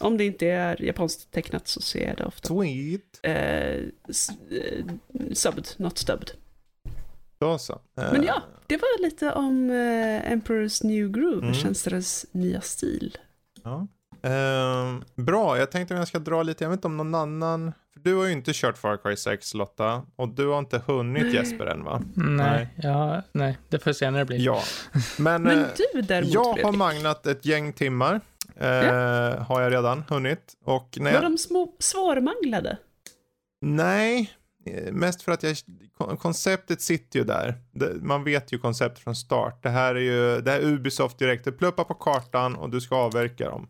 Om det inte är japanskt tecknat så ser jag det ofta. Sweet. Eh, eh, subbed, not stubbed. Då så. Eh, Men ja, det var lite om eh, Emperor's New Groove, Mm. känns deras nya stil. Ja. Ehm, bra, jag tänkte om jag ska dra lite, jag vet inte om någon annan, för du har ju inte kört Far Cry 6 Lotta, och du har inte hunnit Jesper än va? Nej, ja, nej, det får senare bli. Ja, men, Men eh, du däremot, jag har Fredrik, magnat ett gäng timmar, eh, har jag redan hunnit. Och när var jag, de små svårmanglade? nej, eh, mest för att jag, kon- konceptet sitter ju där. Det, man vet ju konceptet från start. Det här är ju, det här är Ubisoft direkt, du pluppar på kartan och du ska avverka dem.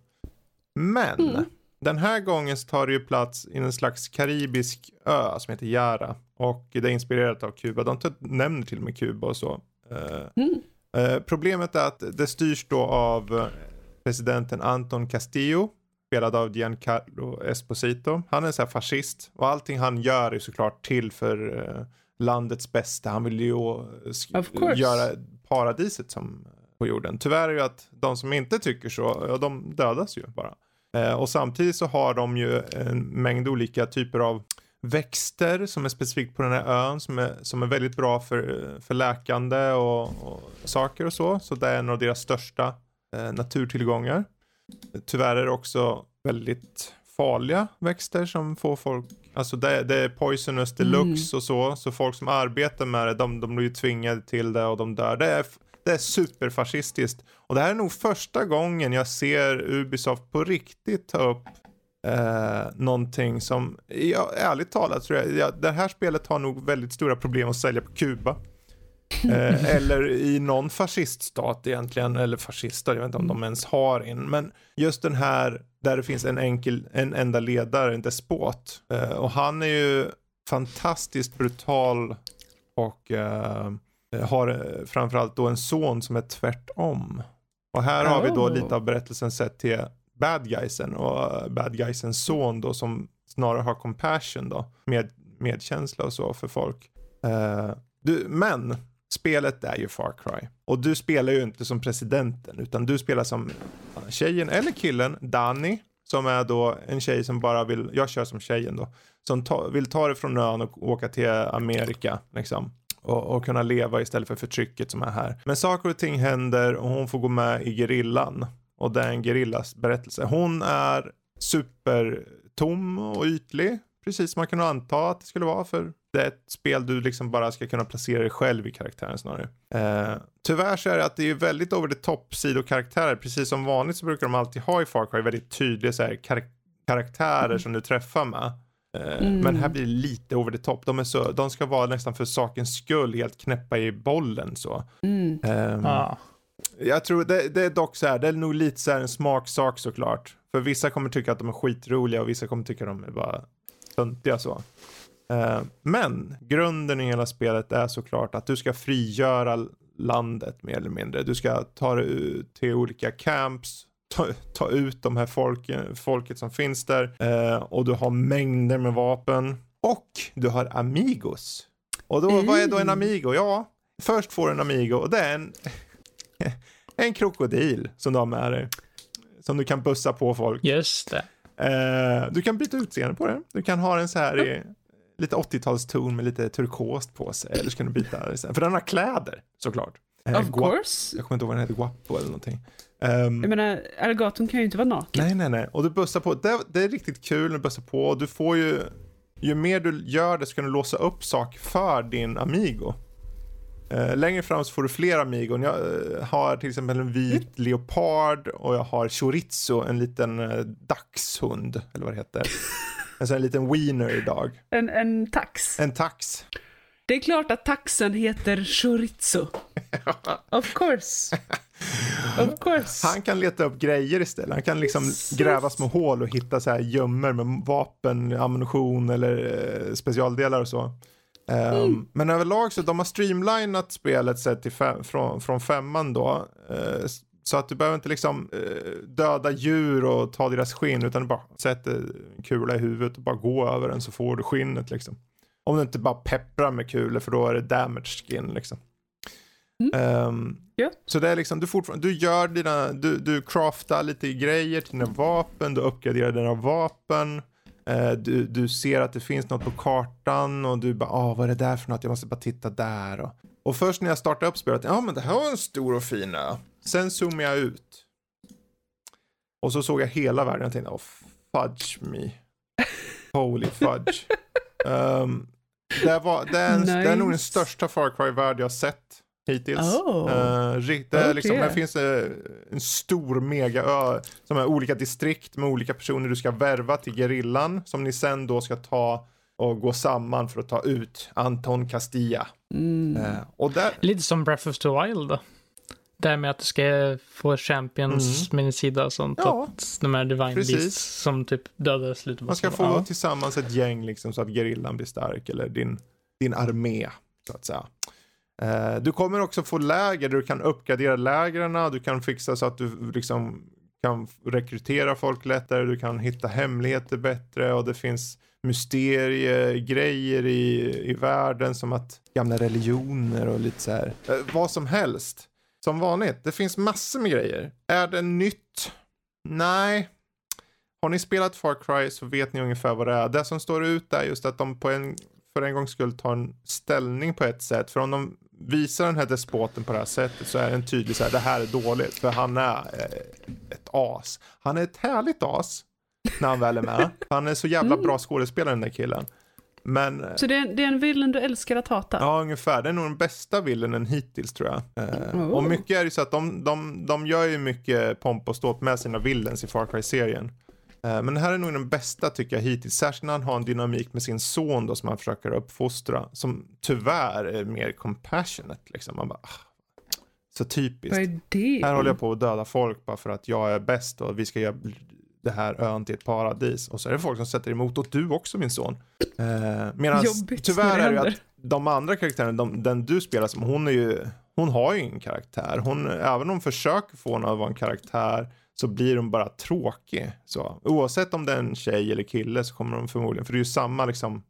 Men, Mm. den här gången så tar det ju plats i en slags karibisk ö som heter Jara. Och det är inspirerat av Kuba. De nämner till och med Kuba och så. Eh, Mm. Problemet är att det styrs då av presidenten Anton Castillo, spelad av Giancarlo Esposito. Han är en sån här fascist och allting han gör är såklart till för eh, landets bästa. Han vill ju eh, göra paradiset som på jorden. Tyvärr är ju att de som inte tycker så, ja, de dödas ju bara. Eh, och samtidigt så har de ju en mängd olika typer av växter som är specifikt på den här ön som är, som är väldigt bra för, för läkande och, och saker och så. Så det är en av deras största eh, naturtillgångar. Tyvärr är det också väldigt farliga växter som får folk, alltså det, det är poisonous deluxe och så, så folk som arbetar med det, de, de blir ju tvingade till det och de dör. Det är, det är superfascistiskt. Och det här är nog första gången jag ser Ubisoft på riktigt ta upp eh, någonting som, ja, ärligt talat tror jag, ja, det här spelet har nog väldigt stora problem att sälja på Kuba. Eh, eller i någon fasciststat egentligen, eller fascistar, jag vet inte om de ens har en. Men just den här, där det finns en enkel, en enda ledare, en despot. Eh, och han är ju fantastiskt brutal och eh, har eh, framförallt då en son som är tvärtom. Och här har vi då Oh. lite av berättelsen sett till bad guysen och eh, bad guysens son då som snarare har compassion då, med medkänsla och så för folk. Eh, du, men spelet är ju Far Cry. Och du spelar ju inte som presidenten utan du spelar som tjejen eller killen Danny som är då en tjej som bara vill, jag kör som tjejen då, som ta, vill ta det från ön och åka till Amerika liksom. Och, och kunna leva istället för förtrycket som är här. Men saker och ting händer och hon får gå med i gerillan. Och det är en gerillas berättelse. Hon är supertom och ytlig. Precis som man kan anta att det skulle vara för det är ett spel du liksom bara ska kunna placera dig själv i karaktären snarare. Eh, tyvärr så är det att det är väldigt over the top sidokaraktärer. Precis som vanligt så brukar de alltid ha i Far Cry väldigt tydliga så här, kar- karaktärer som du träffar med. Eh, Mm. Men här blir det lite over the top. De, är så, de ska vara nästan för sakens skull helt knäppa i bollen så. Mm. Ehm, Ja. jag tror det, det är dock så här, det är nog lite så här en smaksak såklart. För vissa kommer tycka att de är skitroliga och vissa kommer tycka att de är bara töntiga så. Eh, men grunden i hela spelet är såklart att du ska frigöra landet mer eller mindre. Du ska ta dig ut till olika camps, ta, ta ut de här folken, folket som finns där eh, och du har mängder med vapen och du har amigos. Och då, vad är då en amigo? Ja, först får du en amigo och det är en, en krokodil som du har med dig. Som du kan bussa på folk. Just det. Eh, du kan byta utseende på den. Du kan ha den så här i lite 80-talston med lite turkost på sig. Eller så kan du byta, för den har kläder såklart. Eh, Of guap- course. Jag kommer inte ihåg vad den heter, guapo eller någonting. Ehm, Jag menar, alligatorn kan ju inte vara naken. nej, nej, nej. Och du bussar på. Det, det är riktigt kul när du bussar på. Och du får ju, ju mer du gör det så kan du låsa upp saker för din Amigo. Eh, längre fram så får du fler Amigon. Jag eh, har till exempel en vit leopard och jag har chorizo, en liten eh, dachshund, eller vad det heter. en sån här liten wiener idag. En, en tax. En tax. Det är klart att taxen heter chorizo. of course. Of course. Han kan leta upp grejer istället. Han kan liksom gräva små hål och hitta så här gömmor med vapen, ammunition eller eh, specialdelar och så. Ehm, Men överlag så de har streamlinat spelet sett till fem, från, från femman då. s- så att du behöver inte liksom eh, döda djur och ta deras skinn utan du bara sätter en kula i huvudet och bara gå över den så får du skinnet liksom. Om du inte bara pepprar med kulor för då är det damage skin liksom. Ehm, Ja. så det är liksom, du, fortfarande, du gör dina, du, du craftar lite grejer till dina vapen, du uppgraderar dina vapen. Eh, du, du ser att det finns något på kartan och du bara, ah vad är det där för något? Jag måste bara titta där. Och, och först när jag startade upp spelet, ja men det här var en stor och fin ö. Sen zoomade jag ut. Och så såg jag hela världen och tänkte, oh fudge me. Holy fudge. um, det, var, det, är en, det är nog den Nice. största Far Cry-värld jag sett hittills. Oh. Rikt- det är liksom, här finns eh, en stor megaö som är olika distrikt med olika personer du ska värva till gerillan som ni sen då ska ta och gå samman för att ta ut Anton Castilla. Mm. Eh, och där, Lite som Breath of the Wild då. Där med att du ska få champions med din sida och sånt. Mm. Ja. Att de här divine Precis. beasts som typ dödar slutet. man ska få Ja. tillsammans ett gäng liksom så att gerillan blir stark eller din, din armé så att säga. Eh, du kommer också få läger där du kan uppgradera lägren, du kan fixa så att du liksom kan rekrytera folk lättare, du kan hitta hemligheter bättre och det finns mysteriegrejer i, i världen som att gamla religioner och lite så här. Eh, vad som helst. Som vanligt, det finns massor med grejer. Är det nytt? Nej. Har ni spelat Far Cry så vet ni ungefär vad det är. Det som står ut är just att de på en, för en gångs skull tar en ställning på ett sätt. För om de visar den här despoten på det här sättet så är den tydlig så här, det här är dåligt. För han är eh, ett as. Han är ett härligt as när han väl är med. Han är så jävla bra skådespelare den där killen. Men eh, Så det är, det är en villain du älskar att hata? Ja, ungefär. Det är nog den bästa villainen hittills tror jag. Eh, Oh. Och mycket är ju så att de, de, de gör ju mycket pomp och ståt med sina villains i Far Cry-serien. Eh, men det här är nog den bästa tycker jag hittills. Särskilt när han har en dynamik med sin son då som han försöker uppfostra. Som tyvärr är mer compassionate liksom. Man bara, ah, så typiskt. Här håller jag på att döda folk bara för att jag är bäst och vi ska göra det här ön till ett paradis. Och så är det folk som sätter emot och du också min son. Eh, Medan tyvärr är det ju att de andra karaktärerna, de, den du spelar som, hon är ju, hon har ju ingen karaktär. Hon, även om hon försöker få henne att vara en karaktär så blir hon bara tråkig. Så, oavsett om det är en tjej eller kille så kommer de förmodligen, för det är ju samma liksom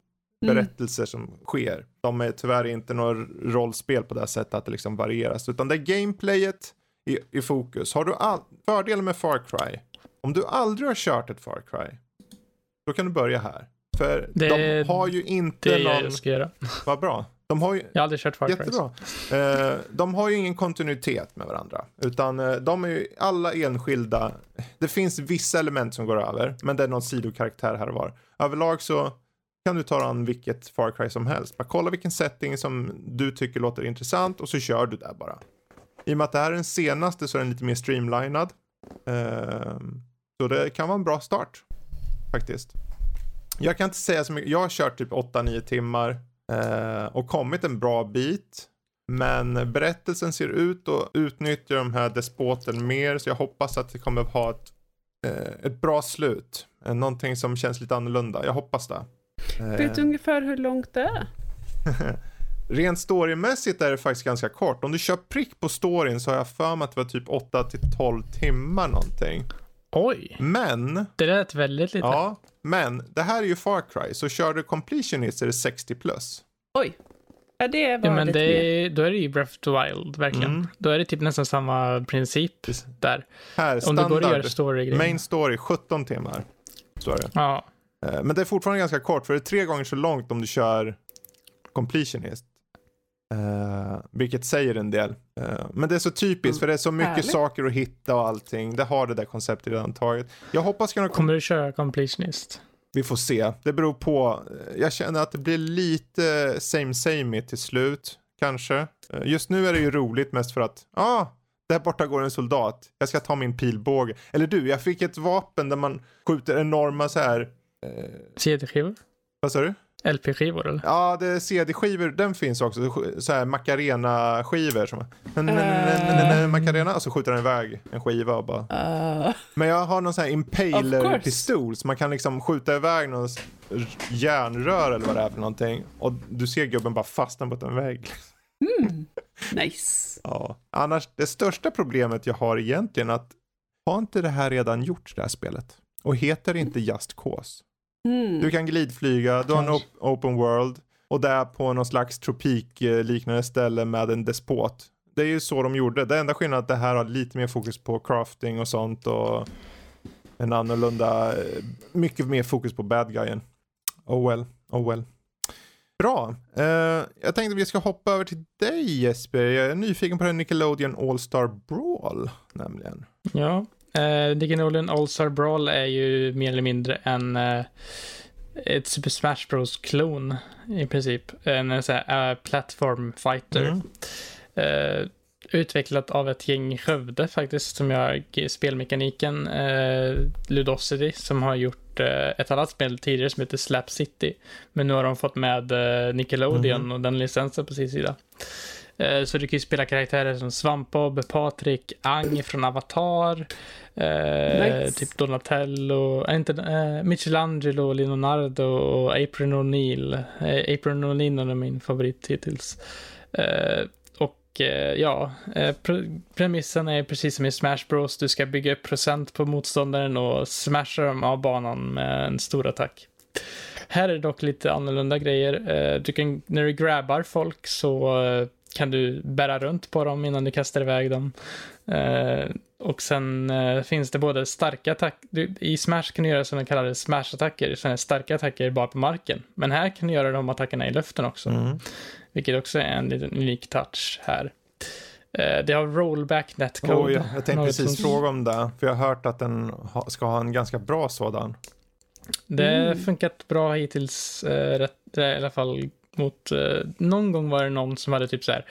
Mm. berättelser som sker. De är tyvärr inte några rollspel på det här sättet att det liksom varieras, utan det är gameplayet i, i fokus. Har du all, fördelen med Far Cry, om du aldrig har kört ett Far Cry, då kan du börja här. För Det- de har ju inte Det är någon, jag ska göra. vad bra. De har ju, Jag har aldrig kört Far Cry. Jättebra. Eh, de har ju ingen kontinuitet med varandra. Utan eh, de är ju alla enskilda. Det finns vissa element som går över. Men det är någon sidokaraktär här och var. Överlag så kan du ta an vilket Far Cry som helst. Bara kolla vilken setting som du tycker låter intressant och så kör du där bara. I och med att det här är den senaste så är den lite mer streamlinad. Eh, så det kan vara en bra start. Faktiskt. Jag kan inte säga så mycket. Jag har kört typ 8-9 timmar. Eh, och kommit en bra bit. Men berättelsen ser ut att utnyttja de här despoten mer. Så jag hoppas att det kommer ha ett, eh, ett bra slut. Eh, någonting som känns lite annorlunda. Jag hoppas det. Vet du ungefär hur långt det är? Rent storymässigt är det faktiskt ganska kort. Om du kör prick på storyn så har jag för mig att det var typ 8 till 12 timmar någonting. Oj, Men, det lät väldigt lite. ja, men det här är ju Far Cry, så kör du completionist är det 60 plus. Oj. Ja, det var Ja, men lite det är, då är det ju Breath of the Wild, verkligen. Mm. Då är det typ nästan samma princip Precis. där. Här, Om det går att göra standard, story main story 17 timmar. Står det. Ja, Eh, Men det är fortfarande ganska kort, för det är tre gånger så långt om du kör completionist. Uh, vilket säger en del. Eh, men det är så typiskt, för det är så mycket Härligt. saker att hitta och allting. Det har det där konceptet redan tagit. Jag hoppas kunna kommer du köra completionist? Vi får se. Det beror på. Jag känner att det blir lite same same till slut. Kanske. Eh, Just nu är det ju roligt mest för att, ja, ah, där borta går en soldat. Jag ska ta min pilbåge. Eller du, jag fick ett vapen där man skjuter enorma så här, eh, CD-skivor? vad sa du? LP-skivor eller? Ja, det är CD-skivor, den finns också. Så här Macarena-skivor. Som, Eh. Macarena, och så skjuter den iväg en skiva och bara. Uh, Men jag har någon sån här impaler-pistol så man kan liksom skjuta iväg någon järnrör eller vad det är för någonting. Och du ser gubben bara fastna mot en vägg. nice. Ja. Annars, det största problemet jag har egentligen att har inte det här redan gjorts det här spelet? Och heter det inte Just Cause? Mm. Du kan glidflyga, du har en op- open world och där på någon slags tropikliknande ställe med en despot. Det är ju så de gjorde. Det enda skillnaden är att det här har lite mer fokus på crafting och sånt och en annorlunda, eh, mycket mer fokus på bad guyen. Oh well, oh well. Bra. Eh, jag tänkte vi ska hoppa över till dig Jesper. Jag är nyfiken på den Nickelodeon All-Star Brawl nämligen. Ja. Uh, Nickelodeon All-Star Brawl är ju mer eller mindre en eh, ett Super Smash Bros-klon i princip. En eh, så här, eh, platform fighter. Mm. Eh, utvecklat av ett gäng i Skövde faktiskt, som gör spelmekaniken. Uh, Ludosity, som har gjort eh, ett annat spel tidigare som heter Slap City. Men nu har de fått med eh, Nickelodeon Mhm. och den licensen på sin sida. Eh, Så du kan ju spela karaktärer som Svampbob, Patrik, Ang från Avatar, eh, Nice. typ Donatello, äh, inte, eh, Michelangelo, Leonardo och April O'Neil. Eh, April O'Neil är min favorit hittills. Eh, och ja, pre- premissen är precis som i Smash Bros. Du ska bygga upp procent på motståndaren och smasha dem av banan med en stor attack. Här är det dock lite annorlunda grejer. Du kan, när du grabbar folk så kan du bära runt på dem innan du kastar iväg dem. Eh, och sen eh, finns det både starka attacker, i Smash kan du göra sådana kallade smash-attacker, sådana starka attacker bara på marken. Men här kan du göra de attackerna i luften också. Mm. Vilket också är en liten unik touch här. Eh, det har rollback netcode. Oh, ja. Jag tänkte något precis som- fråga om det. För jag har hört att den ha, ska ha en ganska bra sådan. Det har Mm. funkat bra hittills, eh, rätt, i alla fall mot, eh, någon gång var det någon som hade typ så här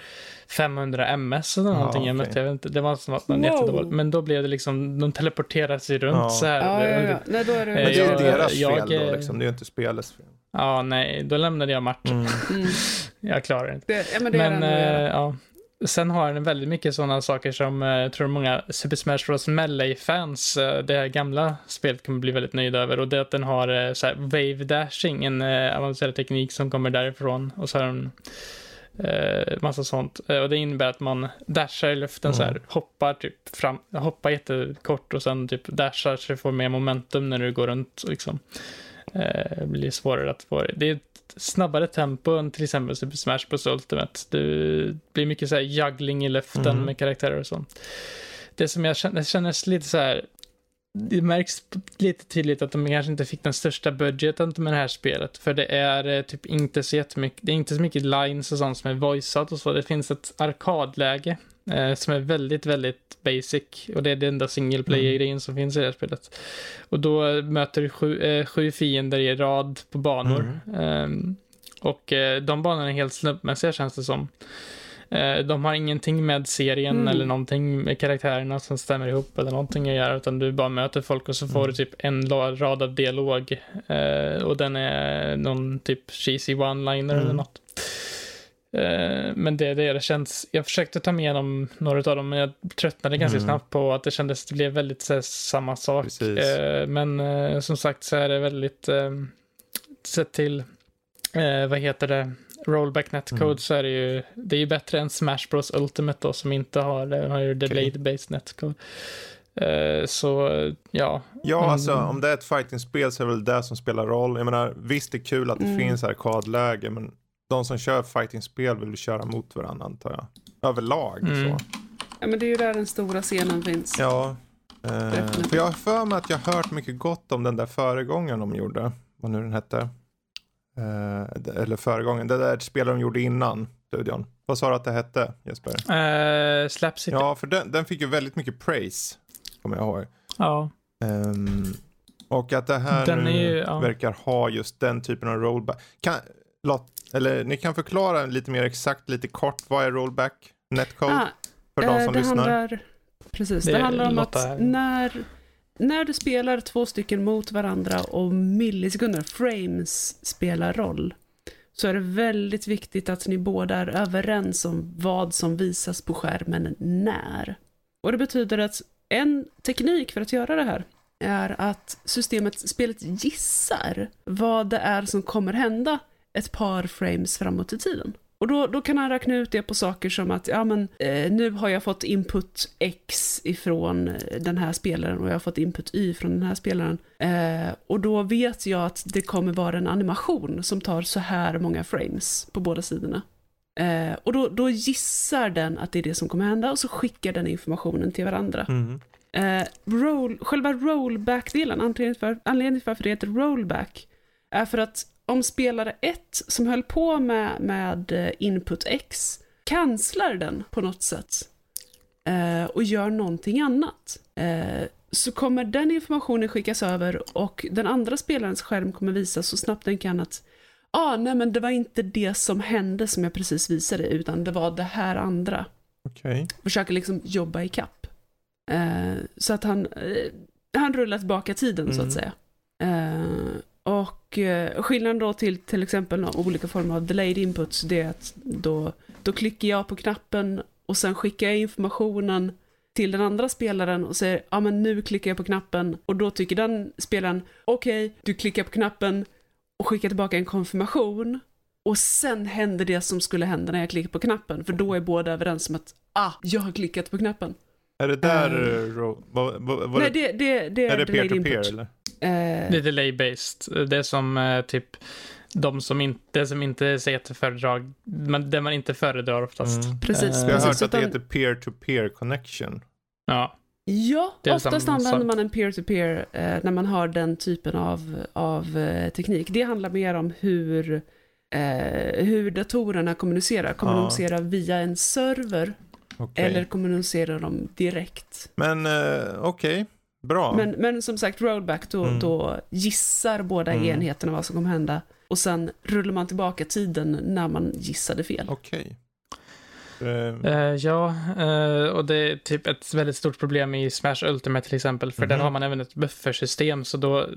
500 ms eller Ja, någonting. Jag okej. mötte, jag vet inte, det var som att man Wow. Men då blev det liksom, de teleporterade sig runt Ja. så här. Ja, ja, ja. Nej, då är det... Eh, Men det är ju deras jag, fel då liksom. Det är ju inte spelets fel. Ja, nej, då lämnade jag matchen. Mm. Mm. Jag klarar det inte. Det, ja, men det är Men det enda att eh, ja. Sen har den väldigt mycket sådana saker som eh, jag tror många Super Smash Bros. Melee-fans, eh, det här gamla spelet kommer bli väldigt nöjda över. Och det är att den har eh, så här wave dashing, en avancerad teknik som kommer därifrån. Och så har den eh, massa sånt. Och det innebär att man dashar i luften så här, Mm. hoppar typ fram, hoppar jättekort och sen typ dashar så du får mer momentum när du går runt liksom. Eh, blir svårare att få det. Det är ett snabbare tempo än till exempel Super Smash Bros Ultimate. Det blir mycket så här juggling i luften Mm. med karaktärer och sånt. Det som jag känner, kändes lite så här det märks lite tydligt att de kanske inte fick den största budgeten med det här spelet. För det är eh, typ inte så jättemycket, det är inte så mycket lines och sånt som är voiceat och så. Det finns ett arkadläge eh, som är väldigt, väldigt basic. Och det är det enda single player-grejen som finns i det här spelet. Och då möter du sju, eh, sju fiender i rad på banor. Ehm, och eh, de banorna är helt slumpmässiga känns det som. Eh, de har ingenting med serien Mm. eller någonting med karaktärerna som stämmer ihop eller någonting att göra, utan du bara möter folk och så får Mm. du typ en rad av dialog. Eh, och den är någon typ cheesy one-liner Mm. eller något. Eh, men det är det det känns. Jag försökte ta med dem, några av dem, men jag tröttnade ganska Mm. snabbt på att det kändes, det blev väldigt så här, samma sak. Eh, men eh, som sagt så är det väldigt, eh, sett till, eh, vad heter det, rollback netcode Mm. så är det ju, det är ju bättre än Smash Bros Ultimate då som inte har, den har ju delayed based netcode. Eh, så ja, Ja, Mm. alltså om det är ett fightingspel så är det väl det som spelar roll. Jag menar, visst det är kul att det Mm. finns arkadläge, men de som kör fightingspel vill köra mot varandra antar jag. Överlag Mm. så. Ja, men det är ju där den stora scenen finns. Ja. Eh, för jag har för mig att jag har hört mycket gott om den där föregångaren de gjorde. Vad nu den hette. Eh, eller föregången, det där spelet de gjorde innan studion. Vad sa du att det hette Jesper? eh, Slap City. Ja. Ja, för den, den fick ju väldigt mycket praise. Kommer jag ihåg. Ehm, och att det här Den nu är ju- ja. verkar ha just den typen av rollback. Kan, låt, eller ni kan förklara lite mer exakt, lite kort, vad är rollback netcode Ah, för de eh, som det lyssnar? handlar, precis, det, Det handlar om att här. när, när du spelar två stycken mot varandra och millisekunder, frames, spelar roll, så är det väldigt viktigt att ni båda är överens om vad som visas på skärmen när. Och det betyder att en teknik för att göra det här är att systemet, spelet gissar vad det är som kommer hända ett par frames framåt i tiden. Och då, då kan han räkna ut det på saker som att, ja men eh, nu har jag fått input X ifrån eh, den här spelaren och jag har fått input Y från den här spelaren. Eh, och då vet jag att det kommer vara en animation som tar så här många frames på båda sidorna. Eh, och då, då gissar den att det är det som kommer hända och så skickar den informationen till varandra. Mhm. Eh, roll, själva rollback-delen, anledningen till varför det heter rollback, är för att om spelare 1 som höll på med, med eh, input X kanslar den på något sätt eh, och gör någonting annat, eh, så kommer den informationen skickas över och den andra spelarens skärm kommer visa så snabbt den kan att ah, nej men det var inte det som hände som jag precis visade, utan det var det här andra Okej. försöker liksom jobba i kapp. Eh, så att han, eh, han rullar tillbaka tiden så Mm. att säga. Eh, och eh, skillnaden då till till exempel olika former av delayed inputs, det är att då, då klickar jag på knappen och sen skickar jag informationen till den andra spelaren och säger ja men nu klickar jag på knappen och då tycker den spelaren okej, du klickar på knappen och skickar tillbaka en konfirmation och sen händer det som skulle hända när jag klickar på knappen för då är båda överens om att ah, jag har klickat på knappen. Är det där, Eh. uh, ro, vad, vad, vad, Nej, det, det, det är det delayed peer-to-peer input. eller? Eh, Det är delay-based. Det är som eh, typ de som inte, som inte säger att det föredrag, men det man inte föredrar oftast. Mm. Precis, Eh, Jag har precis. hört att det heter peer-to-peer connection. Ja, Ja, är oftast använder man en peer-to-peer eh, när man har den typen av, av eh, teknik. Det handlar mer om hur, eh, hur datorerna kommunicerar. Kommunicerar via en server Okej. eller kommunicerar de direkt. Men eh, okej, bra. Men, men som sagt, rollback, då, Mm. då gissar båda Mm. enheterna vad som kommer hända. Och sen rullar man tillbaka tiden när man gissade fel. Okej. Eh, Eh, ja, eh, och det är typ ett väldigt stort problem i Smash Ultimate till exempel, för där Mhm. har man även ett buffersystem, så då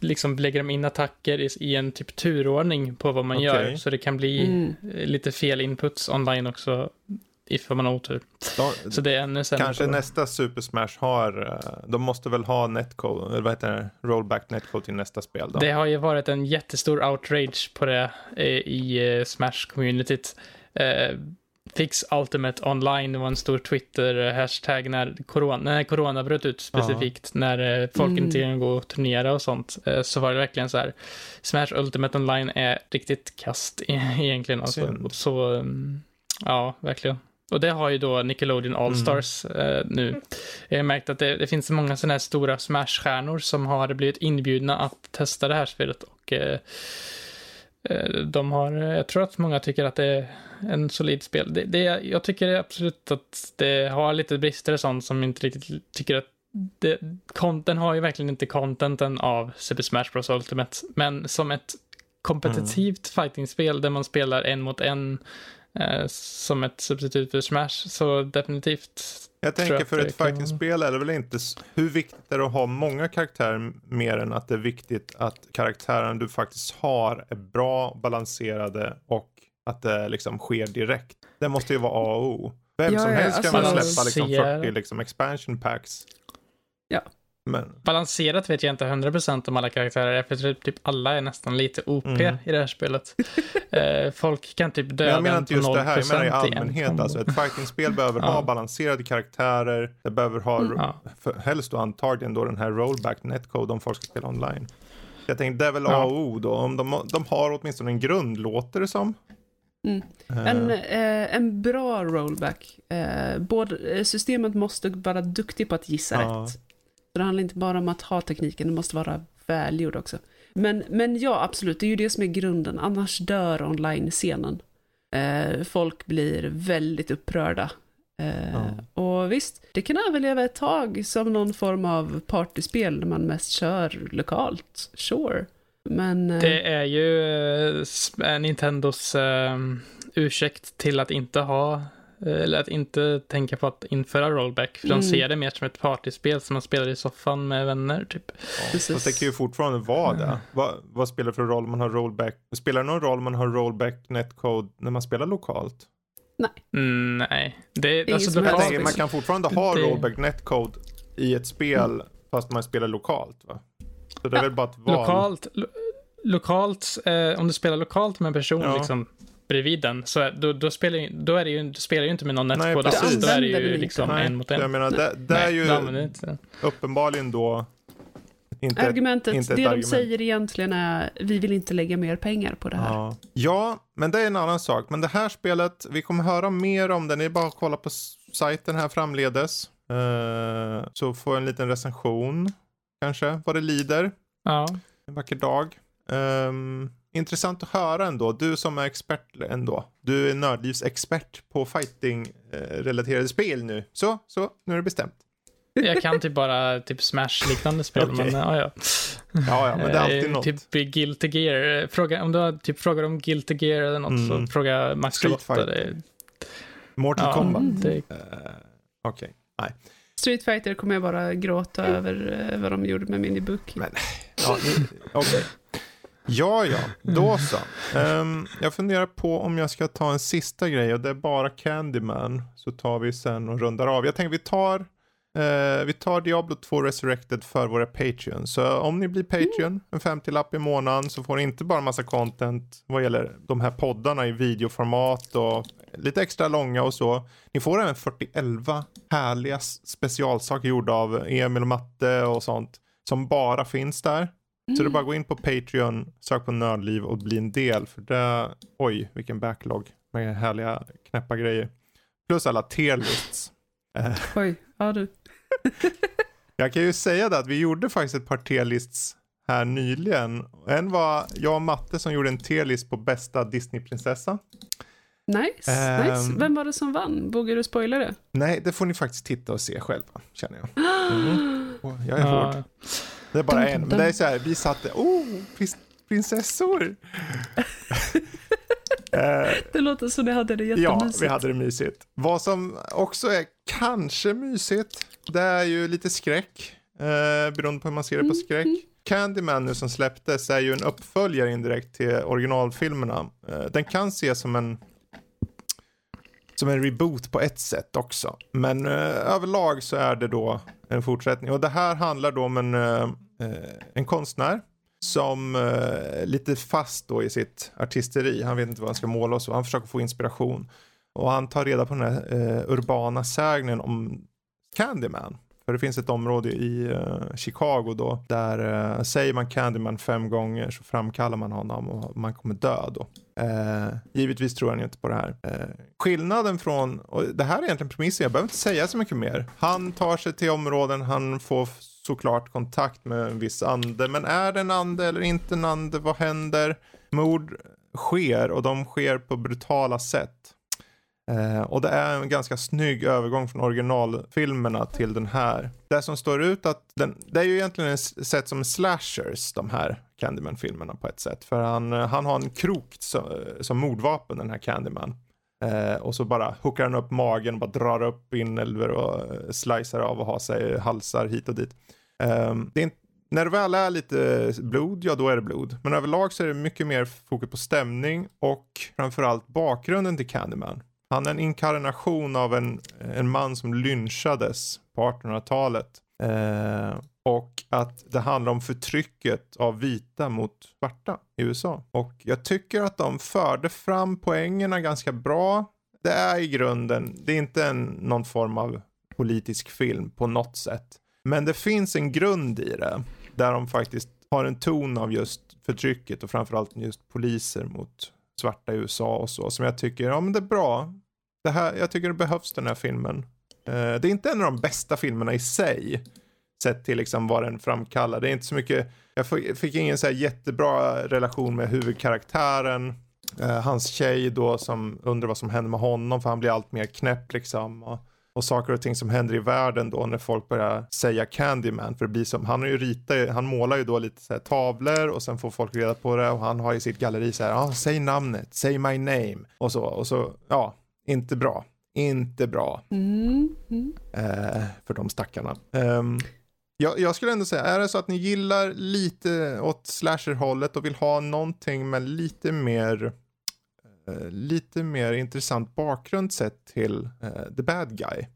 liksom lägger de in attacker i, i en typ turordning på vad man Okej. gör, så det kan bli Mm. lite fel inputs online också, ifall man har otur. då, Så det är ännu sämre. kanske nästa Super Smash har, eh, de måste väl ha netcode, eller vad heter det, rollback netcode till nästa spel då? Det har ju varit en jättestor outrage på det eh, i eh, Smash-communityt. Fix Ultimate Online var en stor Twitter-hashtag när corona, när corona bröt ut specifikt, när eh, folk Mm. inte kunde gå och turnera och sånt, så var det verkligen så här, Smash Ultimate Online är riktigt kast e- egentligen. Alltså. Synd. Så, mm, ja, verkligen. Och det har ju då Nickelodeon All-Stars eh, nu. Jag har märkt att det, det finns många sådana här stora Smash-stjärnor som har blivit inbjudna att testa det här spelet och eh, eh, de har, jag tror att många tycker att det är en solid spel. Det, det, jag tycker absolut att det har lite brister och sånt som inte riktigt tycker att det, den har ju verkligen inte contenten av Super Smash Bros Ultimate, men som ett kompetitivt fightingspel där man spelar en mot en eh, som ett substitut för Smash, så definitivt. Jag tänker för ett kan- fightingspel är det väl inte, hur viktigt är det att ha många karaktärer mer än att det är viktigt att karaktärerna du faktiskt har är bra, balanserade och att det liksom sker direkt. Det måste ju vara A och O. Vem Ja, som ja, helst kan alltså- väl släppa liksom Ser- 40 liksom expansion packs. Men, Balanserat vet jag inte 100% om alla karaktärer är, för typ alla är nästan lite OP Mm. i det här spelet. Eh, folk kan typ men döda jag menar en inte just det här, jag menar i 0% en allmänhet. Alltså, ett fightingspel behöver ha balanserade karaktärer. Det behöver ha, Mm. Ja. för, helst då antagligen då den här rollback netcode om folk ska spela online. Jag tänkte det är väl A Ja. och O då. Om de, de har åtminstone en grund, låter det som. Mm. Eh, En, eh, en bra rollback. Eh, både, eh, systemet måste vara duktig på att gissa Ja. rätt. Så det handlar inte bara om att ha tekniken, det måste vara välgjord också. Men, men ja, absolut, det är ju det som är grunden. Annars dör online-scenen. Eh, folk blir väldigt upprörda. Eh, Och visst, det kan överleva ett tag som någon form av partyspel när man mest kör lokalt. Sure. Men... eh, Det är ju eh, eh, Nintendos eh, ursäkt till att inte ha, eller att inte tänka på att införa rollback. För Mm. de ser det mer som ett partyspel som man spelar i soffan med vänner, typ. Precis. Fast det kan ju fortfarande vara det. Vad, vad spelar det för roll om man har rollback? Spelar det någon roll om man har rollback netcode när man spelar lokalt? Mm, nej. Det, Inget alltså, lokalt, tänker, man kan fortfarande ha Det- rollback netcode i ett spel fast man spelar lokalt va? Så det är Ja, väl bara ett val. lokalt, lo, lokalt eh, om du spelar lokalt med en person Ja. liksom bredvid den, så då, då, spelar, då är det ju, du spelar ju inte med någon Nej, precis. Då är det ju den liksom Nej, en mot en. Jag menar, det, det är ju uppenbarligen då inte Argumentet, inte ett det de argument. säger egentligen är vi vill inte lägga mer pengar på det här. Ja. ja, men det är en annan sak. Men det här spelet, vi kommer höra mer om det. Ni är bara att kolla på sajten här framledes. Eh, så får en liten recension kanske, vad det lider. Ja. En vacker dag. Ehm, intressant att höra ändå. Du som är expert ändå. Du är nördlivsexpert på fighting-relaterade spel nu. Så, så, nu är det bestämt. Jag kan typ bara typ Smash-liknande spel, Okej. men ja, ja. Ja, ja, men det är alltid Eh, något. Typ Guilty Gear. Fråga, om du har typ frågar om Guilty Gear eller något, Mm. så fråga Max Street Lotta. Fighter. Mortal ja, Kombat. det, Eh, Okej, nej. Street Fighter kommer jag bara gråta över eh, vad de gjorde med min e-book. Men- Ja, okej. Ja, ja, då så. Ehm, jag funderar på om jag ska ta en sista grej och det är bara Candyman. Så tar vi sen och rundar av. Jag tänker vi tar, eh, vi tar Diablo 2 Resurrected för våra Patreon. Så om ni blir Patreon, en 50-lapp i månaden, så får ni inte bara massa content vad gäller de här poddarna i videoformat och lite extra långa och så. Ni får även 41 härliga specialsaker gjorda av Emil och Matte och sånt som bara finns där. Så det är bara att gå in på Patreon, sök på Nördliv och bli en del. För det, oj vilken backlog med härliga knäppa grejer. Plus alla tierlists. Eh, Oj, ja du. jag kan ju säga det att vi gjorde faktiskt ett par tierlists här nyligen. En var jag och Matte som gjorde en tierlist på bästa Disneyprinsessa. Nice, Ehm. nice. Vem var det som vann? Vågar du spoila det? Nej, det får ni faktiskt titta och se själva, känner jag. Mm. Jag är hård. Ja, Det är bara Dum, en, dum, men det är så här, vi satte, oh, prins- prinsessor. Eh, Det låter som ni hade det Ja, jättemysigt. vi hade det mysigt. Vad som också är kanske mysigt, det är ju lite skräck. Eh, beroende på hur man ser det på skräck. Candyman nu som släpptes är ju en uppföljare indirekt till originalfilmerna. Eh, den kan ses som en som en reboot på ett sätt också. Men eh, överlag så är det då en fortsättning. Och det här handlar då om en, eh, eh, en konstnär som eh, lite fast då i sitt artisteri. Han vet inte vad han ska måla och så. Han försöker få inspiration. Och han tar reda på den här eh, urbana sägnen om Candyman. För det finns ett område i eh, Chicago då där eh, säger man Candyman fem gånger så framkallar man honom och man kommer dö då. Eh, givetvis tror han inte på det här. Eh, skillnaden från, och det här är egentligen premissen, jag behöver inte säga så mycket mer. Han tar sig till områden, han får såklart kontakt med en viss ande, men är det en ande eller inte en ande, vad händer? Mord sker och de sker på brutala sätt. Eh, och det är en ganska snygg övergång från originalfilmerna till den här. Det som står ut att den, det är ju egentligen sett som slashers, de här Candyman-filmerna på ett sätt. För han, eh, han har en krok som, eh, som mordvapen, den här Candyman. Eh, och så bara hookar han upp magen och bara drar upp inälvor och eh, slicear av och har sig halsar hit och dit. Eh, det är inte, när det väl är lite blod, ja då är det blod. Men överlag så är det mycket mer fokus på stämning och framförallt bakgrunden till Candyman. Han är en inkarnation av en, en man som lynchades på 1800-talet. Eh, och att det handlar om förtrycket av vita mot svarta i USA. Och jag tycker att de förde fram poängerna ganska bra. Det är i grunden, det är inte en, någon form av politisk film på något sätt. Men det finns en grund i det. Där de faktiskt har en ton av just förtrycket och framförallt just poliser mot svarta i USA och så. Som jag tycker, ja men det är bra. Det här, jag tycker det behövs den här filmen. Uh, det är inte en av de bästa filmerna i sig. Sett till liksom vad den framkallar. Det är inte så mycket, jag fick ingen så här jättebra relation med huvudkaraktären. Uh, hans tjej då som undrar vad som händer med honom för han blir allt mer knäpp liksom. Och, och saker och ting som händer i världen då när folk börjar säga Candyman. För det blir som, han har ju ritat, han målar ju då lite så här tavlor och sen får folk reda på det och han har i sitt galleri så här, ah, säg namnet, säg my name och så och så, ja, inte bra. Inte bra. Mm. Mm. Eh, för de stackarna. Um, jag, jag, skulle ändå säga, är det så att ni gillar lite åt slasher-hållet och vill ha någonting med lite mer Eh, lite mer intressant bakgrund sett till uh, The Bad Guy.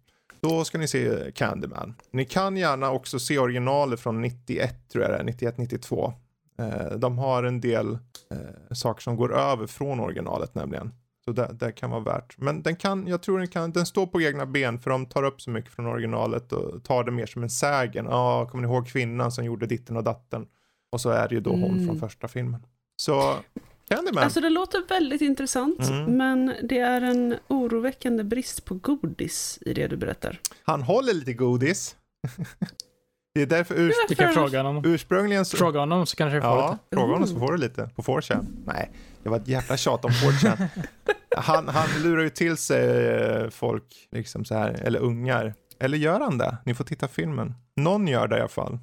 Då ska ni se Candyman. Ni kan gärna också se originalet från 91 tror jag det är, 91-92. Uh, de har en del uh, saker som går över från originalet nämligen. Så det, det, kan vara värt. Men den kan, jag tror den kan, den står på egna ben för de tar upp så mycket från originalet och tar det mer som en sägen. Ja, ah, kommer ni ihåg kvinnan som gjorde ditten och datten? Och så är det ju då hon mm. från första filmen. Så Candyman. Alltså det låter väldigt intressant, mm. men det är en oroväckande brist på godis i det du berättar. Han håller lite godis. det är därför urs du kan fråga honom. ursprungligen... Så... Fråga honom så kanske jag får ja, lite. fråga honom så får du lite. På 4chan. Nej, det var ett jävla tjat om 4chan. han, han lurar ju till sig eh, folk, liksom så här, eller ungar. Eller gör han det? Ni får titta filmen. Någon gör det i alla fall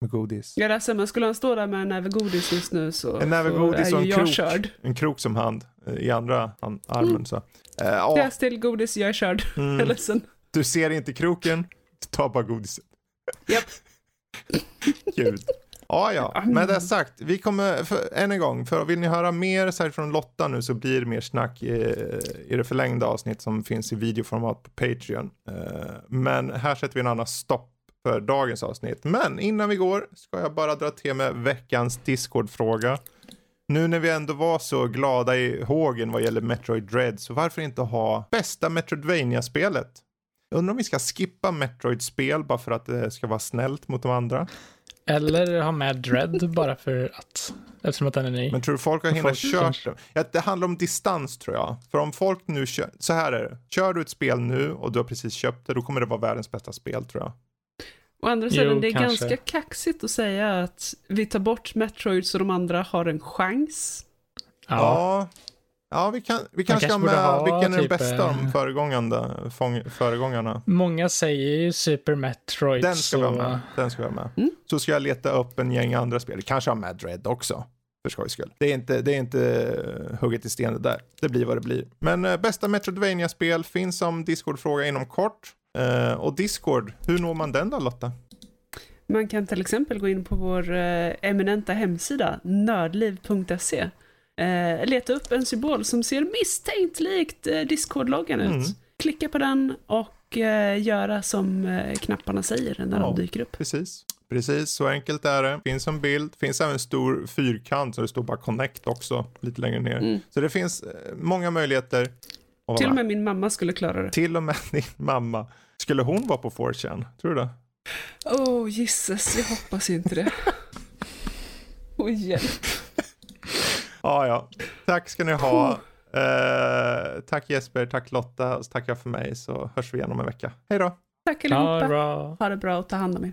med godis. Ja, alltså, men skulle han stå där med en näve godis just nu så, en näve godis och en krok, körd. En krok som hand eh, i andra hand, armen mm. så. Uh, Pjäs till godis, jag är körd. Mm. Jag är ledsen. Du ser inte kroken, ta bara godiset. Japp. Gud. Ja, ja, med det sagt, vi kommer för, än en gång, för vill ni höra mer särskilt från Lotta nu så blir det mer snack i, i det förlängda avsnitt som finns i videoformat på Patreon. Eh, men här sätter vi en annan stopp för dagens avsnitt. Men innan vi går ska jag bara dra till med veckans Discord-fråga. Nu när vi ändå var så glada i hågen vad gäller Metroid Dread så varför inte ha bästa Metroidvania-spelet? Undrar om vi ska skippa Metroid-spel bara för att det ska vara snällt mot de andra. Eller ha med Dread bara för att, eftersom att den är ny. Men tror du folk har hinner kört det? Ja, det handlar om distans tror jag. För om folk nu kör, så här är det. Kör du ett spel nu och du har precis köpt det, då kommer det vara världens bästa spel tror jag. Å andra sidan, det är kanske. ganska kaxigt att säga att vi tar bort Metroid så de andra har en chans. Ja. ja. Ja, vi, kan, vi kanske ska med, ha, vilken är typ, den bästa av de föregångande, fång, föregångarna? Många säger ju Super Metroid. Den ska så... vi ha med. Den ska vi ha med. Mm. Så ska jag leta upp en gäng andra spel. Kanske ha med Dread också. För skojs skull. Det är inte, det är inte hugget i sten det där. Det blir vad det blir. Men äh, bästa Metroidvania-spel finns som Discord-fråga inom kort. Uh, och Discord, hur når man den då Lotta? Man kan till exempel gå in på vår uh, eminenta hemsida, nördliv.se. Eh, leta upp en symbol som ser misstänkt likt Discord-loggan ut. Mm. Klicka på den och göra som knapparna säger när ja, de dyker upp. Precis. Precis, så enkelt är det. Finns en bild, finns även en stor fyrkant så det står bara connect också lite längre ner. Mm. Så det finns många möjligheter. Till och med min mamma skulle klara det. Till och med din mamma. Skulle hon vara på 4chan? Tror du det? Oh jisses, jag hoppas inte det. Åh oh, hjälp. Ja, ja. Tack ska ni ha. Uh, tack Jesper, tack Lotta, och så tackar jag för mig så hörs vi igen om en vecka. Hej då. Tack allihopa. Ha det bra och ta hand om er.